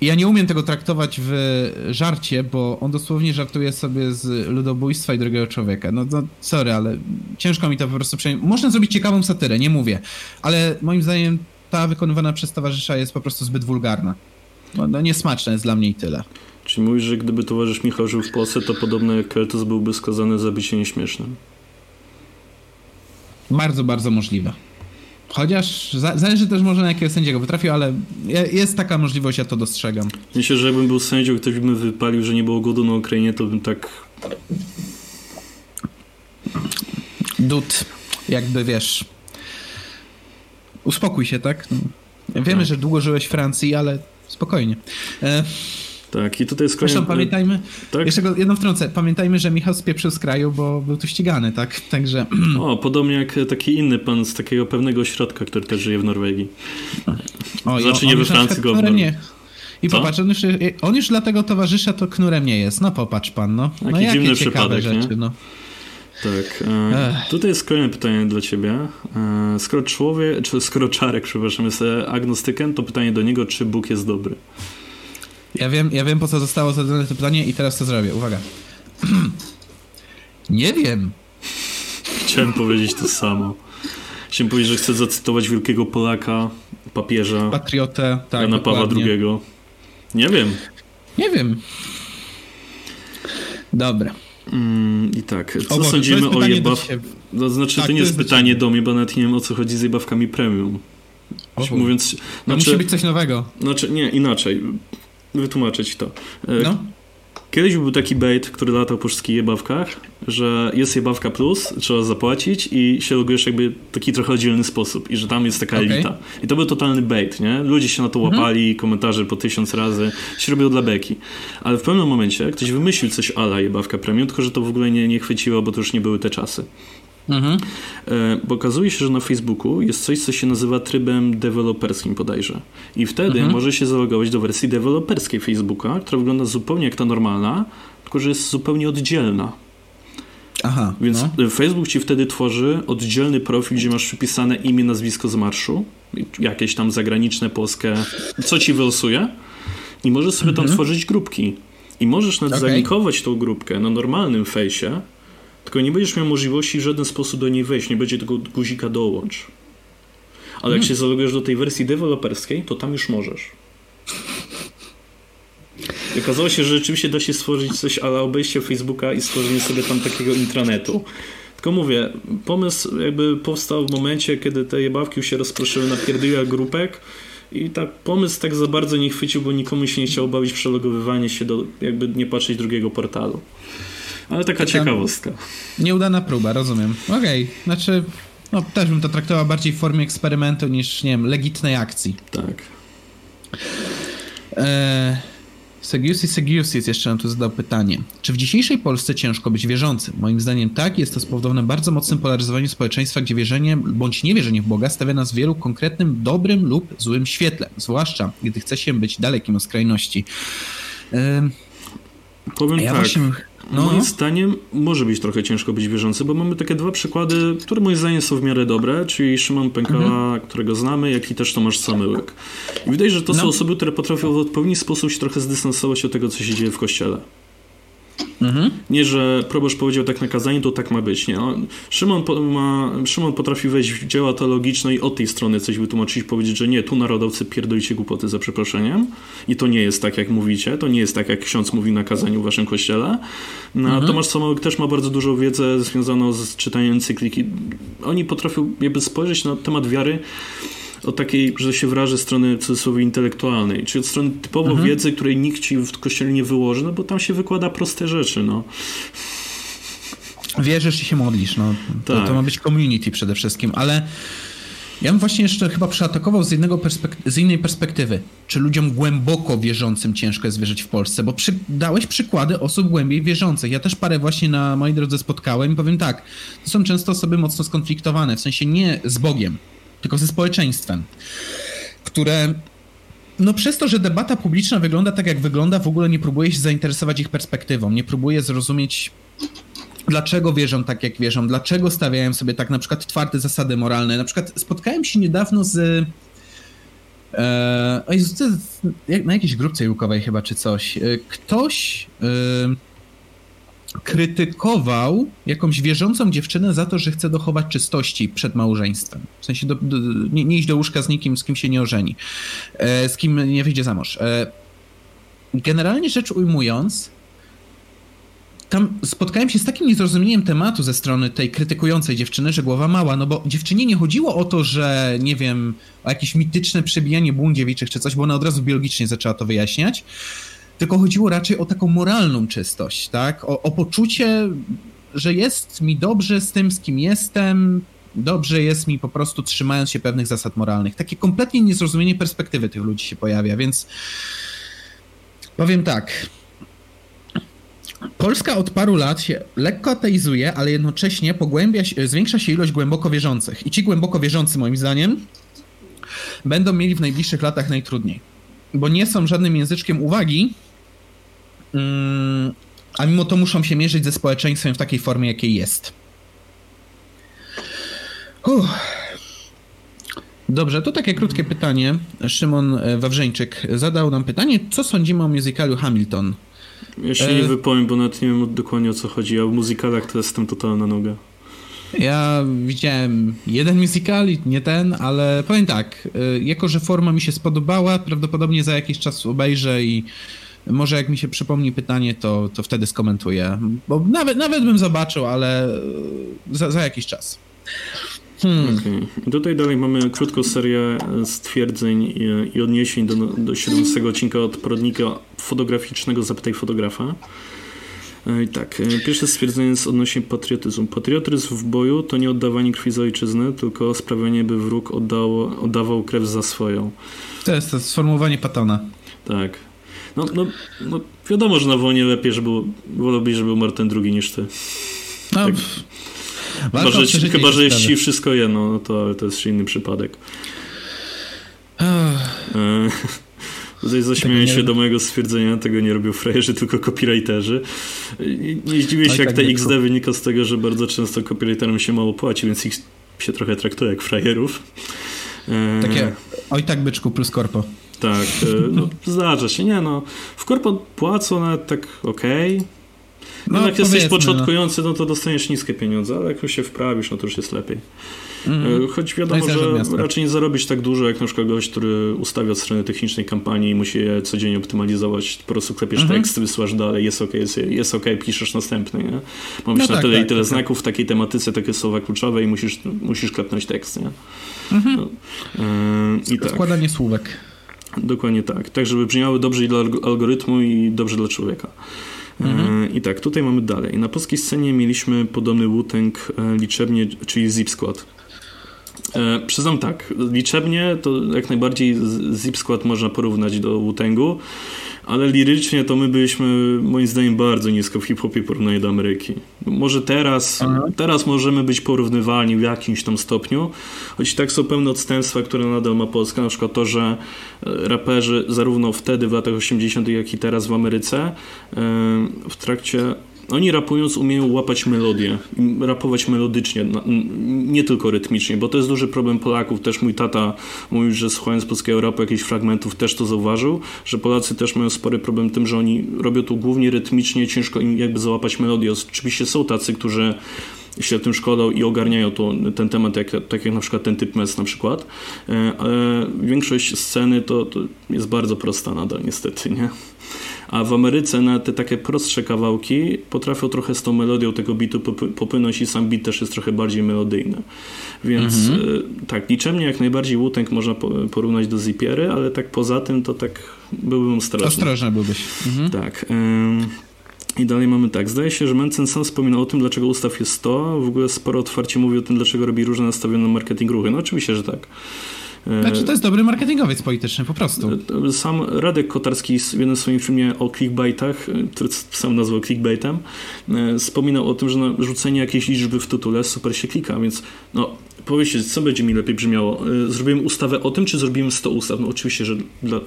ja nie umiem tego traktować w żarcie, bo on dosłownie żartuje sobie z ludobójstwa i drugiego człowieka. No, no sorry, ale ciężko mi to po prostu przyjąć. Można zrobić ciekawą satyrę, nie mówię, ale moim zdaniem ta wykonywana przez towarzysza jest po prostu zbyt wulgarna. No, no niesmaczne jest dla mnie i tyle. Czyli mówisz, że gdyby towarzysz Michał żył w Polsce, to podobno jak Keltus byłby skazany za bycie nieśmiesznym? Bardzo, bardzo możliwe. Chociaż zależy też może na jakiego sędziego potrafił, ale jest taka możliwość, ja to dostrzegam. Myślę, że jakbym był sędzią, ktoś by wypalił, że nie było głodu na Ukrainie, to bym tak... Dud, jakby wiesz... Uspokój się, tak? Wiemy, tak. że długo żyłeś w Francji, ale spokojnie. E... Tak, i tutaj jest kolejny... Zresztą pamiętajmy, tak? jeszcze jedną wtrącę, pamiętajmy, że Michał spieprzył z kraju, bo był tu ścigany, tak? <clears throat> Także... O, podobnie jak taki inny pan z takiego pewnego ośrodka, który też żyje w Norwegii. O, znaczy nie we Francji, <laughs> go w nie. I Co? popatrz, on już, on już dla tego towarzysza to knurem nie jest. No popatrz pan, no. no Taki dziwny przypadek, rzeczy, nie? No. Tak. E, tutaj jest kolejne pytanie dla ciebie. E, skoro człowiek, czy skoro Czarek, przepraszam, jest agnostykiem, to pytanie do niego, czy Bóg jest dobry? Ja wiem, ja wiem po co zostało zadane to pytanie i teraz to zrobię. Uwaga. <clears throat> Nie wiem. Chciałem powiedzieć to samo. Chciałem powiedzieć, że chcę zacytować wielkiego Polaka, papieża. Patriotę, tak. Jana Pawła II. Nie wiem. Nie wiem. Dobra. Mm, I tak, co Boże, sądzimy o jebawkach? To znaczy, tak, to nie jest, jest pytanie do mnie, bo nawet nie wiem o co chodzi z jebawkami premium. Mówiąc, no znaczy, musi być coś nowego. Znaczy, nie, inaczej. Wytłumaczę ci to. E, no. Kiedyś był taki bait, który latał po wszystkich jebawkach, że jest jebawka plus, trzeba zapłacić i się logujesz jakby w taki trochę oddzielny sposób i że tam jest taka okay. elita. I to był totalny bait, nie? Ludzie się na to mhm. łapali, mhm. komentarze po tysiąc razy, się robiło dla beki. Ale w pewnym momencie ktoś wymyślił coś ala jebawka premium, tylko że to w ogóle nie, nie chwyciło, bo to już nie były te czasy. Mhm. E, bo okazuje się, że na Facebooku jest coś, co się nazywa trybem deweloperskim bodajże. I wtedy mhm. może się zalogować do wersji deweloperskiej Facebooka, która wygląda zupełnie jak ta normalna, tylko że jest zupełnie oddzielna. Aha. Więc no. Facebook ci wtedy tworzy oddzielny profil, gdzie masz przypisane imię, nazwisko z marszu, jakieś tam zagraniczne, polskie, co ci wylosuje i możesz sobie tam mhm. tworzyć grupki. I możesz nawet okay. tą grupkę na normalnym fejsie, tylko nie będziesz miał możliwości w żaden sposób do niej wejść, nie będzie tego guzika dołącz. Ale hmm. jak się zalogujesz do tej wersji deweloperskiej, to tam już możesz. I okazało się, że rzeczywiście da się stworzyć coś ale obejście Facebooka i stworzenie sobie tam takiego intranetu. Tylko mówię, pomysł jakby powstał w momencie, kiedy te jebawki się rozproszyły na pierdyle grupek i tak pomysł tak za bardzo nie chwycił, bo nikomu się nie chciało bawić przelogowywanie się do jakby nie patrzeć drugiego portalu. Ale taka ciekawostka. Nieudana próba, rozumiem. Okej, okay. znaczy, no też bym to traktował bardziej w formie eksperymentu niż, nie wiem, legitnej akcji. Tak. E, Segiusi Segiusis jeszcze nam tu zadał pytanie. Czy w dzisiejszej Polsce ciężko być wierzącym? Moim zdaniem tak, jest to spowodowane bardzo mocnym polaryzowaniem społeczeństwa, gdzie wierzenie bądź niewierzenie w Boga stawia nas w wielu konkretnym dobrym lub złym świetle, zwłaszcza gdy chce się być dalekim od skrajności. E, Powiem ja tak. Właśnie... No. Moim zdaniem może być trochę ciężko być wierzący, bo mamy takie dwa przykłady, które moim zdaniem są w miarę dobre, czyli Szymon Pękała, mhm. którego znamy, jak i też Tomasz Samyłek. I widać, że to no. są osoby, które potrafią w odpowiedni sposób się trochę zdystansować od tego, co się dzieje w kościele. Mhm. Nie, że proboszcz powiedział tak na kazaniu, to tak ma być. Nie? Szymon, ma, Szymon potrafi wejść w dzieła teologiczne i od tej strony coś wytłumaczyć, powiedzieć, że nie, tu narodowcy pierdolicie głupoty za przeproszeniem i to nie jest tak, jak mówicie, to nie jest tak, jak ksiądz mówi na kazaniu w waszym kościele. No, mhm. Tomasz Samołek też ma bardzo dużą wiedzę związaną z czytaniem encykliki. Oni potrafią jakby spojrzeć na temat wiary od takiej, że się wyrażę, strony cudzysłowie intelektualnej, czyli od strony typowo mhm. wiedzy, której nikt ci w kościele nie wyłoży, no bo tam się wykłada proste rzeczy, no. Wierzysz i się modlisz, no. To, tak. to ma być community przede wszystkim, ale ja bym właśnie jeszcze chyba przeatakował z, jednego z innej perspektywy. Czy ludziom głęboko wierzącym ciężko jest wierzyć w Polsce? Bo przy dałeś przykłady osób głębiej wierzących. Ja też parę właśnie na mojej drodze spotkałem i powiem tak, to są często osoby mocno skonfliktowane, w sensie nie z Bogiem, tylko ze społeczeństwem, które no przez to, że debata publiczna wygląda tak, jak wygląda, w ogóle nie próbuje się zainteresować ich perspektywą, nie próbuje zrozumieć, dlaczego wierzą tak, jak wierzą, dlaczego stawiają sobie tak na przykład twarde zasady moralne. Na przykład spotkałem się niedawno z... E, na jakiejś grupce jukowej chyba, czy coś. E, ktoś... E, krytykował jakąś wierzącą dziewczynę za to, że chce dochować czystości przed małżeństwem. W sensie do, do, nie, nie iść do łóżka z nikim, z kim się nie ożeni, e, z kim nie wyjdzie za mąż. E, generalnie rzecz ujmując, tam spotkałem się z takim niezrozumieniem tematu ze strony tej krytykującej dziewczyny, że głowa mała, no bo dziewczynie nie chodziło o to, że nie wiem, o jakieś mityczne przebijanie błądziewiczych czy coś, bo ona od razu biologicznie zaczęła to wyjaśniać, tylko chodziło raczej o taką moralną czystość, tak? O, o poczucie, że jest mi dobrze z tym, z kim jestem, dobrze jest mi po prostu trzymając się pewnych zasad moralnych. Takie kompletnie niezrozumienie perspektywy tych ludzi się pojawia, więc powiem tak. Polska od paru lat się lekko ateizuje, ale jednocześnie pogłębia się, zwiększa się ilość głęboko wierzących. I ci głęboko wierzący, moim zdaniem, będą mieli w najbliższych latach najtrudniej. Bo nie są żadnym języczkiem uwagi, a mimo to muszą się mierzyć ze społeczeństwem w takiej formie, jakiej jest. Uff. Dobrze, to takie krótkie pytanie. Szymon Wawrzeńczyk zadał nam pytanie, co sądzimy o musicalu Hamilton? Ja się e... nie wypowiem, bo nawet nie wiem dokładnie o co chodzi. Ja w muzykalach to jestem totalna noga. Ja widziałem jeden musical, nie ten, ale powiem tak, e, jako że forma mi się spodobała, prawdopodobnie za jakiś czas obejrzę i może jak mi się przypomni pytanie, to, to wtedy skomentuję. Bo nawet, nawet bym zobaczył, ale e, za, za jakiś czas. Hmm. Okay. Tutaj dalej mamy krótką serię stwierdzeń i, i odniesień do, do 17 odcinka od poradnika fotograficznego Zapytaj fotografa. E, I tak, e, pierwsze stwierdzenie jest odnośnie patriotyzmu. Patriotyzm w boju to nie oddawanie krwi za ojczyznę, tylko sprawianie, by wróg oddało, oddawał krew za swoją. To jest to sformułowanie Patona. Tak. No, no, no wiadomo, że na wojnie lepiej, żeby wolałbyś, żeby był Martin II niż ty. No, tak. Chyba, że, chyba, że jeśli wszystko jedno, no to, to jest inny przypadek. E, <laughs> tutaj zaśmieję się do mojego stwierdzenia, tego nie robią frajerzy, tylko copywriterzy. Nie zdziwię się, jak tak te XD wynika z tego, że bardzo często copywriterom się mało płaci, więc ich się trochę traktuje jak frajerów. E, Takie, oj tak byczku plus korpo. Tak, e, no, zdarza się, nie no. W korpo płacą nawet tak okej, okay no, no jak jesteś no. początkujący, no. no to dostaniesz niskie pieniądze, ale jak już się wprawisz, no to już jest lepiej. Mm. Choć wiadomo, no że raczej nie zarobisz tak dużo, jak na przykład gość, który ustawia od strony technicznej kampanii i musi je codziennie optymalizować. Po prostu klepiesz mm -hmm. tekst, wysyłasz dalej, jest ok, jest, jest ok, piszesz następny, nie? Mam no tak, na tyle tak, i tyle tak, tak, znaków w takiej tematyce, takie słowa kluczowe i musisz, musisz klepnąć tekst, nie? Mm -hmm. no, i tak. Składanie słówek. Dokładnie tak. Tak, żeby brzmiały dobrze i dla algorytmu i dobrze dla człowieka. Mhm. I tak, tutaj mamy dalej. Na polskiej scenie mieliśmy podobny Wu-Tang e, liczebnie, czyli Zip Squad. E, przyznam tak, liczebnie to jak najbardziej Zip Squad można porównać do Wu-Tangu, ale lirycznie to my byliśmy moim zdaniem bardzo nisko w hip-hopie porównanie do Ameryki. Może teraz, teraz możemy być porównywalni w jakimś tam stopniu, choć tak są pewne odstępstwa, które nadal ma Polska, na przykład to, że e, raperzy zarówno wtedy w latach 80., jak i teraz w Ameryce e, w trakcie oni rapując umieją łapać melodię, rapować melodycznie, nie tylko rytmicznie, bo to jest duży problem Polaków. Też mój tata mówił, że słuchając polskiego rapu jakichś fragmentów też to zauważył, że Polacy też mają spory problem tym, że oni robią to głównie rytmicznie, ciężko im jakby załapać melodię. Oczywiście są tacy, którzy się tym szkodą i ogarniają to, ten temat, jak, tak jak na przykład ten typ mes na przykład, e, ale większość sceny to, to jest bardzo prosta nadal niestety, nie? A w Ameryce na te takie prostsze kawałki potrafią trochę z tą melodią tego bitu popłynąć i sam bit też jest trochę bardziej melodyjny. Więc mhm. E, tak, liczebnie jak najbardziej Wu-Tang można porównać do Zipiery, ale tak poza tym to tak byłbym ostrożny. Ostrożny byłbyś. Mhm. Tak. I dalej mamy tak. Zdaje się, że Mencen sam wspominał o tym, dlaczego ustaw jest 100. W ogóle sporo otwarcie mówi o tym, dlaczego robi różne nastawione marketing ruchy. No oczywiście, że tak. Znaczy to jest dobry marketingowiec polityczny, po prostu. Sam Radek Kotarski w jednym swoim filmie o clickbaitach, który sam nazwał clickbaitem, e, wspominał o tym, że rzucenie jakiejś liczby w tytule super się klika, więc no, powiedzcie, co będzie mi lepiej brzmiało? E, zrobiłem ustawę o tym, czy zrobiłem 100 ustaw? No oczywiście, że dla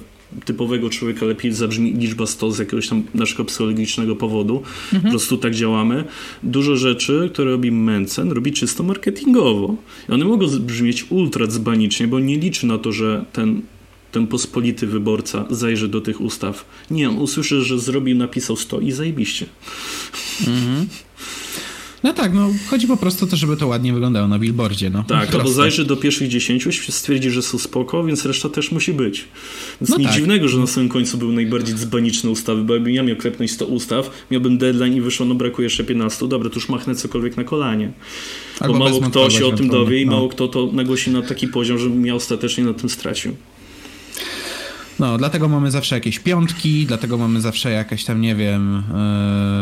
typowego człowieka lepiej zabrzmi liczba 100 z jakiegoś tam naszego psychologicznego powodu. Mhm. Po prostu tak działamy. Dużo rzeczy, które robi Mencen, robi czysto marketingowo. I one mogą brzmieć ultra dzbanicznie, bo nie liczy na to, że ten ten pospolity wyborca zajrzy do tych ustaw. Nie, on usłyszy, że zrobił, napisał 100 i zajebiście. Mhm. No tak, no chodzi po prostu o to, żeby to ładnie wyglądało na billboardzie. No. Tak, albo zajrzy do pierwszych dziesięciu, stwierdzi, że są spoko, więc reszta też musi być. Więc no nic tak. dziwnego, że na samym końcu był najbardziej dzbaniczne ustawy, bo jakbym ja miał klepnąć 100 ustaw, miałbym deadline i wyszło, no brakuje jeszcze 15, dobra, to już machnę cokolwiek na kolanie. Albo bo mało kto się o tym dowie i no. mało kto to nagłosi na taki poziom, że ja ostatecznie na tym stracił. No, dlatego mamy zawsze jakieś piątki, dlatego mamy zawsze jakieś tam, nie wiem...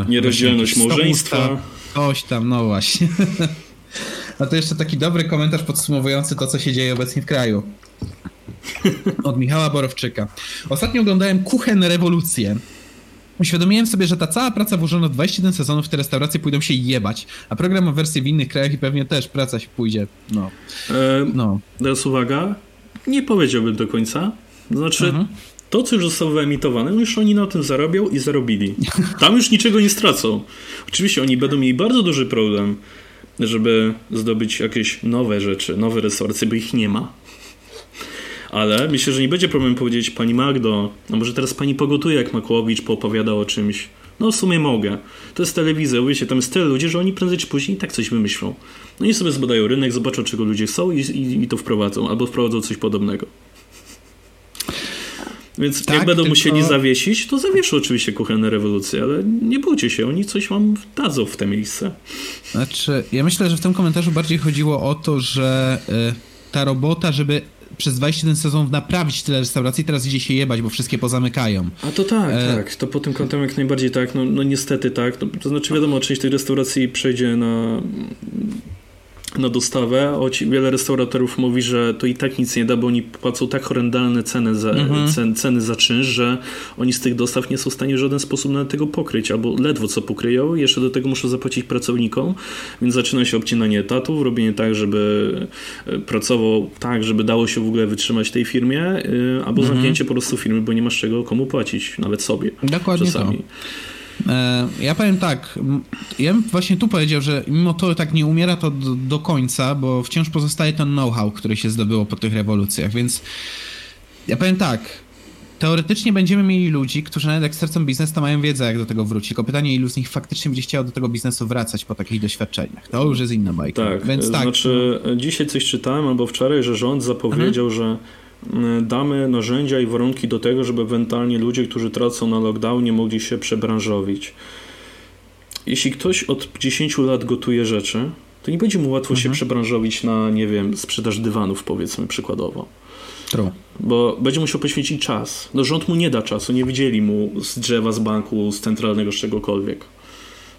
Yy, Nierozdzielność małżeństwa. Coś tam, no właśnie. <laughs> A to jeszcze taki dobry komentarz podsumowujący to, co się dzieje obecnie w kraju. Od Michała Borowczyka. Ostatnio oglądałem Kuchen Rewolucję. Uświadomiłem sobie, że ta cała praca włożona w 21 sezonów, te restauracje pójdą się jebać, a program ma wersję w innych krajach i pewnie też praca się pójdzie. No. E, no. Teraz uwaga, nie powiedziałbym do końca. Znaczy, mhm. to co już zostało wyemitowane, no już oni na tym zarobią i zarobili. Tam już niczego nie stracą. Oczywiście oni będą mieli bardzo duży problem, żeby zdobyć jakieś nowe rzeczy, nowe restauracje, bo ich nie ma. Ale myślę, że nie będzie problemu powiedzieć pani Magdo, no może teraz pani pogotuje, jak Makłowicz poopowiada o czymś. No w sumie mogę. To jest telewizja, wiecie, tam jest tyle ludzi, że oni prędzej czy później i tak coś wymyślą. No i sobie zbadają rynek, zobaczą czego ludzie chcą i, i, i to wprowadzą, albo wprowadzą coś podobnego. Więc tak, jak będą tylko... musieli zawiesić, to zawieszą oczywiście kuchenne rewolucje, ale nie bójcie się, oni coś wam dadzą w te miejsce. Znaczy, ja myślę, że w tym komentarzu bardziej chodziło o to, że y, ta robota, żeby przez 21 sezonów naprawić tyle restauracji, teraz idzie się jebać, bo wszystkie pozamykają. A to tak, e... tak. To po tym kątem jak najbardziej tak. No, no niestety tak. No, to znaczy wiadomo, część tych restauracji przejdzie na na dostawę, choć wiele restauratorów mówi, że to i tak nic nie da, bo oni płacą tak horrendalne ceny za, mhm. cen, ceny za czynsz, że oni z tych dostaw nie są w stanie w żaden sposób nawet tego pokryć, albo ledwo co pokryją, jeszcze do tego muszą zapłacić pracownikom, więc zaczyna się obcinanie etatów, robienie tak, żeby e, pracował tak, żeby dało się w ogóle wytrzymać tej firmie, e, albo mhm. zamknięcie po prostu firmy, bo nie masz czego komu płacić, nawet sobie. Dokładnie czasami. To. E, ja powiem tak, ja bym właśnie tu powiedział, że mimo to tak nie umiera to do, do końca, bo wciąż pozostaje ten know-how, który się zdobyło po tych rewolucjach, więc ja powiem tak, teoretycznie będziemy mieli ludzi, którzy nawet jak sercem biznes, to mają wiedzę, jak do tego wrócić. Tylko pytanie, ilu z nich faktycznie będzie chciało do tego biznesu wracać po takich doświadczeniach. To już jest inna bajka. Tak, Więc tak znaczy no. dzisiaj coś czytałem, albo wczoraj, że rząd zapowiedział, mhm. że damy narzędzia i warunki do tego, żeby ewentualnie ludzie, którzy tracą na lockdownie, mogli się przebranżowić. Jeśli ktoś od 10 lat gotuje rzeczy, to nie będzie mu łatwo mhm. się przebranżowić na, nie wiem, sprzedaż dywanów, powiedzmy przykładowo. True. Bo będzie musiał poświęcić czas. No rząd mu nie da czasu, nie widzieli mu z drzewa, z banku, z centralnego, z czegokolwiek.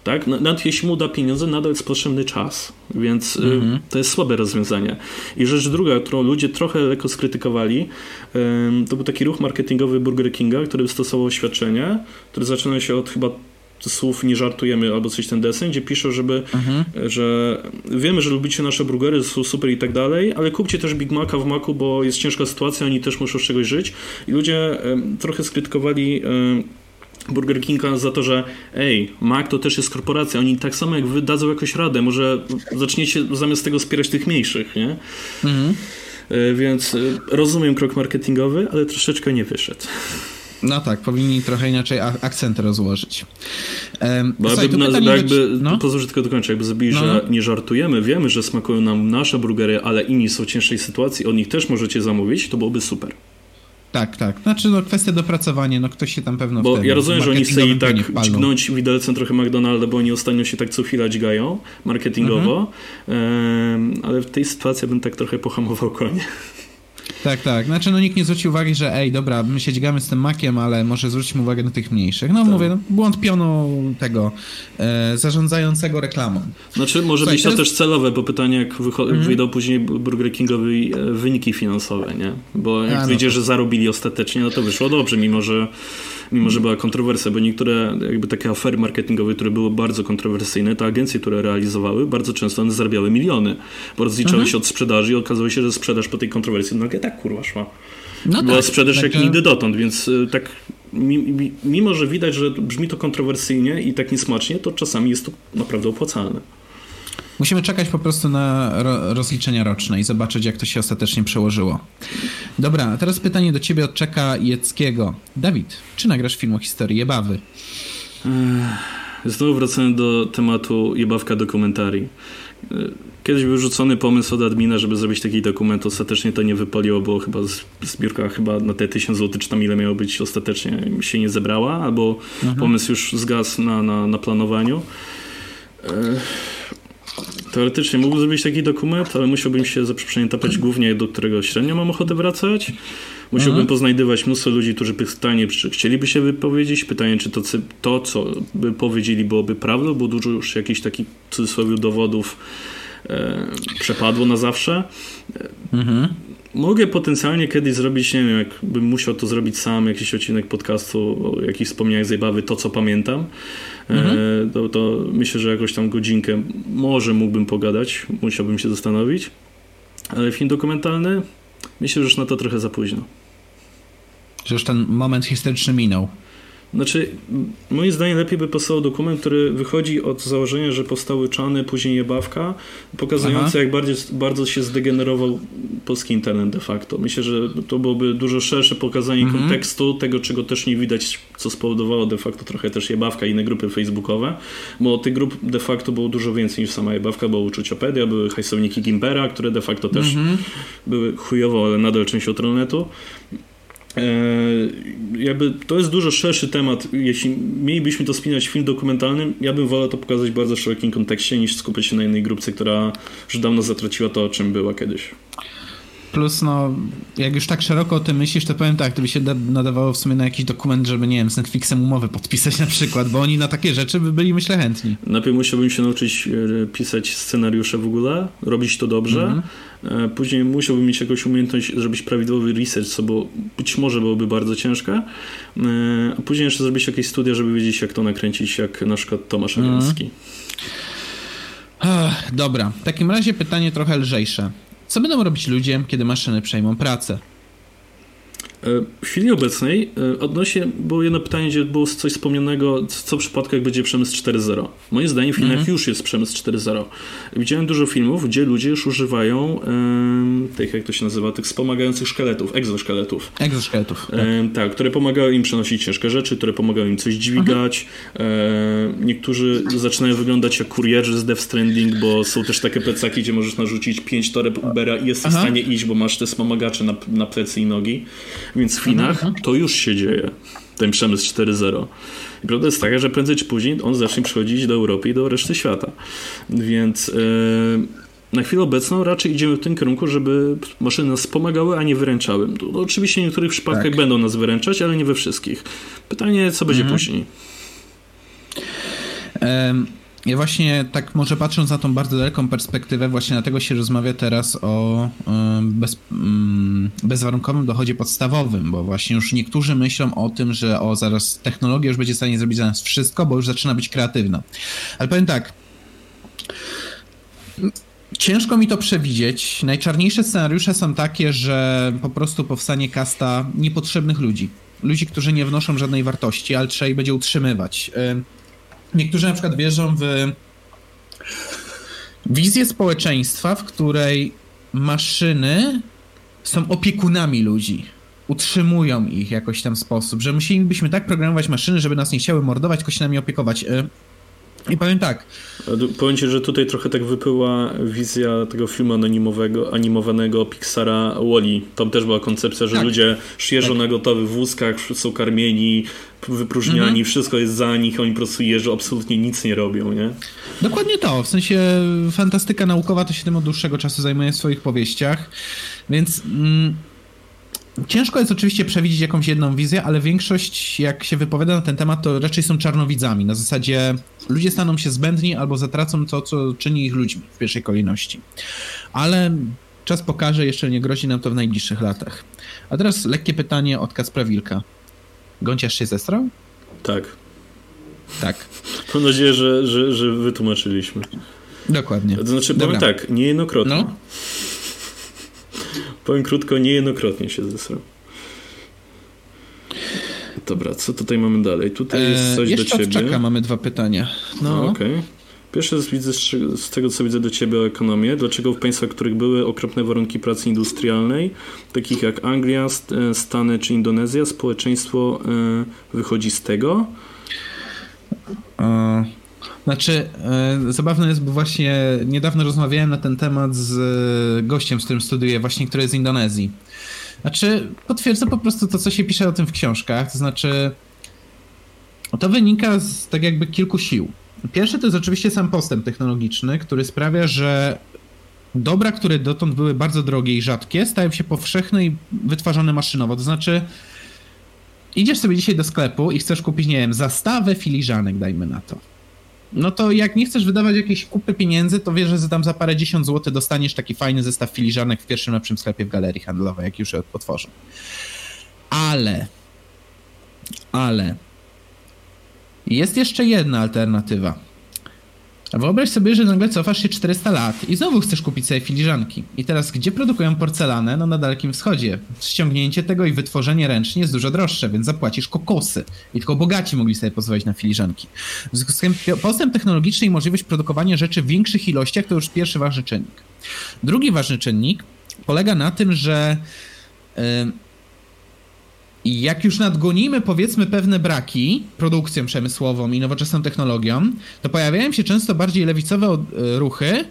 Tak? Nawet jeśli mu da pieniądze, nadal jest potrzebny czas, więc mm-hmm. to jest słabe rozwiązanie. I rzecz druga, którą ludzie trochę lekko skrytykowali, to był taki ruch marketingowy Burger Kinga, który stosował oświadczenie, które zaczyna się od chyba słów nie żartujemy albo coś ten desen, gdzie piszą, żeby, mhm. że wiemy, że lubicie nasze burgery, są super i tak dalej, ale kupcie też Big Maca w Macu, bo jest ciężka sytuacja, oni też muszą z czegoś żyć. I ludzie trochę skrytykowali Burger Kinga za to, że ej, Mac to też jest korporacja, oni tak samo jak wy dadzą jakoś radę, może zaczniecie zamiast tego wspierać tych mniejszych, nie? Mhm. E, więc e, rozumiem krok marketingowy, ale troszeczkę nie wyszedł. No tak, powinni trochę inaczej akcent rozłożyć. Um, Bo słuchaj, jakby, na, jakby no? pozwól, że tylko dokończę, jakby zrobili, no. że nie żartujemy, wiemy, że smakują nam nasze burgery, ale inni są w cięższej sytuacji, od nich też możecie zamówić, to byłoby super. Tak, tak. Znaczy, no kwestia dopracowania, no ktoś się tam pewno Bo ja rozumiem, że oni chcą i tak dźgnąć widelcem trochę McDonalda, bo oni ostatnio się tak co chwila dźgają marketingowo, mhm. ale w tej sytuacji bym tak trochę pohamował konie. Tak, tak. Znaczy, no nikt nie zwrócił uwagi, że ej, dobra, my się dźgamy z tym makiem, ale może zwróćmy uwagę na tych mniejszych. No tak. mówię, no, błąd pionu tego e, zarządzającego reklamą. Znaczy, może Słuchaj, być to, też celowe, bo pytanie, jak mm. wyjdą później Burger Kingowi e, wyniki finansowe, nie? Bo jak A, no wyjdzie, że zarobili ostatecznie, no to wyszło dobrze, mimo że mimo że była kontrowersja, bo niektóre jakby takie afery marketingowe, które były bardzo kontrowersyjne, te agencje, które realizowały, bardzo często one zarabiały miliony, bo rozliczały mhm. się od sprzedaży i okazało się, że sprzedaż po tej kontrowersji, no i tak kurwa szła. No Była tak, sprzedaż tak, jak nigdy dotąd, więc y, tak mimo, że widać, że brzmi to kontrowersyjnie i tak niesmacznie, to czasami jest to naprawdę opłacalne. Musimy czekać po prostu na ro rozliczenia roczne i zobaczyć, jak to się ostatecznie przełożyło. Dobra, a teraz pytanie do ciebie od Czeka Jeckiego. Dawid, czy nagrasz film o historii Jebawy? znowu wracając do tematu jebawka dokumentarii. Kiedyś był rzucony pomysł od admina, żeby zrobić taki dokument. Ostatecznie to nie wypaliło, bo chyba zbiórka chyba na te 1000 zł, czy tam ile miało być, ostatecznie się nie zebrała, albo mhm. pomysł już zgasł na, na, na planowaniu. E, teoretycznie mógłbym zrobić taki dokument, ale musiałbym się za przeproszeniem tapać głównie, do którego średnio mam ochotę wracać. Musiałbym mhm. poznajdywać mnóstwo ludzi, którzy pytanie, czy chcieliby się wypowiedzieć, pytanie, czy to, to co by powiedzieli, byłoby prawdą, bo dużo już jakichś takich w cudzysłowie dowodów e, przepadło na zawsze. Mhm. Mogę potencjalnie kiedyś zrobić, nie wiem, jakbym musiał to zrobić sam, jakiś odcinek podcastu o jakichś wspomnieniach z Zabawy, to co pamiętam. Mhm. E, to, to myślę, że jakoś tam godzinkę może mógłbym pogadać, musiałbym się zastanowić. Ale film dokumentalny Myślę, że już na to trochę za późno. Że już ten moment historyczny minął. Znaczy, moim zdaniem lepiej by pasował dokument, który wychodzi od założenia, że powstały czany, później jebawka, pokazujący Aha. jak bardzo, bardzo się zdegenerował polski internet de facto. Myślę, że to byłoby dużo szersze pokazanie mhm. kontekstu, tego czego też nie widać, co spowodowało de facto trochę też jebawka i inne grupy facebookowe, bo tych grup de facto było dużo więcej niż sama jebawka, bo Uczuciopedia, były hajsowniki Gimpera, które de facto też mhm. były chujowo, ale nadal częścią internetu. E, jakby to jest dużo szerszy temat. Jeśli mielibyśmy to spinać w film dokumentalny, ja bym wolał to pokazać w bardzo szerokim kontekście, niż skupić się na jednej grupce, która już dawno zatraciła to, czym była kiedyś. Plus, no, jak już tak szeroko o tym myślisz, to powiem tak, to by się nadawało w sumie na jakiś dokument, żeby, nie wiem, z Netflixem umowę podpisać na przykład, bo oni na takie rzeczy by byli, myślę, chętni. Najpierw musiałbym się nauczyć e, pisać scenariusze w ogóle, robić to dobrze. Mm -hmm. Później musiałbym mieć jakąś umiejętność zrobić prawidłowy research, co było, być może byłoby bardzo ciężkie. E, a później jeszcze zrobić jakieś studia, żeby wiedzieć, jak to nakręcić, jak na przykład Tomasz Ariański. Mm -hmm. Dobra, w takim razie pytanie trochę lżejsze. Co będą robić ludzie, kiedy maszyny przejmą pracę? E, w chwili obecnej e, odnośnie było jedno pytanie, gdzie było coś wspomnianego, co w przypadku jak będzie przemysł 4.0. Moim zdaniem w Chinach mm -hmm. już jest przemysł 4.0. Widziałem dużo filmów, gdzie ludzie już używają um, tych, jak to się nazywa, tych wspomagających szkieletów, egzoszkieletów. Egzoszkieletów. Tak. Um, tak, które pomagają im przenosić ciężkie rzeczy, które pomagają im coś dźwigać. Um, niektórzy zaczynają wyglądać jak kurierzy z Death Stranding, bo są też takie plecaki, gdzie możesz narzucić 5 toreb Ubera i jesteś Aha. w stanie iść, bo masz te wspomagacze na, na plecy i nogi. Więc w Chinach mhm. to już się dzieje, ten przemysł 4.0. I prawda jest taka, że prędzej czy później on zacznie przychodzić do Europy i do reszty świata. Więc yy, na chwilę obecną raczej idziemy w tym kierunku, żeby maszyny nas pomagały, a nie wyręczały. To, oczywiście w niektórych przypadkach tak. będą nas wyręczać, ale nie we wszystkich. Pytanie, co będzie mhm. później? Um. Ja właśnie tak może patrząc na tą bardzo daleką perspektywę, właśnie dlatego się rozmawia teraz o bez, mm, bezwarunkowym dochodzie podstawowym, bo właśnie już niektórzy myślą o tym, że o zaraz technologia już będzie w stanie zrobić za nas wszystko, bo już zaczyna być kreatywna. Ale powiem tak, Ciężko mi to przewidzieć. Najczarniejsze scenariusze są takie, że po prostu powstanie kasta niepotrzebnych ludzi. Ludzi, którzy nie wnoszą żadnej wartości, ale trzeba ich będzie utrzymywać. Niektórzy na przykład wierzą w wizję społeczeństwa, w której maszyny są opiekunami ludzi. Utrzymują ich jakoś tam sposób, że musielibyśmy tak programować maszyny, żeby nas nie chciały mordować, tylko się nami opiekować. I powiem tak. Powiem ci, że tutaj trochę tak wypływa wizja tego filmu animowego, animowanego Pixara Wally. Tam też była koncepcja, że tak. ludzie jeżdżą tak. na gotowych wózkach, są karmieni, wypróżniani, mhm. wszystko jest za nich, oni po prostu jeżdżą, absolutnie nic nie robią, nie? Dokładnie to. W sensie fantastyka naukowa to się tym od dłuższego czasu zajmuje w swoich powieściach, więc... Mm, Ciężko jest oczywiście przewidzieć jakąś jedną wizję, ale większość, jak się wypowiada na ten temat, to raczej są czarnowidzami. Na zasadzie ludzie staną się zbędni albo zatracą to, co czyni ich ludźmi w pierwszej kolejności. Ale czas pokaże, jeszcze nie grozi nam to w najbliższych latach. A teraz lekkie pytanie od Kacpra Wilka. Gąciarz się zestrał? Tak. Tak. <laughs> Mam nadzieję, że, że, że wytłumaczyliśmy. Dokładnie. To znaczy, powiem Dobra. tak, niejednokrotnie. No? Powiem krótko, niejednokrotnie się zesrał. Dobra, co tutaj mamy dalej? Tutaj jest coś eee, do ciebie. Jeszcze mamy dwa pytania. No. Okej. Okay. Pierwsze widzę z tego, co widzę do ciebie o ekonomię. Dlaczego w państwach, w których były okropne warunki pracy industrialnej, takich jak Anglia, e, Stany czy Indonezja, społeczeństwo e, wychodzi z tego? E, znaczy, e, zabawne jest, bo właśnie niedawno rozmawiałem na ten temat z gościem, z którym studiuję, właśnie, który jest z Indonezji. Znaczy, potwierdzę po prostu to, co się pisze o tym w książkach, to znaczy, to wynika z tak jakby kilku sił. Pierwsze to jest oczywiście sam postęp technologiczny, który sprawia, że dobra, które dotąd były bardzo drogie i rzadkie, stają się powszechne i wytwarzane maszynowo. To znaczy, idziesz sobie dzisiaj do sklepu i chcesz kupić, nie wiem, zastawę filiżanek, dajmy na to. No to jak nie chcesz wydawać jakiejś kupy pieniędzy, to wiesz, że tam za parę dziesiąt złotych dostaniesz taki fajny zestaw filiżanek w pierwszym lepszym sklepie w galerii handlowej, jak już je otworzą. Ale, ale jest jeszcze jedna alternatywa. Wyobraź sobie, że nagle cofasz się 400 lat i znowu chcesz kupić sobie filiżanki. I teraz gdzie produkują porcelanę? No na Dalekim Wschodzie. Ściągnięcie tego i wytworzenie ręcznie jest dużo droższe, więc zapłacisz kokosy. I tylko bogaci mogli sobie pozwolić na filiżanki. W związku z tym postęp technologiczny i możliwość produkowania rzeczy w większych ilościach to już pierwszy ważny czynnik. Drugi ważny czynnik polega na tym, że yy, jak już nadgonimy, powiedzmy, pewne braki produkcją przemysłową i nowoczesną technologią, to pojawiają się często bardziej lewicowe e, ruchy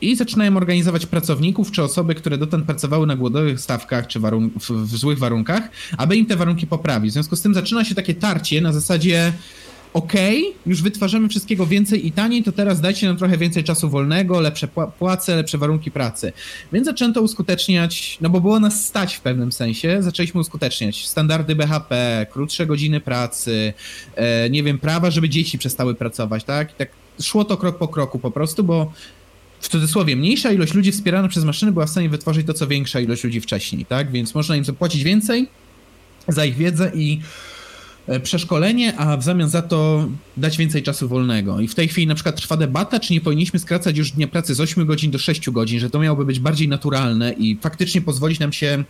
i zaczynają organizować pracowników czy osoby, które dotąd pracowały na głodowych stawkach czy warun- w, w złych warunkach, aby im te warunki poprawić. W związku z tym zaczyna się takie tarcie na zasadzie okay, już wytwarzamy wszystkiego więcej i taniej, to teraz dajcie nam trochę więcej czasu wolnego, lepsze płace, lepsze warunki pracy. Więc zaczęto uskuteczniać, no bo było nas stać w pewnym sensie, zaczęliśmy uskuteczniać standardy BHP, krótsze godziny pracy, e, nie wiem, prawa, żeby dzieci przestały pracować, tak? I tak szło to krok po kroku po prostu, bo w cudzysłowie, mniejsza ilość ludzi wspierana przez maszyny była w stanie wytworzyć to, co większa ilość ludzi wcześniej, tak? Więc można im zapłacić więcej za ich wiedzę i przeszkolenie, a w zamian za to dać więcej czasu wolnego. I w tej chwili na przykład trwa debata, czy nie powinniśmy skracać już dnia pracy z 8 godzin do 6 godzin, że to miałoby być bardziej naturalne i faktycznie pozwolić nam się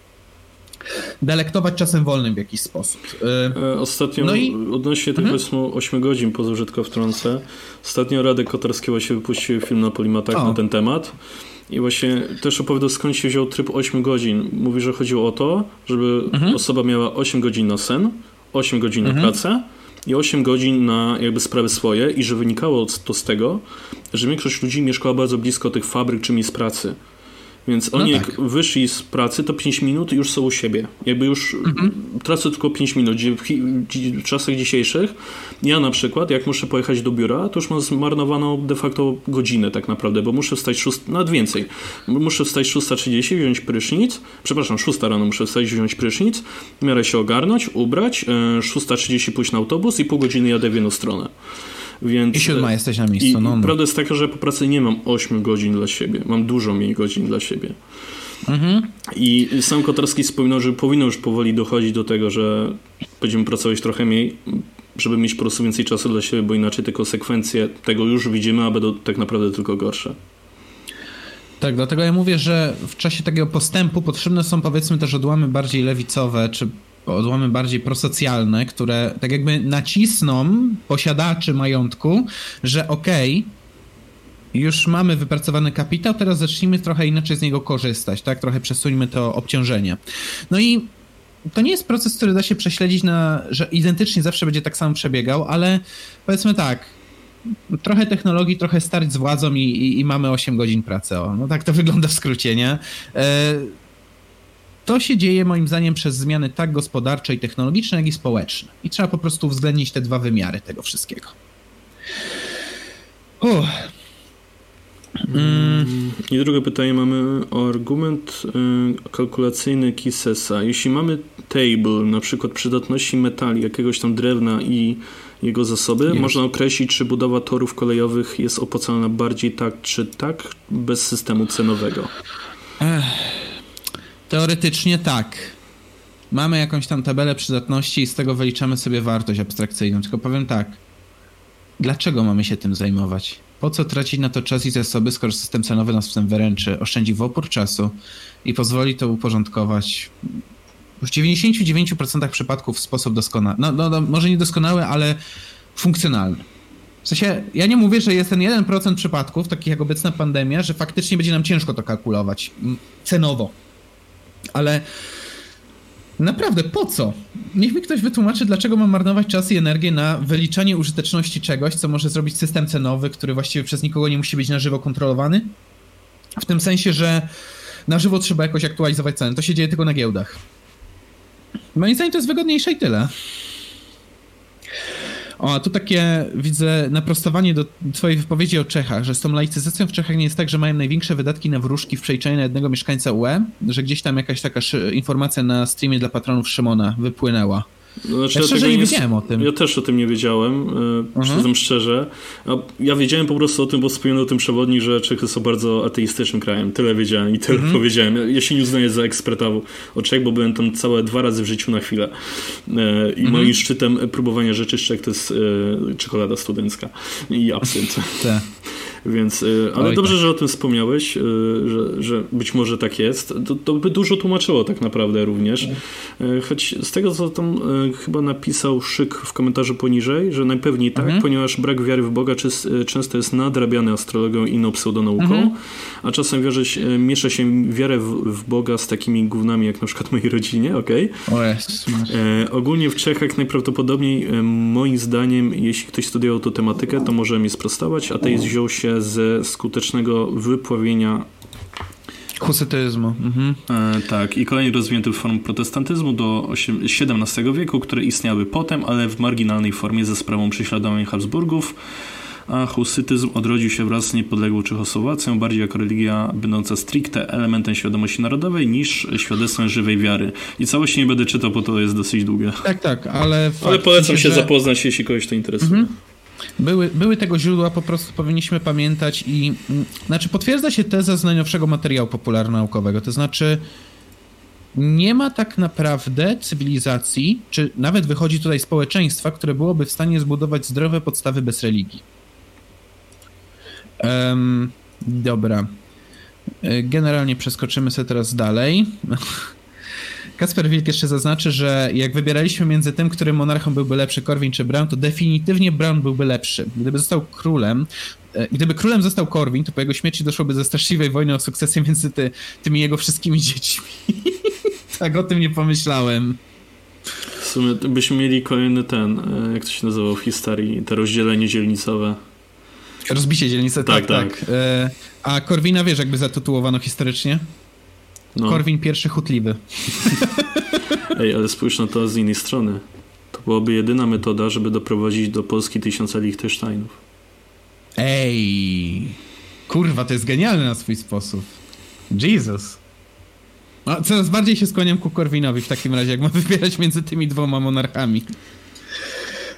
delektować czasem wolnym w jakiś sposób. E, e, ostatnio, no i... odnośnie tych mhm. 8 godzin, poza użytko wtrącę, ostatnio Radek Kotarski właśnie wypuścił film na Polimatach o. na ten temat. I właśnie też opowiadał skąd się wziął tryb 8 godzin. Mówi, że chodziło o to, żeby mhm. osoba miała 8 godzin na sen, 8 godzin mhm. na pracę i 8 godzin na jakby sprawy swoje i że wynikało to z tego, że większość ludzi mieszkała bardzo blisko tych fabryk czy miejsc pracy. Więc no oni no tak. jak wyszli z pracy, to 5 minut już są u siebie. Jakby już mhm. tracę tylko 5 minut. W czasach dzisiejszych ja na przykład, jak muszę pojechać do biura, to już mam zmarnowaną de facto godzinę tak naprawdę, bo muszę wstać 6, nawet więcej. Muszę wstać 6.30, wziąć prysznic, przepraszam, 6 rano muszę wstać, wziąć prysznic, w miarę się ogarnąć, ubrać, 6.30 e, pójść na autobus i pół godziny jadę w jedną stronę. Więc, I siódma jesteś na miejscu. I no, no. Prawda jest taka, że po pracy nie mam 8 godzin dla siebie. Mam dużo mniej godzin dla siebie. Mhm. I sam Kotarski wspominał, że powinno już powoli dochodzić do tego, że będziemy pracować trochę mniej, żeby mieć po prostu więcej czasu dla siebie, bo inaczej te konsekwencje tego już widzimy, a będą tak naprawdę tylko gorsze. Tak, dlatego ja mówię, że w czasie takiego postępu potrzebne są powiedzmy też odłamy bardziej lewicowe, czy odłamy bardziej prosocjalne, które tak jakby nacisną posiadaczy majątku, że okej, okay, już mamy wypracowany kapitał, teraz zacznijmy trochę inaczej z niego korzystać, tak? Trochę przesuńmy to obciążenie. No i to nie jest proces, który da się prześledzić na, że identycznie zawsze będzie tak samo przebiegał, ale powiedzmy tak, trochę technologii, trochę starć z władzą i, i, i mamy 8 godzin pracy. O, no tak to wygląda w skrócie, nie? E to się dzieje moim zdaniem przez zmiany tak gospodarcze i technologiczne, jak i społeczne. I trzeba po prostu uwzględnić te dwa wymiary tego wszystkiego. Uff. Mm. I drugie pytanie mamy o argument y, kalkulacyjny Kisesa. Jeśli mamy table, na przykład przydatności metali, jakiegoś tam drewna i jego zasoby, Jest. można określić, czy budowa torów kolejowych jest opłacalna bardziej tak czy tak, bez systemu cenowego. Ech. Teoretycznie tak. Mamy jakąś tam tabelę przydatności i z tego wyliczamy sobie wartość abstrakcyjną. Tylko powiem tak. Dlaczego mamy się tym zajmować? Po co tracić na to czas i zasoby, skoro system cenowy nas w tym wyręczy, oszczędzi w opór czasu i pozwoli to uporządkować w 99% przypadków sposób doskonały. No, no, no, może nie doskonały, ale funkcjonalny. W sensie, ja nie mówię, że jest ten 1% przypadków, takich jak obecna pandemia, że faktycznie będzie nam ciężko to kalkulować cenowo ale Naprawdę, po co? Niech mi ktoś wytłumaczy, dlaczego mam marnować czas i energię na wyliczanie użyteczności czegoś, co może zrobić system cenowy, który właściwie przez nikogo nie musi być na żywo kontrolowany. W tym sensie, że na żywo trzeba jakoś aktualizować ceny. To się dzieje tylko na giełdach. Moim zdaniem to jest wygodniejsze i tyle. O, a tu takie widzę naprostowanie do twojej wypowiedzi o Czechach, że z tą laicyzacją w Czechach nie jest tak, że mają największe wydatki na wróżki w przeliczeniu na jednego mieszkańca UE, że gdzieś tam jakaś taka informacja na streamie dla patronów Szymona wypłynęła. No, znaczy, ja szczerze nie wiedziałem o tym. Ja też o tym nie wiedziałem, yy, przyznam szczerze. Ja wiedziałem po prostu o tym, bo wspomniał o tym przewodnik, że Czechy są bardzo ateistycznym krajem. Tyle wiedziałem i tyle -hmm. powiedziałem. Ja się nie uznaję za eksperta o Czech, bo byłem tam całe dwa razy w życiu na chwilę. Yy, I -hmm. moim szczytem próbowania rzeczy z Czech to jest yy, czekolada studencka i absynt. <laughs> Więc, y, ale Oj, dobrze, tak. że o tym wspomniałeś, y, że, że być może tak jest. To, to by dużo tłumaczyło tak naprawdę również. Y, choć z tego, co tam chyba napisał Szyk w komentarzu poniżej, że najpewniej tak, mhm. ponieważ brak wiary w Boga często jest nadrabiany astrologią i inną pseudonauką, mhm. a czasem wierzy, miesza się wiarę w, w, Boga z takimi gównami, jak na przykład mojej rodzinie, okej? Okay? E, ogólnie w Czechach najprawdopodobniej, moim zdaniem, jeśli ktoś studiował tę tematykę, to może mi sprostować, ateizm wziął się ze skutecznego wypławienia Husytyzmu. Mhm. E, tak, i kolejny rozwinięty form protestantyzmu do XVII wieku, które istniały potem, ale w marginalnej formie ze sprawą prześladowań Habsburgów. A husytyzm odrodził się wraz z niepodległą Czechosłowacją bardziej jako religia będąca stricte elementem świadomości narodowej niż świadectwem żywej wiary. I całości nie będę czytał, bo to jest dosyć długie. Tak, tak, ale... Ale polecam się że... zapoznać, jeśli kogoś to interesuje. Mhm. Były, były tego źródła, po prostu powinniśmy pamiętać i mm, znaczy potwierdza się teza z najnowszego materiału popularno-naukowego, to znaczy nie ma tak naprawdę cywilizacji, czy nawet wychodzi tutaj społeczeństwa, które byłoby w stanie zbudować zdrowe podstawy bez religii. Um, dobra. E, generalnie przeskoczymy sobie teraz dalej. <laughs> Kasper Wilk jeszcze zaznaczy, że jak wybieraliśmy między tym, którym monarchą byłby lepszy, Korwin czy Brown, to definitywnie Brown byłby lepszy. Gdyby został królem, e, gdyby królem został Korwin, to po jego śmierci doszłoby do straszliwej wojny o sukcesję między ty, tymi jego wszystkimi dziećmi. <laughs> tak o tym nie pomyślałem. W sumie byśmy mieli kolejny ten, e, jak to się nazywał w historii, te rozdzielenie dzielnicowe. Rozbicie dzielnicy, tak, tak. tak. E, a Korwina wiesz, jakby zatytułowano historycznie? No. Korwin pierwszy chutliwy. <laughs> Ej, ale spójrz na to z innej strony. To byłaby jedyna metoda, żeby doprowadzić do Polski tysiąca Liechtensteinów. Ej, kurwa, to jest genialne na swój sposób. Jesus. A coraz bardziej się skłaniam ku Korwinowi w takim razie, jak ma <laughs> wybierać między tymi dwoma monarchami.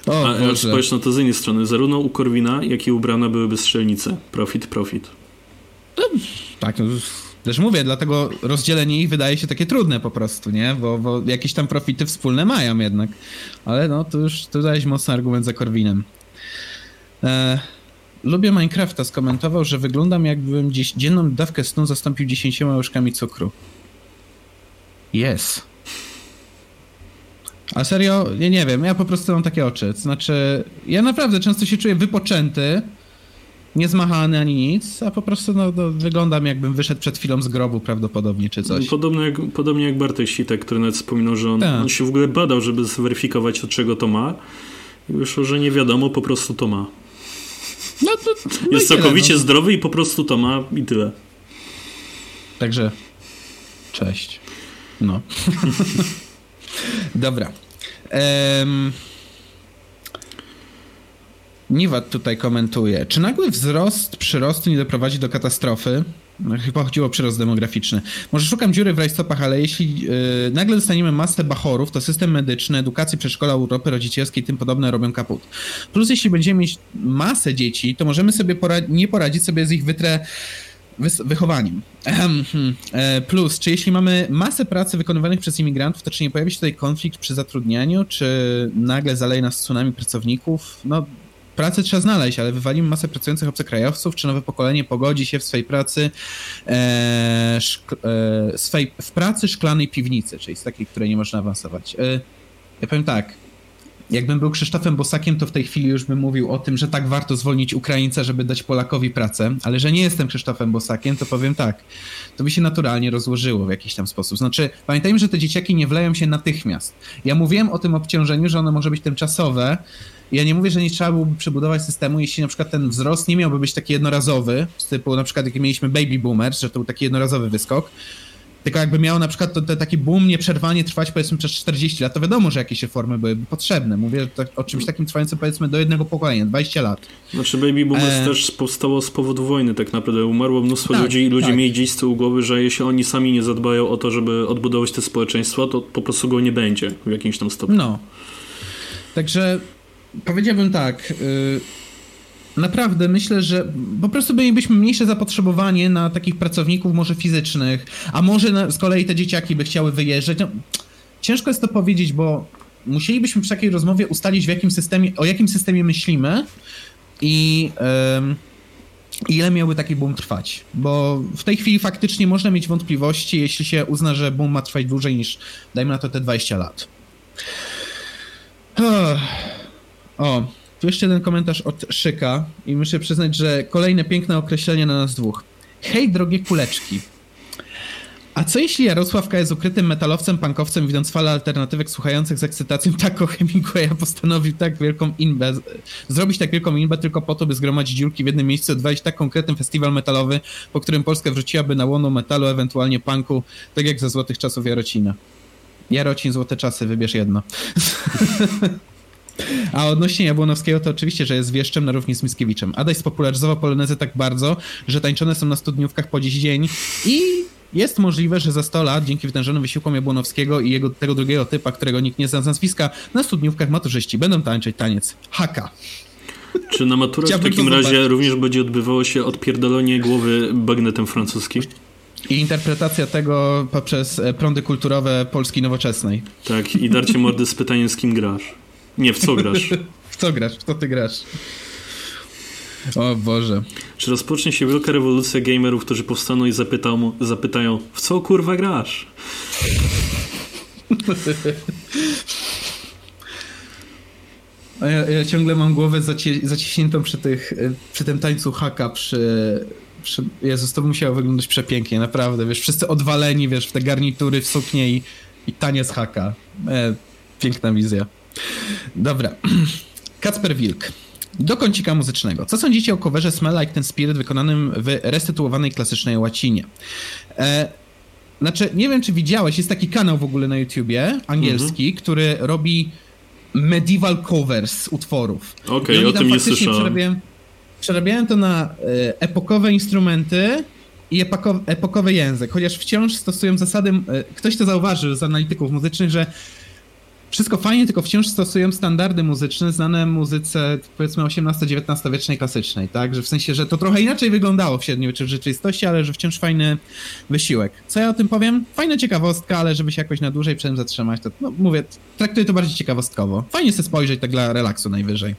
O, A Boże. spójrz na to z innej strony. Zarówno u Korwina, jak i u Brana byłyby strzelnice. Profit, profit. No, tak, no, też mówię, dlatego rozdzielenie ich wydaje się takie trudne po prostu, nie? Bo, bo jakieś tam profity wspólne mają jednak. Ale no, to już tu dałeś mocny argument za Korwinem. E, lubię Minecrafta skomentował, że wyglądam jakbym dziś, dzienną dawkę snu zastąpił 10 łyżkami cukru. Yes. A serio? Ja nie wiem, ja po prostu mam takie oczy. Znaczy, ja naprawdę często się czuję wypoczęty, nie zmachany ani nic, a po prostu no, no, wyglądam jakbym wyszedł przed chwilą z grobu prawdopodobnie, czy coś. Podobnie jak, podobnie jak Bartek Sitek, który nawet wspominał, że on, tak. on się w ogóle badał, żeby zweryfikować od czego to ma i wyszło, że nie wiadomo, po prostu to ma. No to, no Jest całkowicie tyle, no. zdrowy i po prostu to ma i tyle. Także cześć. No. <laughs> Dobra. Um... Niwat tutaj komentuje. Czy nagły wzrost przyrostu nie doprowadzi do katastrofy? Chyba chodziło o przyrost demograficzny. Może szukam dziury w rajstopach, ale jeśli yy, nagle dostaniemy masę bachorów, to system medyczny, edukacji, przedszkola, Europy rodzicielskiej i tym podobne robią kaput. Plus jeśli będziemy mieć masę dzieci, to możemy sobie nie poradzić sobie z ich wytre wychowaniem. Hmm. E, plus, czy jeśli mamy masę pracy wykonywanych przez imigrantów, to czy nie pojawi się tutaj konflikt przy zatrudnianiu, czy nagle zaleje nas tsunami pracowników? No, Pracę trzeba znaleźć, ale wywalimy masę pracujących obcokrajowców, czy nowe pokolenie pogodzi się w swojej pracy e, szk, e, swej, w pracy szklanej piwnicy, czyli z takiej, której nie można awansować. E, ja powiem tak, Jakbym był Krzysztofem Bosakiem, to w tej chwili już bym mówił o tym, że tak warto zwolnić Ukraińca, żeby dać Polakowi pracę, ale że nie jestem Krzysztofem Bosakiem, to powiem tak. To by się naturalnie rozłożyło w jakiś tam sposób. Znaczy, pamiętajmy, że te dzieciaki nie wleją się natychmiast. Ja mówiłem o tym obciążeniu, że ono może być tymczasowe. Ja nie mówię, że nie trzeba byłoby przebudować systemu, jeśli na przykład ten wzrost nie miałby być taki jednorazowy, z typu na przykład jak mieliśmy baby boomers, że to był taki jednorazowy wyskok, tylko jakby miało na przykład to, to taki boom nieprzerwanie trwać powiedzmy przez 40 lat, to wiadomo, że jakieś reformy byłyby potrzebne. Mówię o czymś takim trwającym powiedzmy do jednego pokolenia, 20 lat. Znaczy baby boomers e... też powstało z powodu wojny tak naprawdę. Umarło mnóstwo tak, ludzi i ludzie tak. mieli gdzieś z tyłu głowy, że jeśli oni sami nie zadbają o to, żeby odbudować te społeczeństwo, to po prostu go nie będzie w jakimś tam stopniu. No. Także powiedziałbym tak... Yy Naprawdę myślę, że po prostu mielibyśmy mniejsze zapotrzebowanie na takich pracowników, może fizycznych, a może z kolei te dzieciaki by chciały wyjeżdżać. No, ciężko jest to powiedzieć, bo musielibyśmy przy takiej rozmowie ustalić, w jakim systemie, o jakim systemie myślimy i um, ile miałby taki boom trwać. Bo w tej chwili faktycznie można mieć wątpliwości, jeśli się uzna, że boom ma trwać dłużej niż, dajmy na to, te 20 lat. O, tu jeszcze jeden komentarz od Szyka i muszę przyznać, że kolejne piękne określenie na nas dwóch. Hej, drogie kuleczki. A co jeśli Jarosławka jest ukrytym metalowcem, pankowcem, widząc falę alternatywek słuchających z ekscytacją tako Hemingwaya postanowił tak wielką inbę, zrobić tak wielką inbę tylko po to, by zgromadzić dziurki w jednym miejscu, odwalić tak konkretny festiwal metalowy, po którym Polska wróciłaby na łono metalu, ewentualnie punku, tak jak ze złotych czasów Jarocina. Jarocin, złote czasy, wybierz jedno. <laughs> A odnośnie Jabłonowskiego to oczywiście, że jest wieszczem na równi z Mickiewiczem. Adaś spopularyzował polonezy tak bardzo, że tańczone są na studniówkach po dziś dzień i jest możliwe, że za 100 lat, dzięki wytężonym wysiłkom Jabłonowskiego i jego, tego drugiego typa, którego nikt nie zna z nazwiska, na studniówkach maturzyści będą tańczyć taniec haka. Czy na maturach w takim razie zobaczyć. również będzie odbywało się odpierdolenie głowy bagnetem francuskim? I interpretacja tego poprzez prądy kulturowe Polski nowoczesnej. Tak, i darcie mordy z pytaniem, z kim grasz. Nie, w co grasz? <laughs> w co grasz? W co ty grasz? O Boże. Czy rozpocznie się wielka rewolucja gamerów, którzy powstaną i zapytają, zapytają w co kurwa grasz? A ja, ja, ciągle mam głowę zaci zaciśniętą przy, tych, przy tym tańcu haka, przy, przy... Jezus, to musiało wyglądać przepięknie, naprawdę, wiesz, wszyscy odwaleni, wiesz, w te garnitury, w suknie i, i taniec haka. E, piękna wizja. Dobra. <clears throat> Kacper Wilk. Do kącika muzycznego. Co sądzicie o coverze Smell Like Ten Spirit wykonanym w restytuowanej klasycznej łacinie? E, znaczy, nie wiem, czy widziałeś, jest taki kanał w ogóle na YouTubie, angielski, mhm. który robi medieval covers utworów. Okej, okay, o tym nie słyszałem. Przerabiałem, przerabiałem to na e, epokowe instrumenty i epokowy język, chociaż wciąż stosują zasady, e, ktoś to zauważył z analityków muzycznych, że wszystko fajnie, tylko wciąż stosują standardy muzyczne znane muzyce powiedzmy XVIII-XIX wiecznej klasycznej, tak? Że w sensie, że to trochę inaczej wyglądało w średniowieczu w rzeczywistości, ale że wciąż fajny wysiłek. Co ja o tym powiem? Fajna ciekawostka, ale żeby się jakoś na dłużej przy tym zatrzymać, to no, mówię, traktuję to bardziej ciekawostkowo. Fajnie sobie spojrzeć tak dla relaksu najwyżej.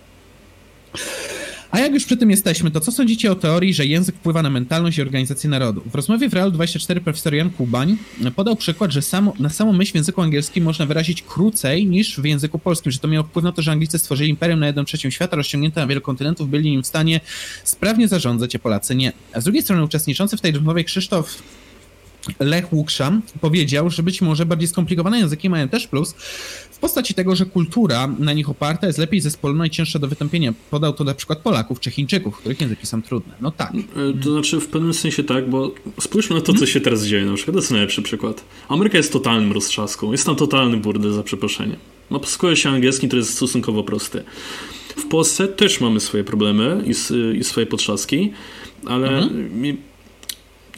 A jak już przy tym jesteśmy, to co sądzicie o teorii, że język wpływa na mentalność i organizację narodu? W rozmowie w Real 24 profesor Jan Kubań podał przykład, że samo, na samą myśl w języku angielskim można wyrazić krócej niż w języku polskim, że to miało wpływ na to, że Anglicy stworzyli imperium na jedną trzecią świata, rozciągnięte na wielu kontynentów, byli nim w stanie sprawnie zarządzać, a Polacy nie. A z drugiej strony uczestniczący w tej rozmowie Krzysztof Lech Łukszam powiedział, że być może bardziej skomplikowane języki mają też plus w postaci tego, że kultura na nich oparta jest lepiej zespolona i cięższa do wytępienia. Podał to na przykład Polaków czy Chińczyków, których języki są trudne. No tak. E, to znaczy w pewnym sensie tak, bo spójrzmy na to, co się teraz dzieje. Na przykład to jest najlepszy przykład. Ameryka jest totalnym roztrzaską. Jest tam totalny burdel za przeproszeniem. No posługuje się angielskim, który jest stosunkowo prosty. W Polsce też mamy swoje problemy i, i swoje potrzaski, ale mhm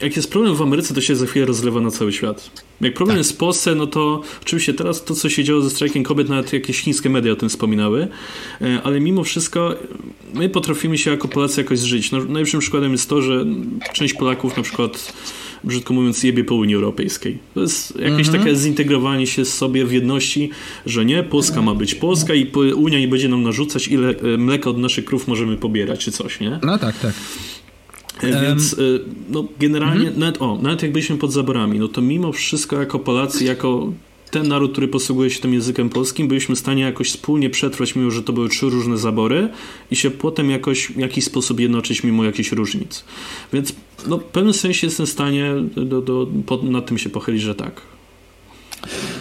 jak jest problem w Ameryce, to się za chwilę rozlewa na cały świat. Jak problem tak. jest w Polsce, no to oczywiście teraz to, co się działo ze strajkiem kobiet, nawet jakieś chińskie media o tym wspominały, e, ale mimo wszystko my potrafimy się jako Polacy jakoś zżyć. No, najlepszym przykładem jest to, że część Polaków na przykład brzydko mówiąc, jebie po Unii Europejskiej. To jest jakieś mhm. takie zintegrowanie się z sobie w jedności, że nie, Polska ma być Polska i Unia nie będzie nam narzucać, ile e, mleka od naszych krów możemy pobierać, czy coś, nie? No tak, tak. Więc y, no, generalnie, mhm. nawet, o, nawet jak byliśmy pod zaborami, no to mimo wszystko jako Polacy, jako ten naród, który posługuje się tym językiem polskim, byliśmy w stanie jakoś wspólnie przetrwać, mimo że to były trzy różne zabory i się potem jakoś w jakiś sposób jednoczyć mimo jakichś różnic. Więc no, w pewnym sensie jestem w stanie do, do, po, nad tym się pochylić, że tak.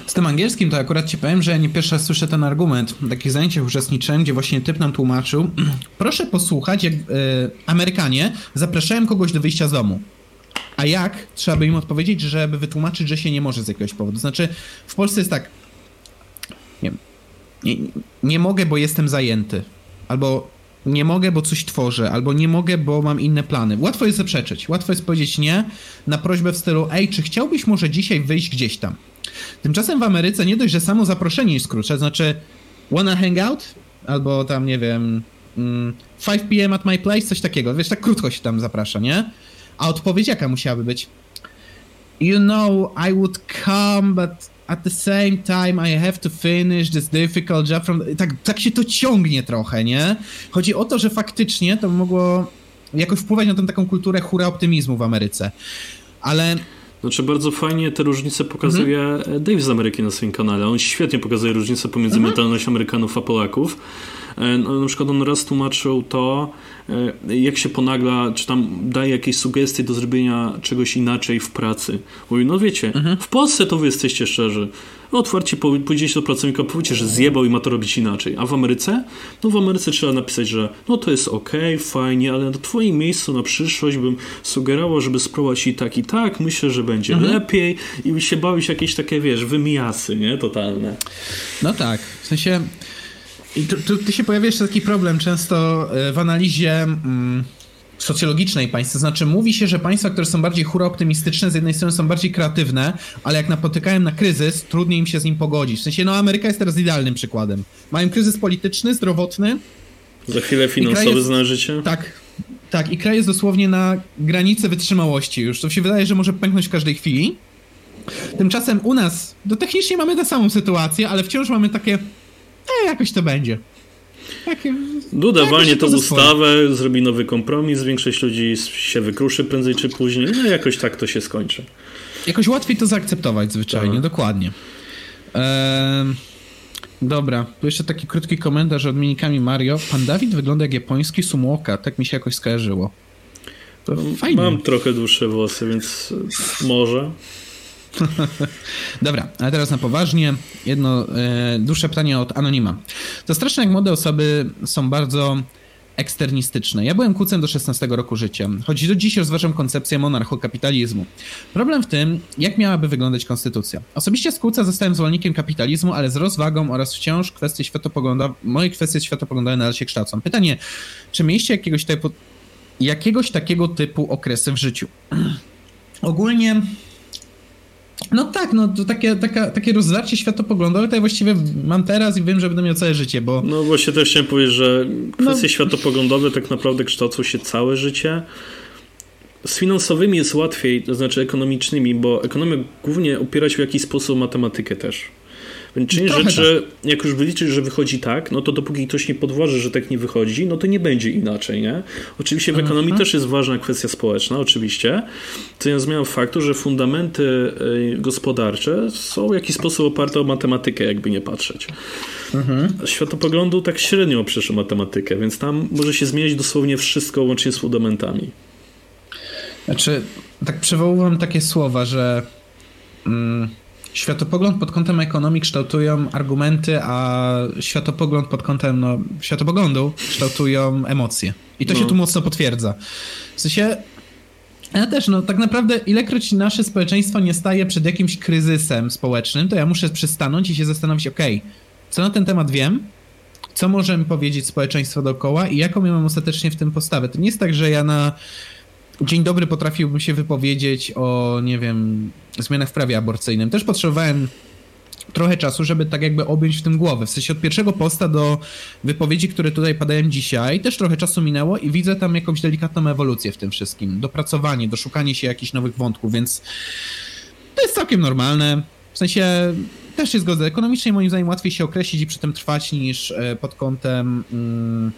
Z tym angielskim to akurat ci powiem, że nie pierwszy raz słyszę ten argument. W takich zajęciach uczestniczyłem, gdzie właśnie typ nam tłumaczył. <clears throat> Proszę posłuchać, jak y, Amerykanie zapraszają kogoś do wyjścia z domu. A jak? Trzeba by im odpowiedzieć, żeby wytłumaczyć, że się nie może z jakiegoś powodu. Znaczy, w Polsce jest tak. Nie, nie, nie mogę, bo jestem zajęty. Albo nie mogę, bo coś tworzę, albo nie mogę, bo mam inne plany. Łatwo jest zaprzeczyć. Łatwo jest powiedzieć nie na prośbę w stylu: Ej, czy chciałbyś może dzisiaj wyjść gdzieś tam? Tymczasem w Ameryce nie dość, że samo zaproszenie jest krótsze, znaczy wanna hang out? Albo tam, nie wiem, 5 mm, p.m. at my place, coś takiego. Wiesz, tak krótko się tam zaprasza, nie? A odpowiedź jaka musiałaby być? You know, I would come, but at the same time I have to finish this difficult job from... Tak, tak się to ciągnie trochę, nie? Chodzi o to, że faktycznie to mogło jakoś wpływać na tę taką kulturę hura optymizmu w Ameryce. Ale znaczy bardzo fajnie te różnice pokazuje mhm. Dave z Ameryki na swoim kanale. On świetnie pokazuje różnice pomiędzy mhm. mentalnością Amerykanów a Polaków. E, no, na przykład on raz tłumaczył to, e, jak się ponagla, czy tam daje jakieś sugestie do zrobienia czegoś inaczej w pracy. Mówi, no wiecie, mhm. w Polsce to wy jesteście szczerzy. Otwarcie pójdziecie do pracownika, powiecie, że zjebał i ma to robić inaczej. A w Ameryce? No w Ameryce trzeba napisać, że no to jest ok, fajnie, ale na twoim miejscu na przyszłość bym sugerował, żeby spróbować i tak, i tak. Myślę, że będzie mhm. lepiej i się bawić jakieś takie, wiesz, wymijasy, nie? Totalne. No tak, w sensie i tu, tu, tu, się pojawia jeszcze taki problem często e, w analizie mm, socjologicznej państw. To znaczy, mówi się, że państwa, które są bardziej hura optymistyczne, z jednej strony są bardziej kreatywne, ale jak napotykają na kryzys, trudniej im się z nim pogodzić. W sensie, no, Ameryka jest teraz idealnym przykładem. Mają kryzys polityczny, zdrowotny. Za chwilę finansowy jest, życie. Tak, tak. I kraj jest dosłownie na granicy wytrzymałości już. To się wydaje, że może pęknąć w każdej chwili. Tymczasem u nas, to technicznie mamy tę samą sytuację, ale wciąż mamy takie E, jakoś to będzie. Takie, Duda walnie tą ustawę, zrobi nowy kompromis, większość ludzi się wykruszy prędzej czy później, no jakoś tak to się skończy. Jakoś łatwiej to zaakceptować zwyczajnie, tak. dokładnie. Ehm, dobra, tu jeszcze taki krótki komentarz od minikami Mario. Pan Dawid wygląda jak japoński sumoka, tak mi się jakoś skojarzyło. To fajnie. Mam trochę dłuższe włosy, więc może. <laughs> Dobra, ale teraz na poważnie. Jedno e, dłuższe pytanie od Anonima. To straszne, jak młode osoby są bardzo eksternistyczne. Ja byłem kucem do 16 roku życia, choć do dziś rozważam koncepcję monarchokapitalizmu. Problem w tym, jak miałaby wyglądać konstytucja. Osobiście z kuca zostałem zwolennikiem kapitalizmu, ale z rozwagą oraz wciąż kwestie światopoglądowe, moje kwestie światopoglądowe nadal się kształcą. Pytanie, czy mieliście jakiegoś typu, jakiegoś takiego typu okresy w życiu? <clears throat> Ogólnie no tak, no to takie, taka, takie rozdarcie światopoglądowe to ja właściwie mam teraz i wiem, że będę miał całe życie, bo... No właśnie też chciałem powiedzieć, że kwestie no... światopoglądowe tak naprawdę kształcą się całe życie. Z finansowymi jest łatwiej, to znaczy ekonomicznymi, bo ekonomia głównie opiera się w jakiś sposób matematykę też. Więc część rzeczy, tak. jak już wyliczysz, że wychodzi tak, no to dopóki ktoś nie podważy, że tak nie wychodzi, no to nie będzie inaczej, nie? Oczywiście w ekonomii mhm. też jest ważna kwestia społeczna, oczywiście, co nie zmienia faktu, że fundamenty y, gospodarcze są w jakiś sposób oparte o matematykę, jakby nie patrzeć. Mhm. Światopoglądu tak średnio oprzesz o matematykę, więc tam może się zmieniać dosłownie wszystko łącznie z fundamentami. Znaczy, tak przywoływam takie słowa, że mm, światopogląd pod kątem ekonomii kształtują argumenty, a światopogląd pod kątem no, światopoglądu kształtują emocje. I to no. się tu mocno potwierdza. W sensie, ja też, no tak naprawdę, ilekroć nasze społeczeństwo nie staje przed jakimś kryzysem społecznym, to ja muszę przystanąć i się zastanowić, okej, okay, co na ten temat wiem, co możemy powiedzieć społeczeństwo dookoła i jaką ja mam ostatecznie w tym postawę. To nie jest tak, że ja na dzień dobry potrafiłbym się wypowiedzieć o, nie wiem, zmianach w prawie aborcyjnym. Też potrzebowałem trochę czasu, żeby tak jakby objąć w tym głowę. W sensie od pierwszego posta do wypowiedzi, które tutaj padają dzisiaj, też trochę czasu minęło i widzę tam jakąś delikatną ewolucję w tym wszystkim. Dopracowanie, doszukanie się jakichś nowych wątków, więc to jest całkiem normalne. W sensie też się zgodzę. Ekonomicznie moim zdaniem łatwiej się określić i przy tym trwać niż e, pod kątem... Mm,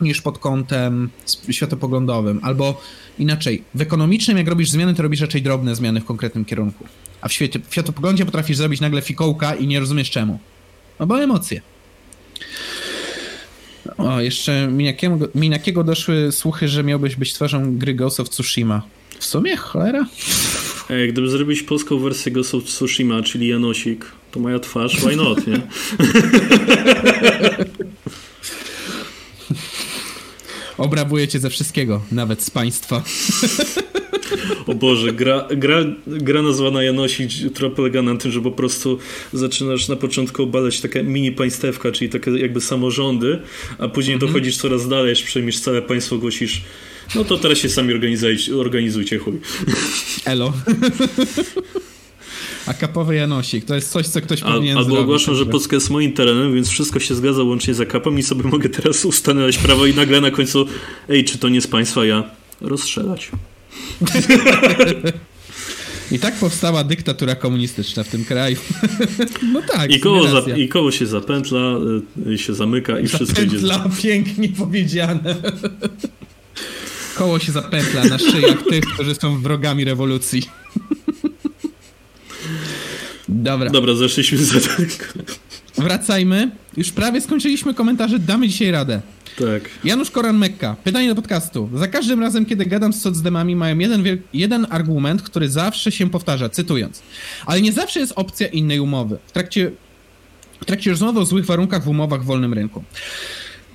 niż pod kątem światopoglądowym. Albo inaczej, w ekonomicznym jak robisz zmiany, to robisz raczej drobne zmiany w konkretnym kierunku. A w, świecie, w światopoglądzie potrafisz zrobić nagle fikołka i nie rozumiesz czemu. No bo emocje. O, jeszcze Minakiego, Minakiego doszły słuchy, że miałbyś być twarzą gry Ghost of Tsushima. W sumie, cholera? Ej, gdyby zrobić polską wersję Ghost of Tsushima, czyli Janosik, to moja twarz, why not, nie? <laughs> Obrabuję cię ze wszystkiego, nawet z państwa. O Boże, gra, gra, gra nazwana Janosik, która polega na tym, że po prostu zaczynasz na początku obalać takie mini państewka, czyli takie jakby samorządy, a później mhm. dochodzisz coraz dalej, aż przejmiesz całe państwo, głosisz no to teraz się sami organizujcie, organizujcie chuj. Elo. <laughs> A kapowy Janosik, to jest coś, co ktoś powinien zrobić. Albo ogłaszam, że Polska jest moim terenem, więc wszystko się zgadza łącznie z akapem i sobie mogę teraz ustanowić prawo i nagle na końcu ej, czy to nie z państwa, ja rozstrzelać. <laughs> I tak powstała dyktatura komunistyczna w tym kraju. <laughs> No tak. I koło, za, i koło się zapętla, y, się zamyka i wszystko idzie. Zapętla, <laughs> pięknie powiedziane. Koło się zapętla na szyjach tych, którzy są wrogami rewolucji. Dobra. Dobra, zeszliśmy za Wracajmy. Już prawie skończyliśmy komentarze, damy dzisiaj radę. Tak. Janusz Koran-Mekka. Pytanie do podcastu. Za każdym razem, kiedy gadam z socdemami, mają jeden, jeden argument, który zawsze się powtarza, cytując. Ale nie zawsze jest opcja innej umowy. W trakcie, w trakcie rozmowy o złych warunkach w umowach w wolnym rynku.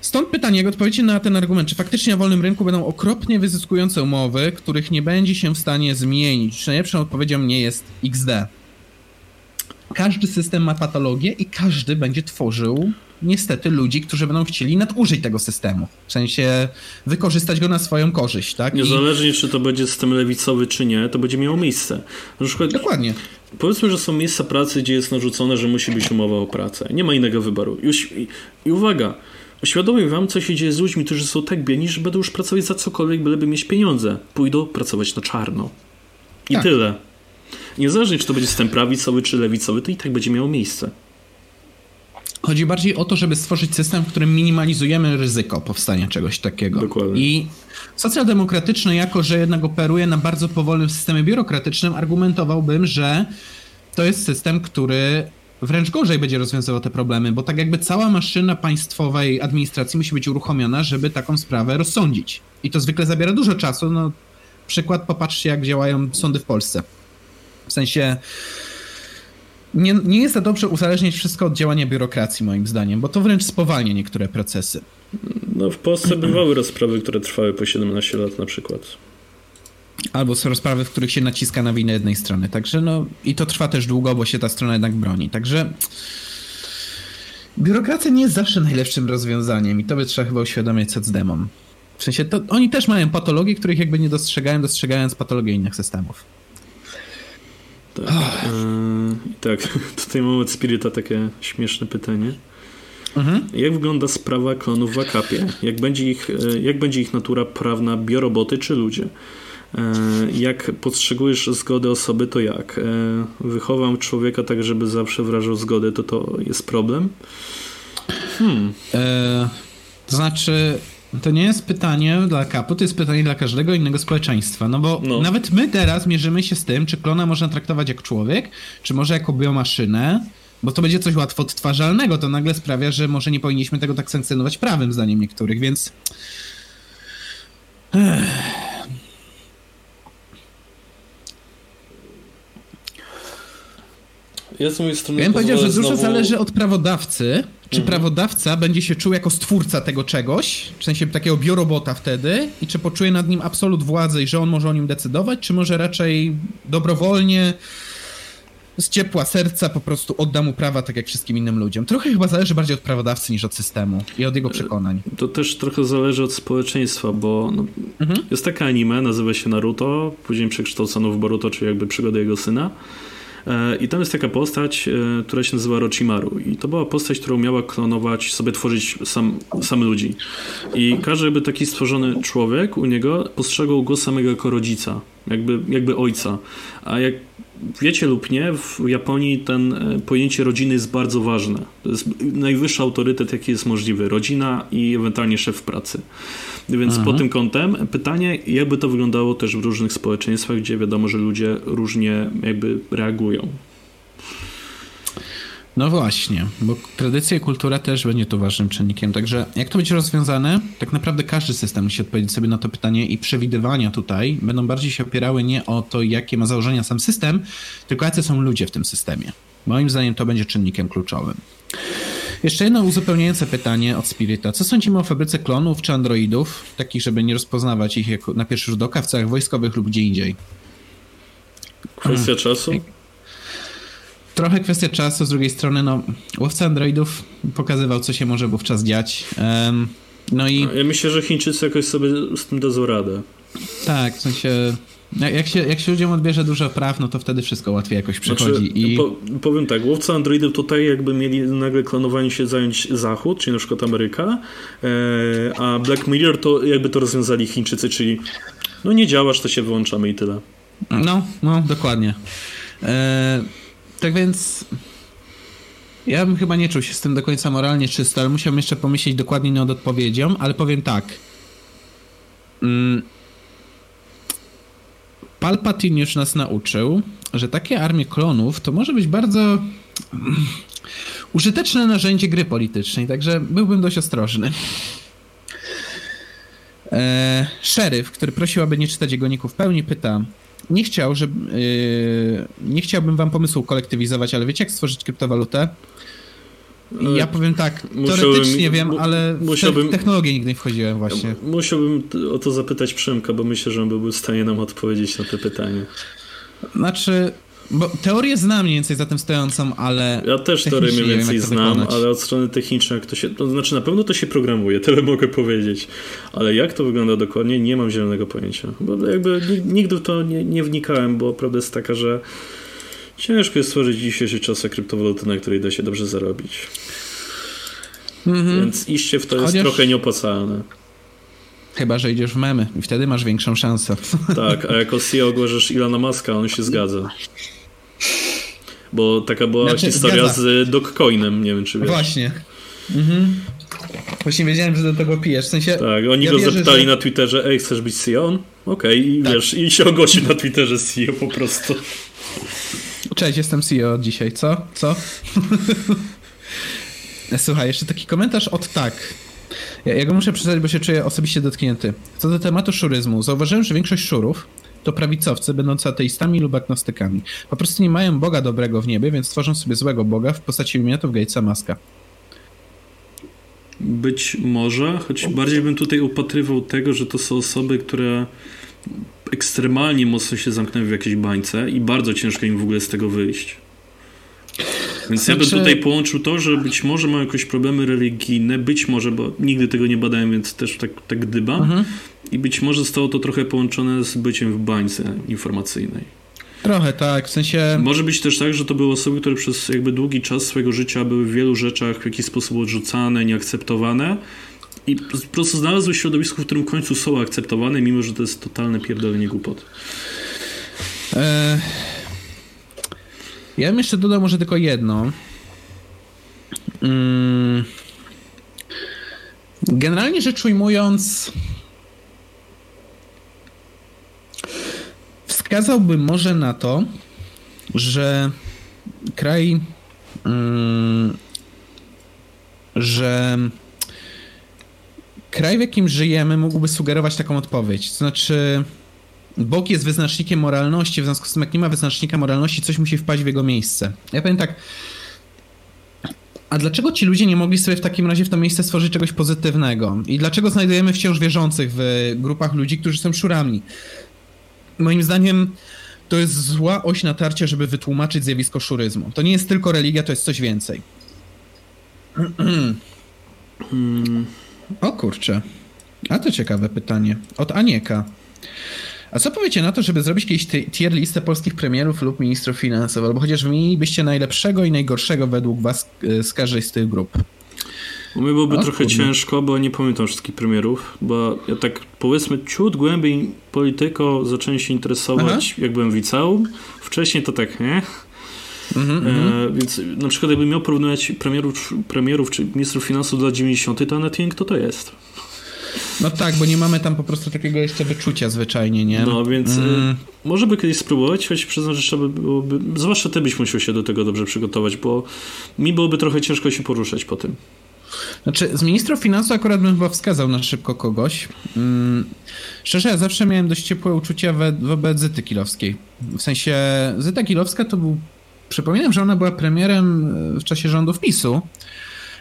Stąd pytanie, jak odpowiecie na ten argument, czy faktycznie na wolnym rynku będą okropnie wyzyskujące umowy, których nie będzie się w stanie zmienić? Czy najlepszą odpowiedzią nie jest XD? Każdy system ma patologię i każdy będzie tworzył niestety ludzi, którzy będą chcieli nadużyć tego systemu. W sensie wykorzystać go na swoją korzyść, tak? Niezależnie, I... czy to będzie system lewicowy, czy nie, to będzie miało miejsce. Na przykład, Dokładnie. Powiedzmy, że są miejsca pracy, gdzie jest narzucone, że musi być umowa o pracę. Nie ma innego wyboru. Już, i, I uwaga, Uświadomię wam, co się dzieje z ludźmi, którzy są tak biedni, że będą już pracować za cokolwiek, byleby mieć pieniądze. Pójdą pracować na czarno. I tak. tyle. Niezależnie, czy to będzie system prawicowy, czy lewicowy, to i tak będzie miało miejsce. Chodzi bardziej o to, żeby stworzyć system, w którym minimalizujemy ryzyko powstania czegoś takiego. Dokładnie. I socjaldemokratyczny, jako że jednak operuje na bardzo powolnym systemie biurokratycznym, argumentowałbym, że to jest system, który wręcz gorzej będzie rozwiązywał te problemy, bo tak jakby cała maszyna państwowej administracji musi być uruchomiona, żeby taką sprawę rozsądzić. I to zwykle zabiera dużo czasu. No, przykład, popatrzcie, jak działają sądy w Polsce. W sensie. Nie, nie jest to dobrze uzależniać wszystko od działania biurokracji, moim zdaniem, bo to wręcz spowalnia niektóre procesy. No, w Polsce bywały rozprawy, które trwały po 17 lat na przykład. Albo są rozprawy, w których się naciska na winę jednej strony. Także no i to trwa też długo, bo się ta strona jednak broni. Także biurokracja nie jest zawsze najlepszym rozwiązaniem i to by trzeba chyba uświadamiać socdemom. W sensie to oni też mają patologie, których jakby nie dostrzegają, dostrzegając patologię innych systemów. Tak, tak. <laughs> tutaj mamy od Spirita takie śmieszne pytanie. Mhm. Jak wygląda sprawa klonów w akapie? Jak będzie, ich, e, jak będzie ich natura prawna bioroboty czy ludzie? E, jak postrzegujesz zgodę osoby, to jak? E, wychowam człowieka tak, żeby zawsze wyrażał zgodę, to to jest problem? Hmm. E, to znaczy, to nie jest pytanie dla kapu, to jest pytanie dla każdego innego społeczeństwa. No bo no. nawet my teraz mierzymy się z tym, czy klona można traktować jak człowiek, czy może jako biomaszynę, bo to będzie coś łatwo odtwarzalnego. To nagle sprawia, że może nie powinniśmy tego tak sankcjonować prawem, zdaniem niektórych, więc. Ech. Ja z mojej strony. Ja bym powiedział, że dużo znowu... zależy od prawodawcy. Czy mhm. prawodawca będzie się czuł jako stwórca tego czegoś, w sensie takiego biorobota wtedy, i czy poczuje nad nim absolut władzę i że on może o nim decydować, czy może raczej dobrowolnie, z ciepła serca po prostu odda mu prawa tak jak wszystkim innym ludziom. Trochę chyba zależy bardziej od prawodawcy niż od systemu i od jego przekonań. To też trochę zależy od społeczeństwa, bo no, mhm. jest taka anime, nazywa się Naruto, później przekształcono w Boruto, czyli jakby przygody jego syna. E, I tam jest taka postać, e, która się nazywa Rochimaru. I to była postać, którą miała klonować, sobie tworzyć sam, sam ludzi. I każdy jakby taki stworzony człowiek u niego postrzegał go samego jako rodzica, jakby, jakby ojca. A jak wiecie lub nie, w Japonii ten e, pojęcie rodziny jest bardzo ważne. To jest najwyższy autorytet, jaki jest możliwy. Rodzina i ewentualnie szef pracy. Więc Aha. pod tym kątem pytanie, jakby to wyglądało też w różnych społeczeństwach, gdzie wiadomo, że ludzie różnie jakby reagują. No właśnie, bo tradycja i kultura też będzie tu ważnym czynnikiem. Także jak to będzie rozwiązane, tak naprawdę każdy system musi odpowiedzieć sobie na to pytanie i przewidywania tutaj będą bardziej się opierały nie o to, jakie ma założenia sam system, tylko jacy są ludzie w tym systemie. Moim zdaniem to będzie czynnikiem kluczowym. Jeszcze jedno uzupełniające pytanie od Spirita. Co sądzimy o fabryce klonów czy androidów, takich, żeby nie rozpoznawać ich jako na pierwszy rzut oka w celach wojskowych lub gdzie indziej? Kwestia czasu? trochę kwestia czasu, z drugiej strony, no, łowca androidów pokazywał, co się może wówczas dziać. Um, no i... Ja myślę, że Chińczycy jakoś sobie z tym dadzą radę. Tak, w sensie... Jak się, jak się ludziom odbierze dużo praw, no to wtedy wszystko łatwiej jakoś przychodzi. Znaczy, I... Po, powiem tak, łowca androidów tutaj jakby mieli nagle klonowanie się zająć Zachód, czyli na przykład Ameryka, e, a Black Mirror to jakby to rozwiązali Chińczycy, czyli no nie działasz, to się wyłączamy i tyle. No, no, dokładnie. E, tak więc ja bym chyba nie czuł się z tym do końca moralnie czysto, ale musiałbym jeszcze pomyśleć dokładnie nad odpowiedzią, ale powiem tak. Mm. Palpatine już nas nauczył, że takie armie klonów to może być bardzo użyteczne narzędzie gry politycznej, także byłbym dość ostrożny. Eee, szeryf, który prosił, aby nie czytać jego niku w pełni, pyta nie chciał, żeby, yy, nie chciałbym wam pomysłu kolektywizować, ale wiecie jak stworzyć kryptowalutę? Ja powiem tak, teoretycznie wiem, ale musiałbym, w technologię nigdy nie wchodziłem właśnie. Musiałbym o to zapytać Przemka, bo myślę, że on byłby w stanie nam odpowiedzieć na te pytanie. Znaczy, bo teorię znam mniej więcej za tym stojącą, ale. Ja też teorię mniej więcej znam, wykonać. ale od strony technicznej, jak to się. To znaczy, na pewno to się programuje, <laughs> tyle mogę powiedzieć. Ale jak to wygląda dokładnie, nie mam zielonego pojęcia. Bo jakby nigdy w to nie, nie wnikałem, bo prawda jest taka, że ciężko jest stworzyć w dzisiejszych czasach kryptowalutę, na której da się dobrze zarobić. Mhm. Więc iście w to jest Chociaż... trochę nieopłacalne. Chyba, że idziesz w memy i wtedy masz większą szansę. <laughs> Tak, a jako CEO ogłaszasz Ilona Maska, on się zgadza. Bo taka była znaczy, historia zgadza. z Dogcoinem, nie wiem czy wiesz. Właśnie. Mhm. Właśnie wiedziałem, że do tego pijesz. W sensie, tak, oni ja go wierzę, zapytali że... na Twitterze, ej, chcesz być CEO? Okej, okay, i tak. wiesz, i się ogłosił na Twitterze CEO po prostu. Cześć, jestem CEO dzisiaj, co? Co? <laughs> Słuchaj, jeszcze taki komentarz od tak. Ja, ja go muszę przyznać, bo się czuję osobiście dotknięty. Co do tematu szuryzmu, zauważyłem, że większość szurów to prawicowcy, będący ateistami lub agnostykami. Po prostu nie mają Boga dobrego w niebie, więc tworzą sobie złego Boga w postaci wymiotów Gatesa Maska. Być może, choć bardziej bym tutaj upatrywał tego, że to są osoby, które ekstremalnie mocno się zamknęły w jakiejś bańce i bardzo ciężko im w ogóle z tego wyjść. Więc znaczy... ja bym znaczy- tutaj połączył to, że być może mają jakieś problemy religijne, być może, bo nigdy tego nie badałem, więc też tak, tak gdybam. Mhm. I być może zostało to trochę połączone z byciem w bańce informacyjnej. Trochę tak, w sensie... Może być też tak, że to były osoby, które przez jakby długi czas swojego życia były w wielu rzeczach w jakiś sposób odrzucane, nieakceptowane i po prostu znalazły środowisku, w którym w końcu są akceptowane, mimo że to jest totalne pierdolenie głupot. E... Ja bym jeszcze dodał może tylko jedno. Mm. Generalnie rzecz ujmując, wskazałbym może na to, że kraj, mm, że kraj, w jakim żyjemy, mógłby sugerować taką odpowiedź. To znaczy, Bóg jest wyznacznikiem moralności, w związku z tym, jak nie ma wyznacznika moralności, coś musi wpaść w jego miejsce. Ja powiem tak. A dlaczego ci ludzie nie mogli sobie w takim razie w to miejsce stworzyć czegoś pozytywnego? I dlaczego znajdujemy wciąż wierzących w grupach ludzi, którzy są szurami? Moim zdaniem to jest zła oś natarcia, żeby wytłumaczyć zjawisko szuryzmu. To nie jest tylko religia, to jest coś więcej. <clears throat> o kurczę. A to ciekawe pytanie. Od Anieka. A co powiecie na to, żeby zrobić kiedyś tier listę polskich premierów lub ministrów finansowych, albo chociaż wymienilibyście najlepszego i najgorszego według was e, z każdej z tych grup? U mnie byłoby o, trochę kurde. ciężko, bo nie pamiętam wszystkich premierów, bo ja tak powiedzmy ciut głębiej polityko zacząłem się interesować, Aha. jak byłem w liceum. Wcześniej to tak, nie? Mm-hmm, e, więc na przykład jakbym miał porównywać premierów, premierów czy ministrów finansów do lat 90, to nie wiem, kto to jest. No tak, bo nie mamy tam po prostu takiego jeszcze wyczucia zwyczajnie, nie? No więc y, mm. może by kiedyś spróbować, choć przyznam, że trzeba byłoby, zwłaszcza ty byś musiał się do tego dobrze przygotować, bo mi byłoby trochę ciężko się poruszać po tym. Znaczy, z ministrów finansów akurat bym chyba wskazał na szybko kogoś. Mm, szczerze, ja zawsze miałem dość ciepłe uczucia wobec Zyty Kilowskiej. W sensie, Zyta Kilowska to był... Przypominam, że ona była premierem w czasie rządów PiSu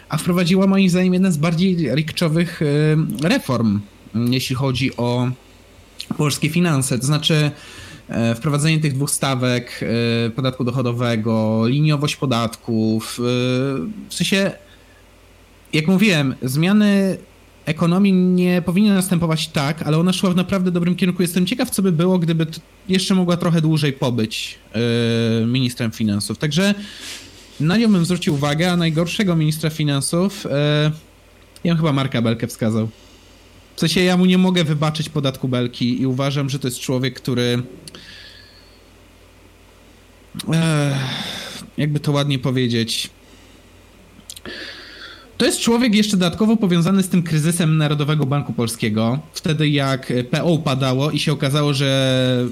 a wprowadziła moim zdaniem jeden z bardziej rikczowych y, reform, jeśli chodzi o polskie finanse. To znaczy e, wprowadzenie tych dwóch stawek e, podatku dochodowego, liniowość podatków. E, w sensie, jak mówiłem, zmiany ekonomii nie powinny następować tak, ale ona szła w naprawdę dobrym kierunku. Jestem ciekaw, co by było, gdyby jeszcze mogła trochę dłużej pobyć ministrem finansów. Także na nią bym zwrócił uwagę, a najgorszego ministra finansów e, ja bym chyba Marka Belkę wskazał. W sensie ja mu nie mogę wybaczyć podatku Belki i uważam, że to jest człowiek, który e, jakby to ładnie powiedzieć to jest człowiek jeszcze dodatkowo powiązany z tym kryzysem Narodowego Banku Polskiego. Wtedy jak PO upadało i się okazało, że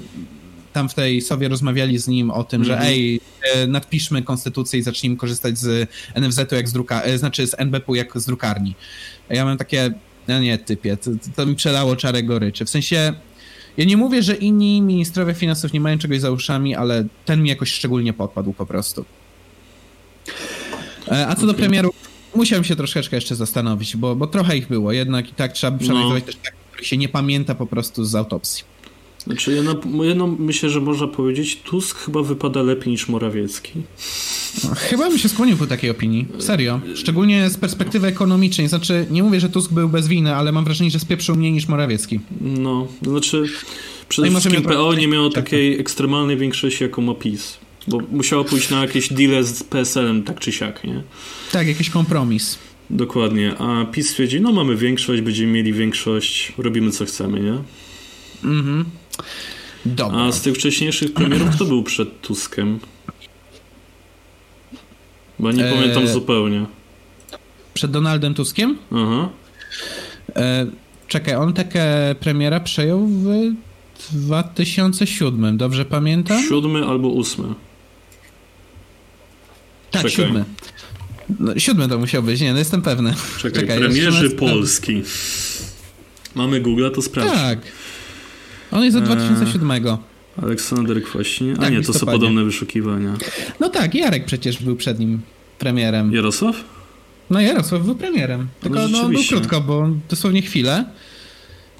tam w tej sobie rozmawiali z nim o tym, że mhm. ej, e, nadpiszmy konstytucję i zacznijmy korzystać z NFZ-u jak z druka, e, znaczy z NBP-u jak z drukarni. Ja mam takie, no nie, typie, to, to mi przelało czarę goryczy. W sensie, ja nie mówię, że inni ministrowie finansów nie mają czegoś za uszami, ale ten mi jakoś szczególnie podpadł po prostu. E, a co do premieru, musiałem się troszeczkę jeszcze zastanowić, bo, bo trochę ich było, jednak i tak trzeba by przeanalizować no. też tak, których się nie pamięta po prostu z autopsji. Znaczy, ja, na, ja no, myślę, że można powiedzieć, Tusk chyba wypada lepiej niż Morawiecki. No, chyba bym się skłonił ku takiej opinii. Serio. Szczególnie z perspektywy ekonomicznej. Znaczy, nie mówię, że Tusk był bez winy, ale mam wrażenie, że spieprzył mniej niż Morawiecki. No, znaczy przede no wszystkim PO nie miało takiej ekstremalnej większości, jaką ma PiS. Bo musiało pójść na jakieś deale z PSL-em, tak czy siak, nie? Tak, jakiś kompromis. Dokładnie. A PiS twierdzi, no mamy większość, będziemy mieli większość, robimy co chcemy, nie? Mhm. Dobra. A z tych wcześniejszych premierów kto był przed Tuskiem? Bo nie eee, pamiętam zupełnie. Przed Donaldem Tuskiem? Aha. Eee, czekaj, on taką premiera przejął w 2007, dobrze pamiętam? Siódmy albo ósmy. Tak, czekaj. siódmy. No, siódmy to musiał być, nie, no jestem pewny. Czekaj, czekaj premierzy Polski. Mamy Google, to sprawdź. Tak. On jest od 2007. Eee, Aleksander Kwaśnie. A tak, nie, to są podobne wyszukiwania. No tak, Jarek przecież był przed nim premierem. Jarosław? No Jarosław był premierem. Tylko no, no był krótko, bo dosłownie chwilę.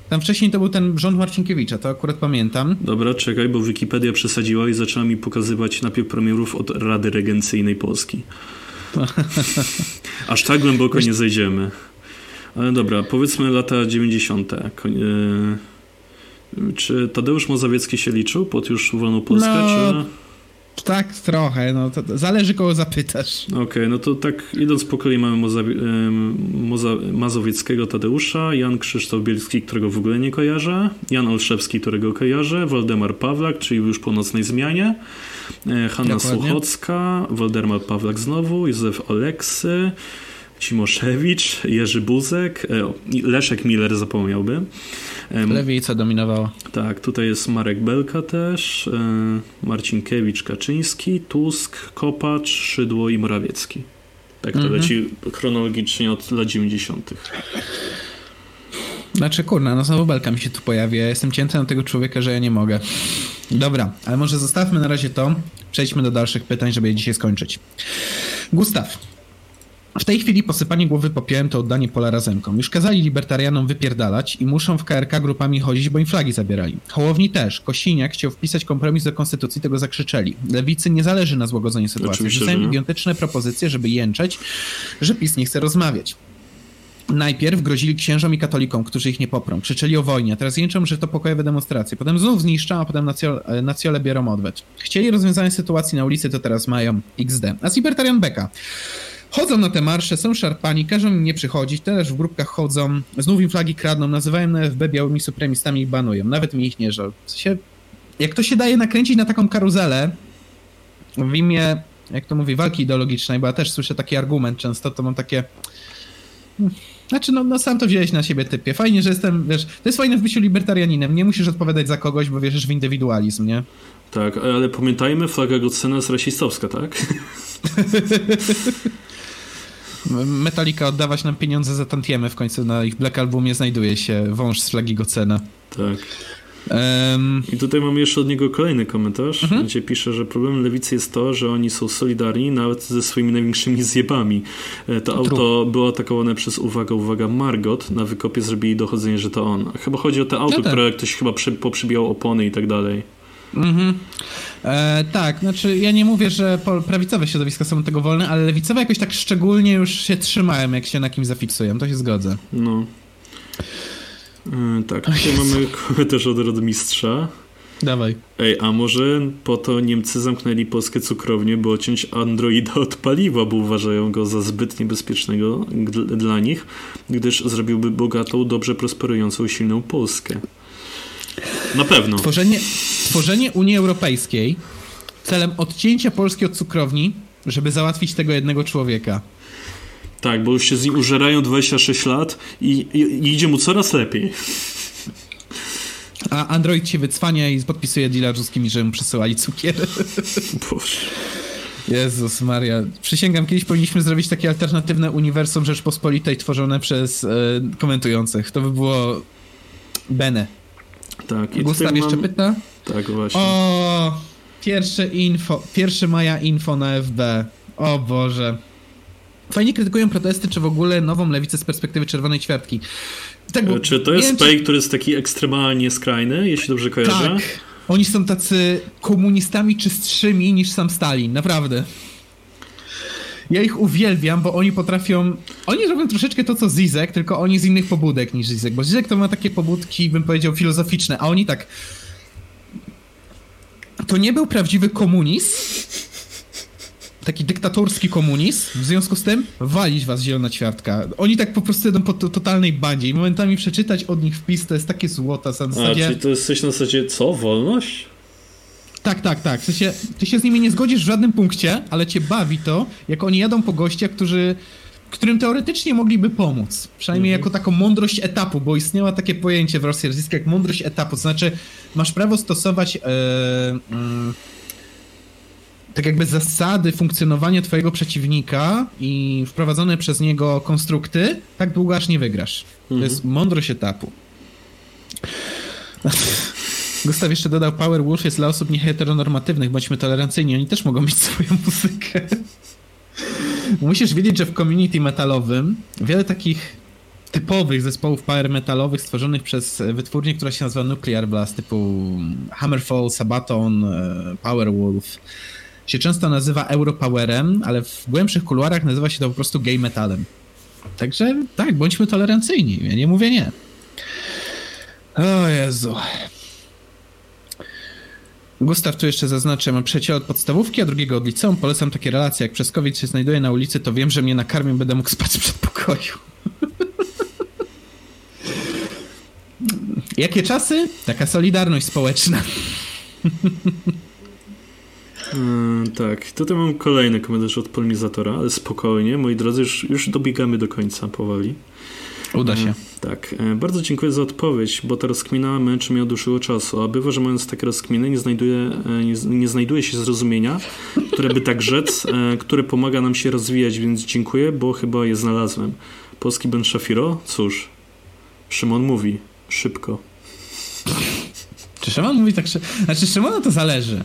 Tam wcześniej to był ten rząd Marcinkiewicza, to akurat pamiętam. Dobra, czekaj, bo Wikipedia przesadziła i zaczęła mi pokazywać najpierw premierów od Rady Regencyjnej Polski. <laughs> Aż tak głęboko nie zejdziemy. Ale dobra, powiedzmy lata 90. Czy Tadeusz Mozawiecki się liczył pod już wolną Polskę, no, czy... Tak, trochę, no zależy kogo zapytasz. Okej, okay, no to tak idąc po kolei mamy Moza, Moza, Mazowieckiego Tadeusza, Jan Krzysztof Bielski, którego w ogóle nie kojarzę, Jan Olszewski, którego kojarzę, Waldemar Pawlak, czyli już po nocnej zmianie, e, Hanna Dokładnie. Słuchocka, Waldemar Pawlak znowu, Józef Oleksy, Cimoszewicz, Jerzy Buzek, e, Leszek Miller zapomniałby. Lewica dominowała. Tak, tutaj jest Marek Belka też, e, Marcinkiewicz, Kaczyński, Tusk, Kopacz, Szydło i Morawiecki. Tak to mhm. leci chronologicznie od lat 90. Znaczy, kurna, no znowu Belka mi się tu pojawi. Ja jestem cięty na tego człowieka, że ja nie mogę. Dobra, ale może zostawmy na razie to. Przejdźmy do dalszych pytań, żeby je dzisiaj skończyć. Gustaw, w tej chwili posypanie głowy popiołem to oddanie pola razemkom. Już kazali libertarianom wypierdalać i muszą w KRK grupami chodzić, bo im flagi zabierali. Hołowni też. Kosiniak chciał wpisać kompromis do konstytucji, tego zakrzyczeli. Lewicy nie zależy na złagodzeniu sytuacji. Rzucają idiotyczne propozycje, żeby jęczeć, że PiS nie chce rozmawiać. Najpierw grozili księżom i katolikom, którzy ich nie poprą. Krzyczeli o wojnie, a teraz jęczą, że to pokojowe demonstracje. Potem znów zniszczą, a potem nacjole, nacjole biorą odwet. Chcieli rozwiązania sytuacji na ulicy, to teraz mają XD. A z Libertarian Beka. Chodzą na te marsze, są szarpani, każą im nie przychodzić, też w grupkach chodzą, znów im flagi kradną, nazywają na FB białymi supremistami i banują. Nawet mi ich nie żal. Jak to się daje nakręcić na taką karuzelę w imię, jak to mówi, walki ideologicznej, bo ja też słyszę taki argument często, to mam takie... Znaczy, no, no sam to wziąłeś na siebie, typie. Fajnie, że jestem, wiesz, to jest fajne w byciu libertarianinem. Nie musisz odpowiadać za kogoś, bo wierzysz w indywidualizm, nie? Tak, ale pamiętajmy, flaga Godsena jest rasistowska, tak? <laughs> Metallica oddawać nam pieniądze za tantiemy, w końcu na ich Black Albumie znajduje się wąż z flagi Gocena. Tak. Um... I tutaj mamy jeszcze od niego kolejny komentarz, mhm. gdzie pisze, że problemem lewicy jest to, że oni są solidarni nawet ze swoimi największymi zjebami. E, to auto było atakowane przez, uwaga, uwaga, Margot. Na wykopie zrobili dochodzenie, że to on. Chyba chodzi o te auto, no tak. które ktoś chyba przy, poprzybijał opony i tak dalej. Mhm. E, tak, znaczy ja nie mówię, że prawicowe środowiska są tego wolne, ale lewicowe jakoś tak szczególnie już się trzymają, jak się na kimś zafiksują, to się zgodzę. No. E, tak, tutaj mamy komentarz od Rodmistrza. Dawaj. Ej, a może po to Niemcy zamknęli polskie cukrownie, by odciąć Androida od paliwa, bo uważają go za zbyt niebezpiecznego dla nich, gdyż zrobiłby bogatą, dobrze prosperującą, silną Polskę. Na pewno. Tworzenie, tworzenie Unii Europejskiej celem odcięcia Polski od cukrowni, żeby załatwić tego jednego człowieka. Tak, bo już się z nim użerają 26 lat i, i, i idzie mu coraz lepiej. A Android się wycwania i podpisuje deala ruskimi, że mu przesyłali cukier. Boże. Jezus Maria. Przysięgam, kiedyś powinniśmy zrobić takie alternatywne uniwersum Rzeczpospolitej tworzone przez e, komentujących. To by było bene. Tak. I Gustaw jeszcze mam... pyta? Tak, właśnie. O, pierwsze info, pierwszy maja info na FB. O Boże. Fajnie krytykują protesty, czy w ogóle nową lewicę z perspektywy czerwonej ćwiartki. Tak, bo, czy to jest spej, czy... który jest taki ekstremalnie skrajny, jeśli dobrze kojarzę? Tak. Oni są tacy komunistami czystszymi niż sam Stalin, naprawdę. Ja ich uwielbiam, bo oni potrafią. Oni robią troszeczkę to, co Zizek, tylko oni z innych pobudek niż Zizek. Bo Zizek to ma takie pobudki, bym powiedział, filozoficzne, a oni tak. To nie był prawdziwy komunizm. Taki dyktatorski komunizm, w związku z tym walić was zielona ćwiartka. Oni tak po prostu jedą po totalnej bandzie i momentami przeczytać od nich wpis to jest takie złota. W zasadzie... A, czyli to jest coś na zasadzie, co, wolność? Tak, tak, tak. W sensie, ty się z nimi nie zgodzisz w żadnym punkcie, ale cię bawi to, jak oni jadą po gościach, którzy którym teoretycznie mogliby pomóc. Przynajmniej mhm. jako taką mądrość etapu, bo istniała takie pojęcie w Rosji rosyjskiej jak mądrość etapu. To znaczy, masz prawo stosować e, mm, tak jakby zasady funkcjonowania twojego przeciwnika i wprowadzone przez niego konstrukty, tak długo aż nie wygrasz. Mhm. To jest mądrość etapu. Gustaw jeszcze dodał, Power Wolf jest dla osób nieheteronormatywnych, bądźmy tolerancyjni, oni też mogą mieć swoją muzykę. Musisz wiedzieć, że w community metalowym wiele takich typowych zespołów power metalowych stworzonych przez wytwórnię, która się nazywa Nuclear Blast, typu Hammerfall, Sabaton, e, Powerwolf, się często nazywa Europowerem, ale w głębszych kuluarach nazywa się to po prostu gay metalem. Także tak, bądźmy tolerancyjni, ja nie mówię nie. O Jezu. Gustaw tu jeszcze zaznaczę, mam przyjaciela od podstawówki, a drugiego od liceum. Polecam takie relacje. Jak przez COVID się znajduję na ulicy, to wiem, że mnie nakarmią, będę mógł spać w przedpokoju. <laughs> Jakie czasy? Taka solidarność społeczna. <laughs> Hmm, tak, tutaj mam kolejny komentarz od polemizatora, ale spokojnie, moi drodzy, już, już dobiegamy do końca powoli. Uda się. E, tak. E, bardzo dziękuję za odpowiedź, bo ta rozkmina męczy mnie od dłuższego czasu, a bywa, że mając takie rozkminy nie znajduje, e, nie, nie znajduje się zrozumienia, które by tak rzec, które pomaga nam się rozwijać, więc dziękuję, bo chyba je znalazłem. Polski Ben Shafiro? Cóż, Szymon mówi, szybko. Czy Szymon mówi tak szybko? Znaczy Szymona to zależy.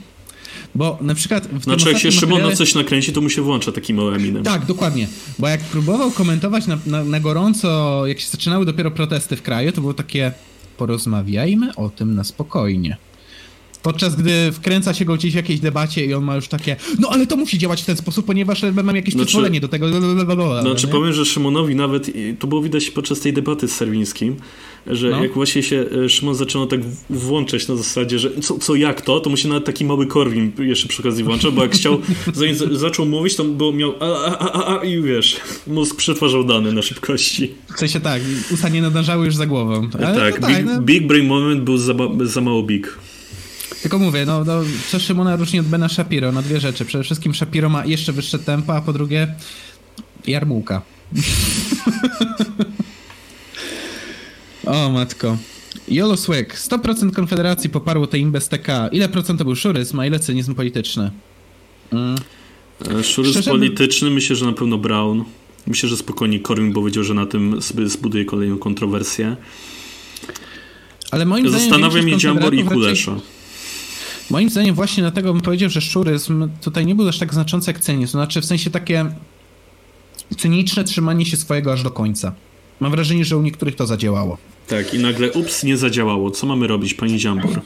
Bo na przykład. W znaczy, jak się Szymon na coś nakręci, to mu się włącza taki mały eminem. Tak, dokładnie. Bo jak próbował komentować na, na, na gorąco, jak się zaczynały dopiero protesty w kraju, to było takie. Porozmawiajmy o tym na spokojnie. Podczas gdy wkręca się go gdzieś w jakiejś debacie i on ma już takie, no ale to musi działać w ten sposób, ponieważ mam jakieś znaczy, przyzwolenie do tego. Znaczy nie? powiem, że Szymonowi nawet, to było widać podczas tej debaty z Serwińskim, że no. jak właśnie się e, Szymon zaczął tak włączać na zasadzie, że co, co jak to, to mu się nawet taki mały Korwin jeszcze przy okazji włączał, bo jak chciał, <laughs> zanim zaczął mówić, to był, miał a, a, a, a, i wiesz, mózg przetwarzał dane na szybkości. W sensie tak, usta nie nadążały już za głową. Ale tak, tak big, no. big Brain Moment był za, za mało big. Tylko mówię, no, no co Szymona różni od Bena Shapiro na dwie rzeczy. Przede wszystkim Shapiro ma jeszcze wyższe tempo, a po drugie jarmułka. <laughs> o matko. Jolo Swag. 100% Konfederacji poparło tej bez TK. Ile procent to był szuryzm, a ile cynizm polityczny? Mm. E, szuryzm Szczerze polityczny myślę, że na pewno Brown. Myślę, że spokojnie Korwin powiedział, że na tym sobie zbuduje kolejną kontrowersję. Ale moim zdaniem Zastanawia mnie Dziambor i Kulesza. Raczej... Moim zdaniem właśnie dlatego bym powiedział, że szuryzm tutaj nie był aż tak znaczący jak cynizm. Znaczy w sensie takie cyniczne trzymanie się swojego aż do końca. Mam wrażenie, że u niektórych to zadziałało. Tak, i nagle ups, nie zadziałało. Co mamy robić, pani Dziambor?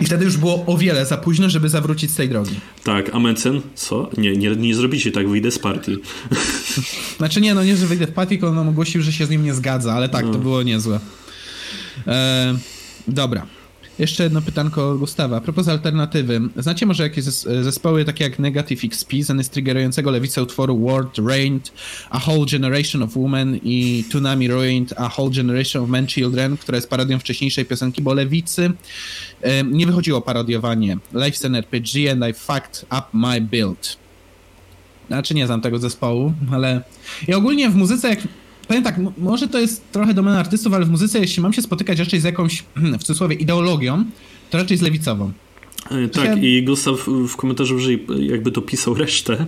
I wtedy już było o wiele za późno, żeby zawrócić z tej drogi. Tak, a Mencen? Co? Nie, nie, nie zrobicie tak, wyjdę z partii. <laughs> Znaczy nie, no nie, że wyjdę w partii, tylko on ogłosił, że się z nim nie zgadza, ale tak, no. to było niezłe. E, dobra. Jeszcze jedno pytanko Gustawa. A propos alternatywy. Znacie może jakieś zespoły takie jak Negative XP, znany triggerującego lewicę utworu World Reigned, A Whole Generation of Women i Tsunami Ruined, A Whole Generation of Men Children, która jest parodią wcześniejszej piosenki, bo lewicy nie wychodziło parodiowanie Life's an RPG and I fucked up my build. Znaczy nie znam tego zespołu, ale i ogólnie w muzyce jak powiem tak, może to jest trochę domena artystów, ale w muzyce, jeśli mam się spotykać raczej z jakąś, w cudzysłowie, ideologią, to raczej z lewicową. E, tak, i Gustaw w komentarzu wyżej jakby to pisał resztę.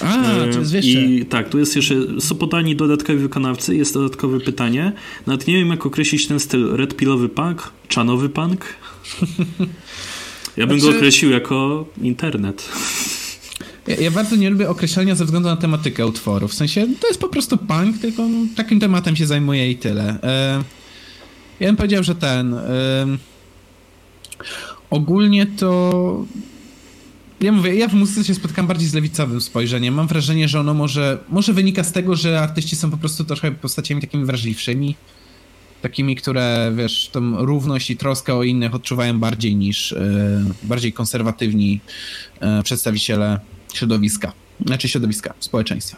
A, e, to jest wiesz. I tak, tu jest jeszcze, są podani dodatkowi wykonawcy, jest dodatkowe pytanie. Nawet nie wiem, jak określić ten styl. Red pilowy punk? Czanowy punk? <laughs> Ja bym znaczy... go określił jako internet. Ja, ja, bardzo nie lubię określenia ze względu na tematykę utworu. W sensie to jest po prostu punk, tylko no, takim tematem się zajmuje i tyle. E, ja bym powiedział, że ten. E, ogólnie to. Ja mówię, ja w muzyce się spotkam bardziej z lewicowym spojrzeniem. Mam wrażenie, że ono może, może wynika z tego, że artyści są po prostu trochę postaciami takimi wrażliwszymi. Takimi, które, wiesz, tą równość i troskę o innych odczuwają bardziej niż e, bardziej konserwatywni e, przedstawiciele środowiska, znaczy środowiska, społeczeństwa.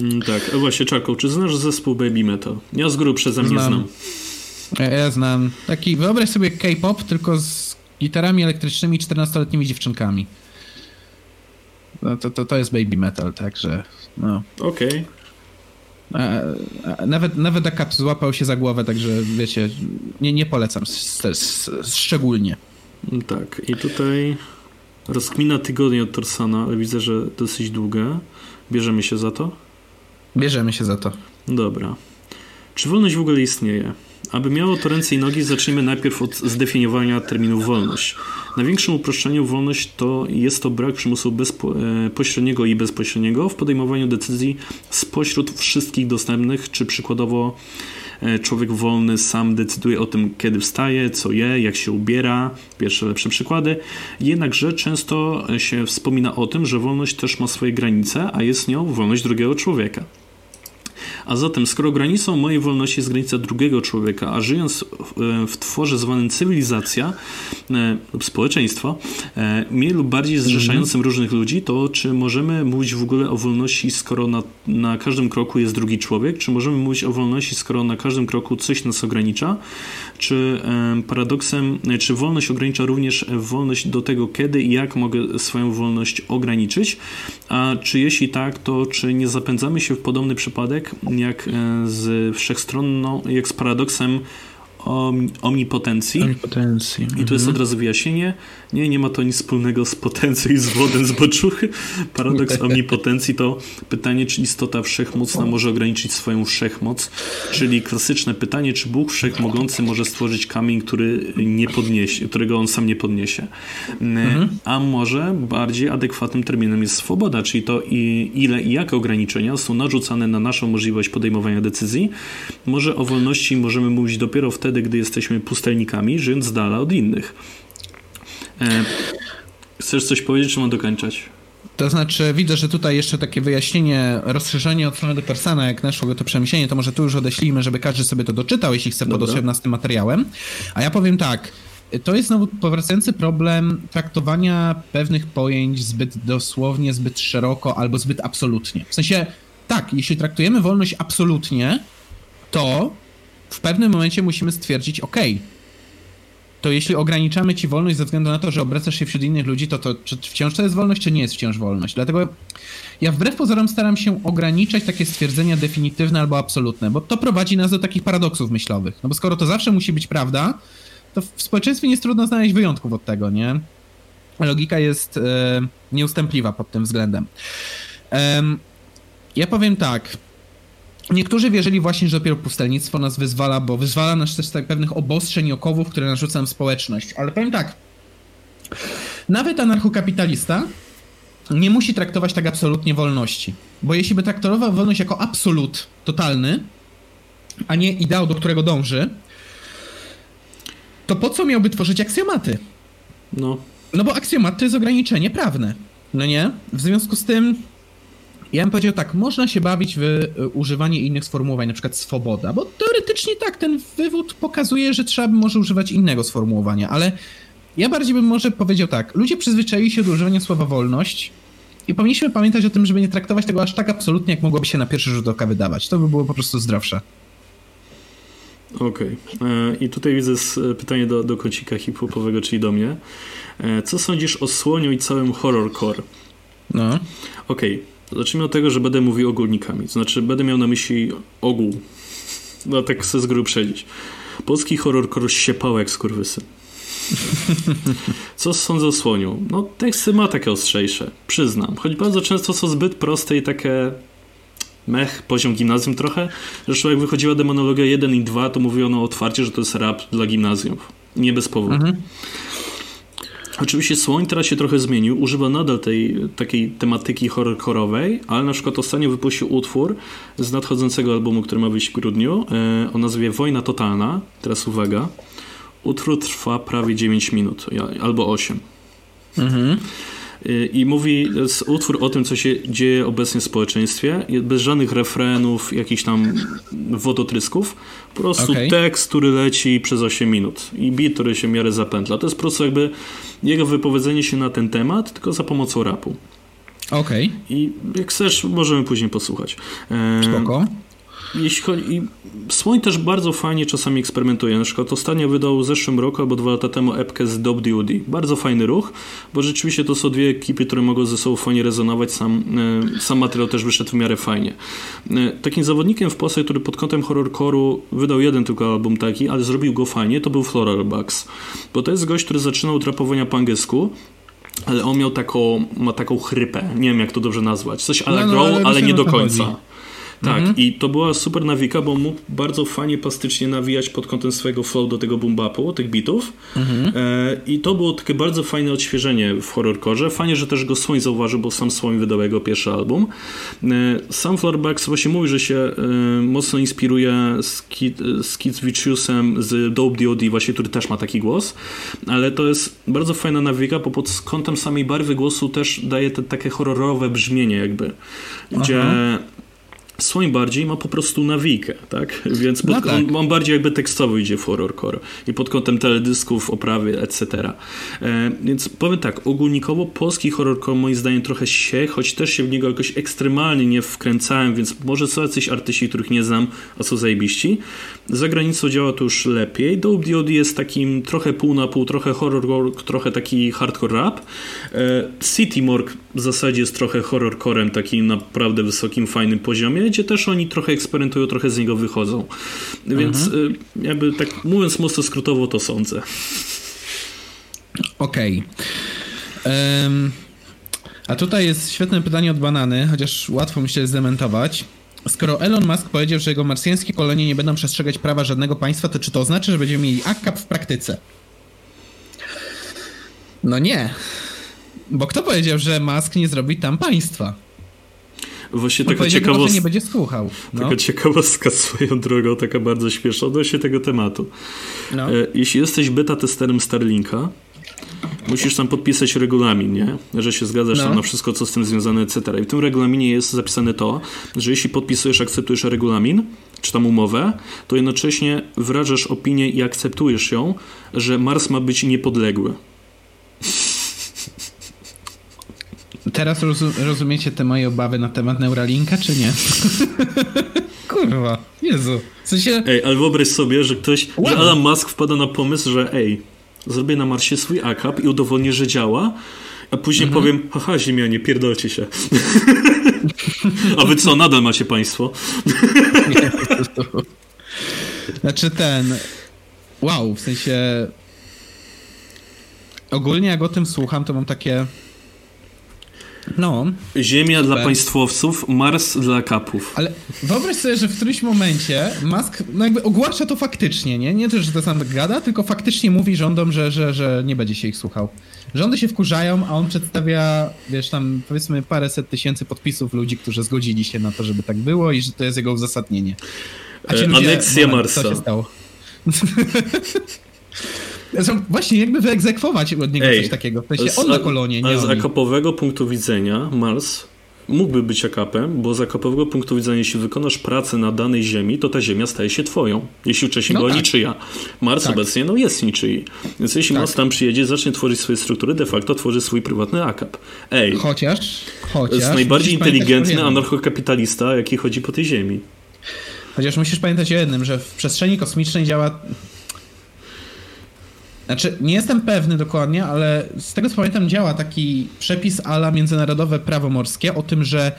Mm, tak, a właśnie Czarko, czy znasz zespół Baby Metal? Ja z góry przeze mnie znam. Ja, ja znam. Taki, wyobraź sobie K-pop, tylko z gitarami elektrycznymi 14-letnimi dziewczynkami. No, to, to, to jest Baby Metal, także no. Okej. Okay. Nawet, nawet Akap złapał się za głowę, także wiecie, nie, nie polecam szczególnie. Tak, i tutaj Rozkmina tygodnia od Torsana, ale widzę, że dosyć długa. Bierzemy się za to? Bierzemy się za to. Dobra. Czy wolność w ogóle istnieje? Aby miało to ręce i nogi, zacznijmy najpierw od zdefiniowania terminu wolność. Na większym uproszczeniu wolność to jest to brak przymusu e, i bezpośredniego w podejmowaniu decyzji spośród wszystkich dostępnych, czy przykładowo człowiek wolny sam decyduje o tym, kiedy wstaje, co je, jak się ubiera. Pierwsze lepsze przykłady. Jednakże często się wspomina o tym, że wolność też ma swoje granice, a jest nią wolność drugiego człowieka. A zatem, skoro granicą mojej wolności jest granica drugiego człowieka, a żyjąc w tworze zwanym cywilizacja e, lub społeczeństwo, e, mniej lub bardziej zrzeszającym -hmm. różnych ludzi, to czy możemy mówić w ogóle o wolności, skoro na, na każdym kroku jest drugi człowiek? Czy możemy mówić o wolności, skoro na każdym kroku coś nas ogranicza? Czy e, paradoksem, czy wolność ogranicza również wolność do tego, kiedy i jak mogę swoją wolność ograniczyć? A czy jeśli tak, to czy nie zapędzamy się w podobny przypadek, jak e, z wszechstronną, jak z paradoksem omnipotencji. Omnipotencji. I tu jest mhm. od razu wyjaśnienie. Nie, nie ma to nic wspólnego z potencją i z wodem z boczuchy. Paradoks <laughs> omnipotencji to pytanie, czy istota wszechmocna może ograniczyć swoją wszechmoc, czyli klasyczne pytanie, czy Bóg wszechmogący może stworzyć kamień, który nie podniesie, którego on sam nie podniesie. Mhm. A może bardziej adekwatnym terminem jest swoboda, czyli to ile i jakie ograniczenia są narzucane na naszą możliwość podejmowania decyzji. Może o wolności możemy mówić dopiero wtedy, wtedy, gdy jesteśmy pustelnikami, żyjąc z dala od innych. E, chcesz coś powiedzieć, czy mam dokończać? To znaczy, widzę, że tutaj jeszcze takie wyjaśnienie, rozszerzenie od samego Persana, jak naszło to przemyślenie, to może tu już odeślijmy, żeby każdy sobie to doczytał, jeśli chce pod osobnastym materiałem. A ja powiem tak, to jest znowu powracający problem traktowania pewnych pojęć zbyt dosłownie, zbyt szeroko albo zbyt absolutnie. W sensie, tak, jeśli traktujemy wolność absolutnie, to w pewnym momencie musimy stwierdzić, ok, to jeśli ograniczamy ci wolność ze względu na to, że obracasz się wśród innych ludzi, to, to czy wciąż to jest wolność, czy nie jest wciąż wolność? Dlatego ja wbrew pozorom staram się ograniczać takie stwierdzenia definitywne albo absolutne, bo to prowadzi nas do takich paradoksów myślowych. No bo skoro to zawsze musi być prawda, to w społeczeństwie nie jest trudno znaleźć wyjątków od tego, nie? Logika jest e, nieustępliwa pod tym względem. Ja powiem tak. Niektórzy wierzyli właśnie, że dopiero pustelnictwo nas wyzwala, bo wyzwala nas też tak pewnych obostrzeń i okowów, które narzuca nam społeczność. Ale powiem tak. Nawet anarchokapitalista nie musi traktować tak absolutnie wolności. Bo jeśli by traktował wolność jako absolut totalny, a nie ideał, do którego dąży, to po co miałby tworzyć aksjomaty? No. No bo aksjomat to jest ograniczenie prawne. No nie? W związku z tym ja bym powiedział tak, można się bawić w e, używanie innych sformułowań, na przykład swoboda, bo teoretycznie tak, ten wywód pokazuje, że trzeba by może używać innego sformułowania, ale ja bardziej bym może powiedział tak, ludzie przyzwyczaili się do używania słowa wolność i powinniśmy pamiętać o tym, żeby nie traktować tego aż tak absolutnie, jak mogłoby się na pierwszy rzut oka wydawać. To by było po prostu zdrowsze. Okej. Okay. E, I tutaj widzę pytanie do, do kocika hip-hopowego, czyli do mnie. E, co sądzisz o słoniu i całym horrorcore? No. Okej. Okay. Zacznijmy od tego, że będę mówił ogólnikami. Znaczy, będę miał na myśli ogół. <laughs> No tak chcę z góry przedzić. Polski horrorcore siepał jak skurwysyn. <laughs> Co sądzę o słoniu? No, teksty ma takie ostrzejsze, przyznam. Choć bardzo często są zbyt proste i takie mech, poziom gimnazjum trochę. Zresztą jak wychodziła demonologia 1 i 2, to mówiono otwarcie, że to jest rap dla gimnazjów. Nie bez powodu. Mhm. Oczywiście Słoń teraz się trochę zmienił, używa nadal tej takiej tematyki horrorowej, ale na przykład ostatnio wypuścił utwór z nadchodzącego albumu, który ma wyjść w grudniu e, o nazwie Wojna Totalna. Teraz uwaga. Utwór trwa prawie 9 minut, albo 8. Mhm. Y, i mówi utwór o tym, co się dzieje obecnie w społeczeństwie, bez żadnych refrenów, jakichś tam wodotrysków. Po prostu okay. tekst, który leci przez 8 minut i beat, który się w miarę zapętla. To jest po prostu jakby jego wypowiedzenie się na ten temat, tylko za pomocą rapu. Okej. Okay. I jak chcesz, możemy później posłuchać. Spoko. Jeśli chodzi, Słoń też bardzo fajnie czasami eksperymentuje. Na przykład ostatnio wydał w zeszłym roku albo dwa lata temu epkę z Dob DOD. Bardzo fajny ruch, bo rzeczywiście to są dwie ekipy, które mogą ze sobą fajnie rezonować. Sam, e, sam materiał też wyszedł w miarę fajnie. E, takim zawodnikiem w Polsce, który pod kątem horrorcore'u wydał jeden tylko album taki, ale zrobił go fajnie, to był Floral Bugs. Bo to jest gość, który zaczynał trapowania po angielsku, ale on miał taką, ma taką chrypę. Nie wiem, jak to dobrze nazwać. Coś ale no, no, ale, ale nie do końca. Chodzi. Tak, mhm. i to była super nawika, bo mógł bardzo fajnie plastycznie nawijać pod kątem swojego flow do tego boom tych bitów. Mhm. E, I to było takie bardzo fajne odświeżenie w horrorkorze. Fajnie, że też go Słoń zauważył, bo sam Słoń wydał jego pierwszy album. E, sam Floorbucks właśnie mówi, że się e, mocno inspiruje z, Kid, z Kids Viciusem, z Dope D.O.D. właśnie, który też ma taki głos, ale to jest bardzo fajna nawika, bo pod kątem samej barwy głosu też daje te takie horrorowe brzmienie jakby, gdzie Aha Słoń bardziej ma po prostu nawikę, tak? Więc pod, no tak. On, on, bardziej jakby tekstowo idzie w horrorcore i pod kątem teledysków, oprawy, etc. E, więc powiem tak, ogólnikowo polski horrorcore moim zdaniem trochę się, choć też się w niego jakoś ekstremalnie nie wkręcałem, więc może są jacyś artyści, których nie znam, a są zajebiści. Za granicą działa to już lepiej. Dope D.O.D. jest takim trochę pół na pół, trochę horror, trochę taki hardcore rap. E, City Morgue w zasadzie jest trochę horrorcorem, takim naprawdę wysokim, fajnym poziomie gdzie też oni trochę eksperymentują, trochę z niego wychodzą. Więc mhm. Y, jakby tak mówiąc mocno skrótowo to sądzę. Okej. Okay. Um, a tutaj jest świetne pytanie od Banany, chociaż łatwo mi się zdementować. Skoro Elon Musk powiedział, że jego marsjańskie kolonie nie będą przestrzegać prawa żadnego państwa, to czy to oznacza, że będziemy mieli ACAP w praktyce? No nie. Bo kto powiedział, że Musk nie zrobi tam państwa? Właśnie taka ciekawostka. nie będzie słuchał. No. Taka ciekawostka swoją drogą, taka bardzo śmieszna odnośnie tego tematu. No. E, jeśli jesteś beta testerem Starlinka, musisz tam podpisać regulamin, nie? Że się zgadzasz no. na wszystko, co z tym związane, etc. I w tym regulaminie jest zapisane to, że jeśli podpisujesz, akceptujesz regulamin, czy tam umowę, to jednocześnie wyrażasz opinię i akceptujesz ją, że Mars ma być niepodległy. Teraz rozumiecie te moje obawy na temat Neuralinka, czy nie? <laughs> Kurwa, Jezu. W sensie... Ej, ale wyobraź sobie, że ktoś, wow. że Elon Musk wpada na pomysł, że ej, zrobię na Marsie swój akap i udowodnię, że działa, a później mhm. powiem, haha, ziemianie, pierdolcie się. <laughs> a wy co, nadal macie państwo? <laughs> znaczy ten... Wow, w sensie... Ogólnie jak o tym słucham, to mam takie... No. Ziemia dla państwowców, Mars dla kapów. Ale wyobraź sobie, że w którymś momencie Musk no jakby ogłasza to faktycznie, nie? Nie to, że to sam gada, tylko faktycznie mówi rządom, że, że, że nie będzie się ich słuchał. Rządy się wkurzają, a on przedstawia, wiesz, tam powiedzmy paręset tysięcy podpisów ludzi, którzy zgodzili się na to, żeby tak było i że to jest jego uzasadnienie. A ci e, ludzie, Aneksja moment, Marsa. Co się stało? <laughs> Właśnie, jakby wyegzekwować od niego Ej, coś takiego. W sensie on na kolonie, nie Ale z akapowego punktu widzenia Mars mógłby być akapem, bo z akapowego punktu widzenia, jeśli wykonasz pracę na danej ziemi, to ta ziemia staje się twoją. Jeśli wcześniej no była tak. niczyja. Mars tak. obecnie no, jest niczyi. Więc jeśli tak. Mars tam przyjedzie, zacznie tworzyć swoje struktury, de facto tworzy swój prywatny akap. Ej. Chociaż, chociaż. Jest najbardziej inteligentny anarchokapitalista, jaki chodzi po tej ziemi. Chociaż musisz pamiętać o jednym, że w przestrzeni kosmicznej działa znaczy, nie jestem pewny dokładnie, ale z tego co pamiętam działa taki przepis ala międzynarodowe prawo morskie o tym, że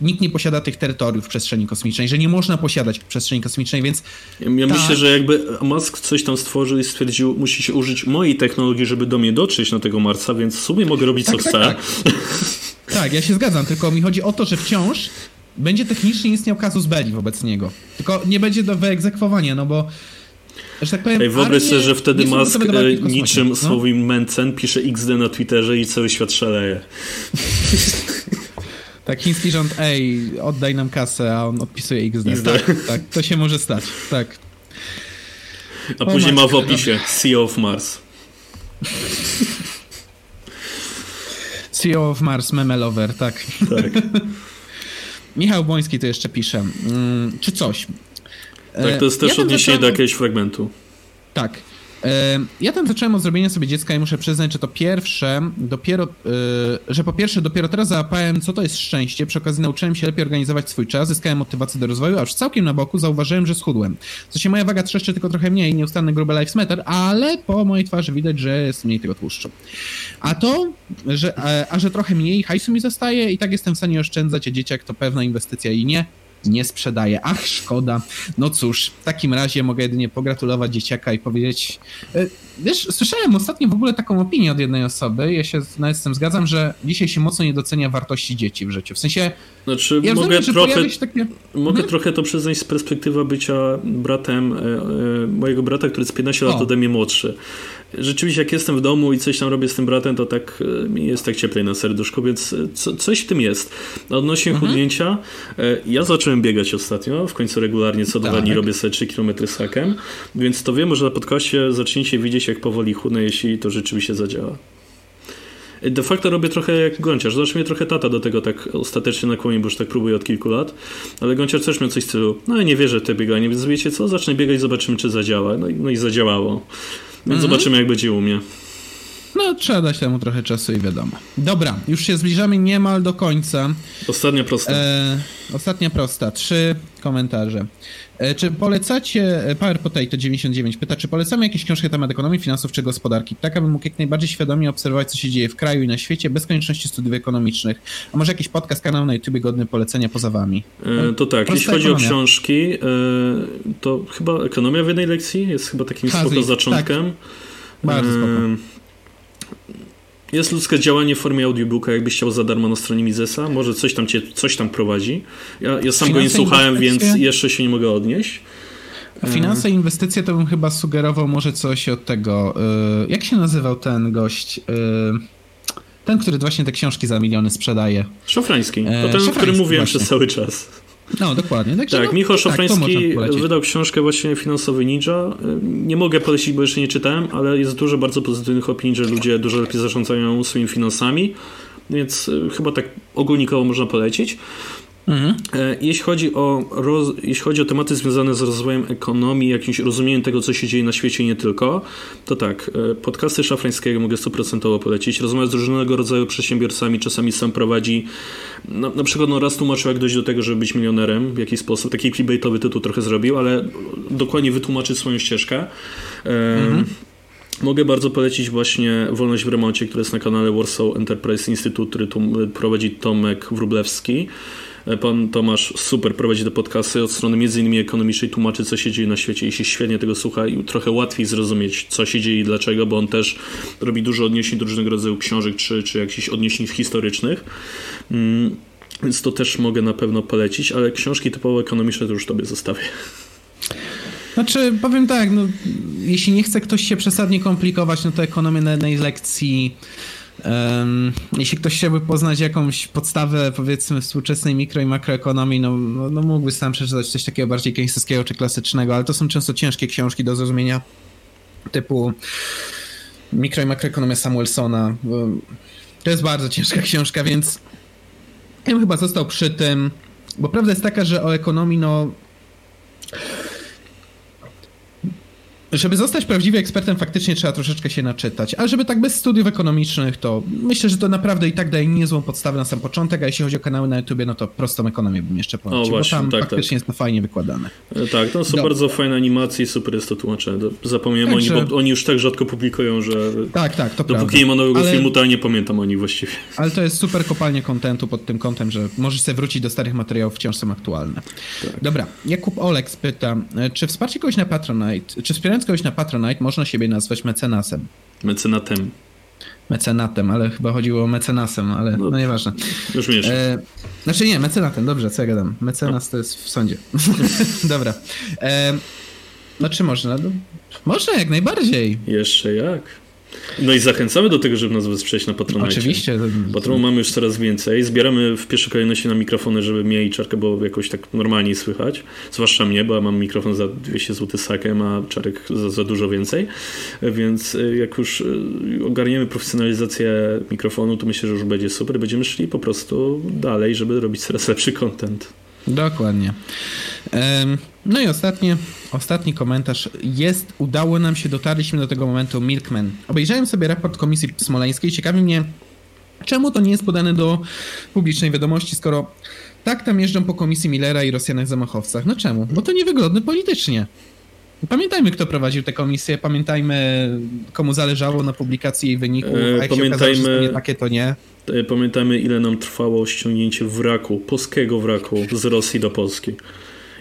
nikt nie posiada tych terytoriów w przestrzeni kosmicznej, że nie można posiadać w przestrzeni kosmicznej, więc... Ja, ja ta... myślę, że jakby Musk coś tam stworzył i stwierdził, musi się użyć mojej technologii, żeby do mnie dotrzeć na tego Marsa, więc w sumie mogę robić tak, co tak, chcę. Tak. tak, ja się zgadzam, tylko mi chodzi o to, że wciąż będzie technicznie istniał kazus belli wobec niego. Tylko nie będzie do wyegzekwowania, no bo że tak powiem, Ej, wyobraź sobie, że wtedy Musk e, niczym no? słowim Mencen pisze XD na Twitterze i cały świat szaleje. <laughs> Tak, chiński rząd, ej, oddaj nam kasę, a on odpisuje XD. XD. Tak, tak, to się może stać, tak. A o później ma w opisie CEO of Mars. <laughs> CEO of Mars, memelover, tak. Tak. <laughs> Michał Boński to jeszcze pisze. Mm, czy coś? Tak, to jest też ja odniesienie do jakiegoś fragmentu. Tak. E, ja tam zacząłem od zrobienia sobie dziecka i muszę przyznać, że to pierwsze, dopiero, e, że po pierwsze dopiero teraz załapałem, co to jest szczęście. Przy okazji nauczyłem się lepiej organizować swój czas, zyskałem motywację do rozwoju, a już całkiem na boku zauważyłem, że schudłem. Co się moja waga trzeszczy tylko trochę mniej, nieustanny grube life matter, ale po mojej twarzy widać, że jest mniej tego tłuszczu. A to, że, a, a że trochę mniej hajsu mi zostaje i tak jestem w stanie oszczędzać, a dzieciak to pewna inwestycja i nie, nie sprzedaje. Ach, szkoda. No cóż, w takim razie mogę jedynie pogratulować dzieciaka i powiedzieć. E, wiesz, słyszałem ostatnio w ogóle taką opinię od jednej osoby. Ja się nawet z tym zgadzam, że dzisiaj się mocno nie docenia wartości dzieci w życiu. W sensie. Znaczy, ja mogę, rozumiem, trochę, takie... mogę hmm? trochę to przyznać z perspektywy bycia bratem e, e, mojego brata, który jest 15 lat ode mnie młodszy rzeczywiście jak jestem w domu i coś tam robię z tym bratem, to tak e, mi jest tak cieplej na serduszku, więc e, co, coś w tym jest. Odnośnie mhm. chudnięcia, e, ja zacząłem biegać ostatnio, w końcu regularnie co dwa tak. dni robię sobie 3 km z hakiem, więc to wiem, że na podcaście zaczniecie widzieć jak powoli chudnę, jeśli to rzeczywiście zadziała. De facto robię trochę jak Gąciarz. Zawsze mnie trochę tata do tego tak ostatecznie nakłonił, bo już tak próbuję od kilku lat. Ale Gąciarz też miał coś w stylu, no ja nie wierzę w te bieganie, więc wiecie co, zacznę biegać, zobaczymy czy zadziała. No i, no i zadziałało. Więc mhm. zobaczymy, jak będzie u mnie. No, trzeba dać temu trochę czasu i wiadomo. Dobra, już się zbliżamy niemal do końca. Ostatnia prosta. E, ostatnia prosta. Trzy komentarze. E, czy polecacie, e, Power Potato 99 pyta, czy polecamy jakieś książki na temat ekonomii, finansów czy gospodarki, tak abym mógł jak najbardziej świadomie obserwować, co się dzieje w kraju i na świecie, bez konieczności studiów ekonomicznych. A może jakiś podcast, kanał na YouTube godny polecenia poza wami? E, to tak, jeśli chodzi ekonomia. o książki, e, to chyba ekonomia w jednej lekcji jest chyba takim spoko zaczątkiem. Tak. Bardzo spoko. Jest ludzkie działanie w formie audiobooka, jakbyś chciał za darmo na stronie Misesa. Może coś tam cię, coś tam prowadzi. Ja, ja sam go nie słuchałem, więc jeszcze się nie mogę odnieść. Finanse i inwestycje to bym chyba sugerował może coś od tego. Yy, jak się nazywał ten gość? Yy, Ten, który właśnie te książki za miliony sprzedaje. Szafrański. To e, ten, o którym mówiłem właśnie. przez cały czas. No, dokładnie. Także tak, no, Michał Szafrański tak, wydał książkę właśnie Finansowy Ninja. Nie mogę polecić, bo jeszcze nie czytałem, ale jest dużo bardzo pozytywnych opinii, że ludzie dużo lepiej zarządzają swoimi finansami, więc e, chyba tak ogólnikowo można polecić. Mhm. E, jeśli, chodzi o roz, jeśli chodzi o tematy związane z rozwojem ekonomii, jakimś rozumieniem tego, co się dzieje na świecie i nie tylko, to tak, e, podcasty Szafrańskiego mogę stuprocentowo polecić. Rozmawia z różnego rodzaju przedsiębiorcami, czasami sam prowadzi, na, na przykład no raz tłumaczył, jak dojść do tego, żeby być milionerem, w jaki sposób, taki clickbaitowy tytuł trochę zrobił, ale dokładnie wytłumaczyć swoją ścieżkę. Mhm. Mogę bardzo polecić właśnie Wolność w remoncie, który jest na kanale Warsaw Enterprise Institute, który prowadzi Tomek Wrublewski. E, pan Tomasz super prowadzi te podcasty od strony między innymi ekonomicznej, tłumaczy co się dzieje na świecie i się świetnie tego słucha i trochę łatwiej zrozumieć co się dzieje i dlaczego, bo on też robi dużo odniesień do różnego rodzaju książek czy, czy jakichś odniesień historycznych. Mm, więc to też mogę na pewno polecić, ale książki typowo ekonomiczne to już tobie zostawię. Znaczy, powiem tak, no, jeśli nie chce ktoś się przesadnie komplikować, no to ekonomię na jednej lekcji Jeśli ktoś chciałby poznać jakąś podstawę, powiedzmy, współczesnej mikro i makroekonomii, no, no, no mógłby sam przeczytać coś takiego bardziej keynesowskiego czy klasycznego, ale to są często ciężkie książki do zrozumienia, typu Mikro i makroekonomia Samuelsona. To jest bardzo ciężka książka, więc ja bym chyba został przy tym, bo prawda jest taka, że o ekonomii, no żeby zostać prawdziwym ekspertem, faktycznie trzeba troszeczkę się naczytać. Ale żeby tak bez studiów ekonomicznych, to myślę, że to naprawdę i tak daje niezłą podstawę na sam początek, a jeśli chodzi o kanały na YouTubie, no to prostą ekonomię bym jeszcze polecił, o, właśnie, bo tam tak, tak. faktycznie tak. jest to fajnie wykładane. E, tak, to są Dobra. bardzo fajne animacje i super jest to tłumaczenie. Zapomniałem tak, oni, bo oni już tak rzadko publikują, że tak, tak, to dopóki prawda. nie ma nowego ale... filmu, to ja nie pamiętam o nich właściwie. Ale to jest super kopalnie kontentu pod tym kątem, że możesz sobie wrócić do starych materiałów, wciąż są aktualne. Tak. Dobra, Jakub Olek pyta, e, czy wsparcie kogoś na Patronite, czy wspierając kogoś na Patronite można siebie nazwać mecenasem. Mecenatem. Mecenatem, ale chyba chodziło o mecenasem, ale no, no nieważne. Już wiesz. E, znaczy nie, mecenatem, dobrze, co ja gadam. Mecenas to jest w sądzie. <laughs> Dobra. E, no czy można? No, można jak najbardziej. Jeszcze jak. No i zachęcamy do tego, żeby nas wesprzeć na Patronite. Oczywiście. Patronu mamy już coraz więcej. Zbieramy w pierwszej kolejności na mikrofony, żeby mnie i Czarkę było jakoś tak normalniej słychać. Zwłaszcza mnie, bo ja mam mikrofon za 200 zł sakiem, a Czarek za, za dużo więcej. Więc y, jak już y, ogarniemy profesjonalizację mikrofonu, to myślę, że już będzie super. Będziemy szli po prostu dalej, żeby robić coraz lepszy content. Dokładnie. No i ostatnie, ostatni komentarz jest, udało nam się, dotarliśmy do tego momentu Milkman. Obejrzałem sobie raport Komisji Smoleńskiej, ciekawi mnie, czemu to nie jest podane do publicznej wiadomości, skoro tak tam jeżdżą po Komisji Millera i Rosjanach zamachowcach. No czemu? Bo to niewygodne politycznie. Pamiętajmy, kto prowadził tę komisję, pamiętajmy, komu zależało na publikacji jej wyników, a jak pamiętajmy, się okazało, że to nie takie, to nie. E, pamiętajmy, ile nam trwało ściągnięcie wraku, polskiego wraku z Rosji do Polski.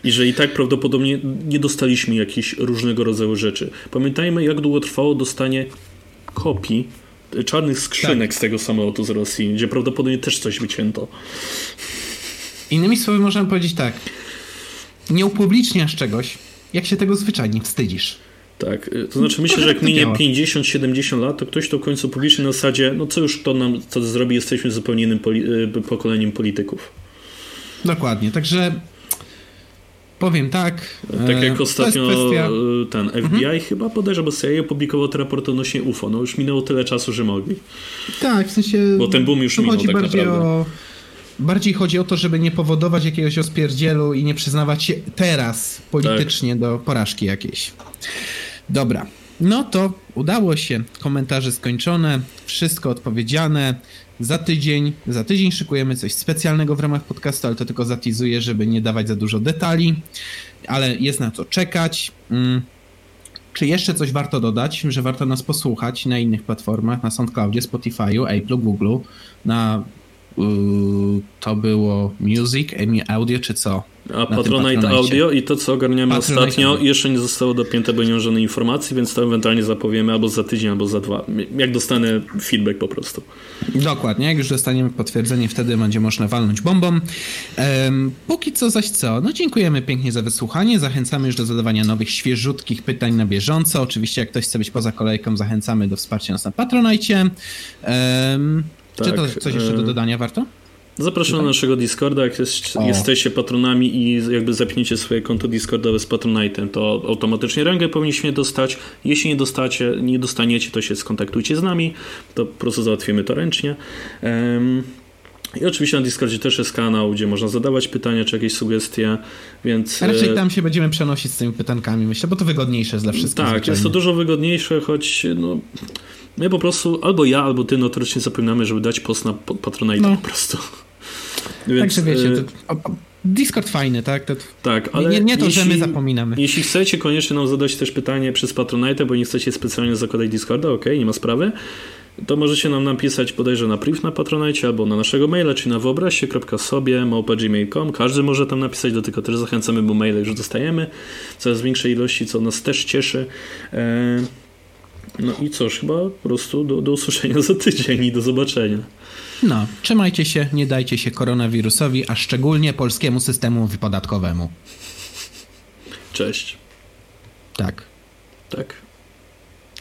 I że i tak prawdopodobnie nie dostaliśmy jakichś różnego rodzaju rzeczy. Pamiętajmy, jak długo trwało dostanie kopii e, czarnych skrzynek tak. z tego samolotu z Rosji, gdzie prawdopodobnie też coś wycięto. Innymi słowy, możemy powiedzieć tak. Nie upubliczniasz czegoś, jak się tego zwyczajnie wstydzisz. Tak, y, to znaczy myślę, że jak minie 50-70 lat, to ktoś to w końcu publicznie na zasadzie, no co już to nam co zrobi, jesteśmy zupełnie innym poli y, pokoleniem polityków. Dokładnie, także powiem tak. Tak jak e, ostatnio kwestia... Ten FBI mhm. chyba podejrzewa, bo CIA opublikował te raporty odnośnie UFO. No już minęło tyle czasu, że mogli. Tak, w sensie... Bo ten boom już minął tak bardziej naprawdę. O Bardziej chodzi o to, żeby nie powodować jakiegoś ospierdzielu i nie przyznawać się teraz politycznie tak. do porażki jakiejś. Dobra. No to udało się. Komentarze skończone, wszystko odpowiedziane. Za tydzień, za tydzień szykujemy coś specjalnego w ramach podcastu, ale to tylko zatizuję, żeby nie dawać za dużo detali, ale jest na co czekać. Mm. Czy jeszcze coś warto dodać, że warto nas posłuchać na innych platformach, na SoundCloudzie, Spotify'u, Apple, Google, na to było Music, EMI Audio czy co? A Patronite Audio i to, co ogarniamy Patronite ostatnio, Audio. jeszcze nie zostało dopięte, bo nie ma żadnej informacji, więc to ewentualnie zapowiemy albo za tydzień, albo za dwa. Jak dostanę feedback po prostu. Dokładnie, jak już dostaniemy potwierdzenie, wtedy będzie można walnąć bombą. Um, póki co zaś co, no dziękujemy pięknie za wysłuchanie, zachęcamy już do zadawania nowych, świeżutkich pytań na bieżąco. Oczywiście jak ktoś chce być poza kolejką, zachęcamy do wsparcia nas na Patronite. Um, Tak, Czy to tak, coś jeszcze do e, dodania warto? Zapraszam na naszego Discorda, jak jest, jesteście patronami i jakby zapniecie swoje konto Discordowe z Patronite'em, to automatycznie rangę powinniśmy dostać. Jeśli nie dostacie, nie dostaniecie, to się skontaktujcie z nami, to po prostu załatwimy to ręcznie. Um, i oczywiście na Discordzie też jest kanał, gdzie można zadawać pytania czy jakieś sugestie, więc... A raczej e, tam się będziemy przenosić z tymi pytankami, myślę, bo to wygodniejsze jest dla wszystkich. Tak, zwyczajnie. jest to dużo wygodniejsze, choć no, my po prostu, albo ja, albo ty notorycznie zapominamy, żeby dać post na Patronite no. po prostu. <laughs> Więc, Także wiecie, e, to, Discord fajny, tak? To, tak, ale nie, nie to, jeśli, że my zapominamy. Jeśli chcecie koniecznie nam zadać też pytanie przez Patronite, bo nie chcecie specjalnie zakładać Discorda, ok, nie ma sprawy, to możecie nam napisać podejrzę na priv na Patronite albo na naszego maila, czyli na wyobraźcie.sobie małpa.gmail.com. Każdy może tam napisać, do tego też zachęcamy, bo maile już dostajemy coraz większej ilości, co nas też cieszy. E, no i cóż, chyba po prostu do, do usłyszenia za tydzień i do zobaczenia. No, trzymajcie się, nie dajcie się koronawirusowi, a szczególnie polskiemu systemu wypodatkowemu. Cześć. Tak. Tak.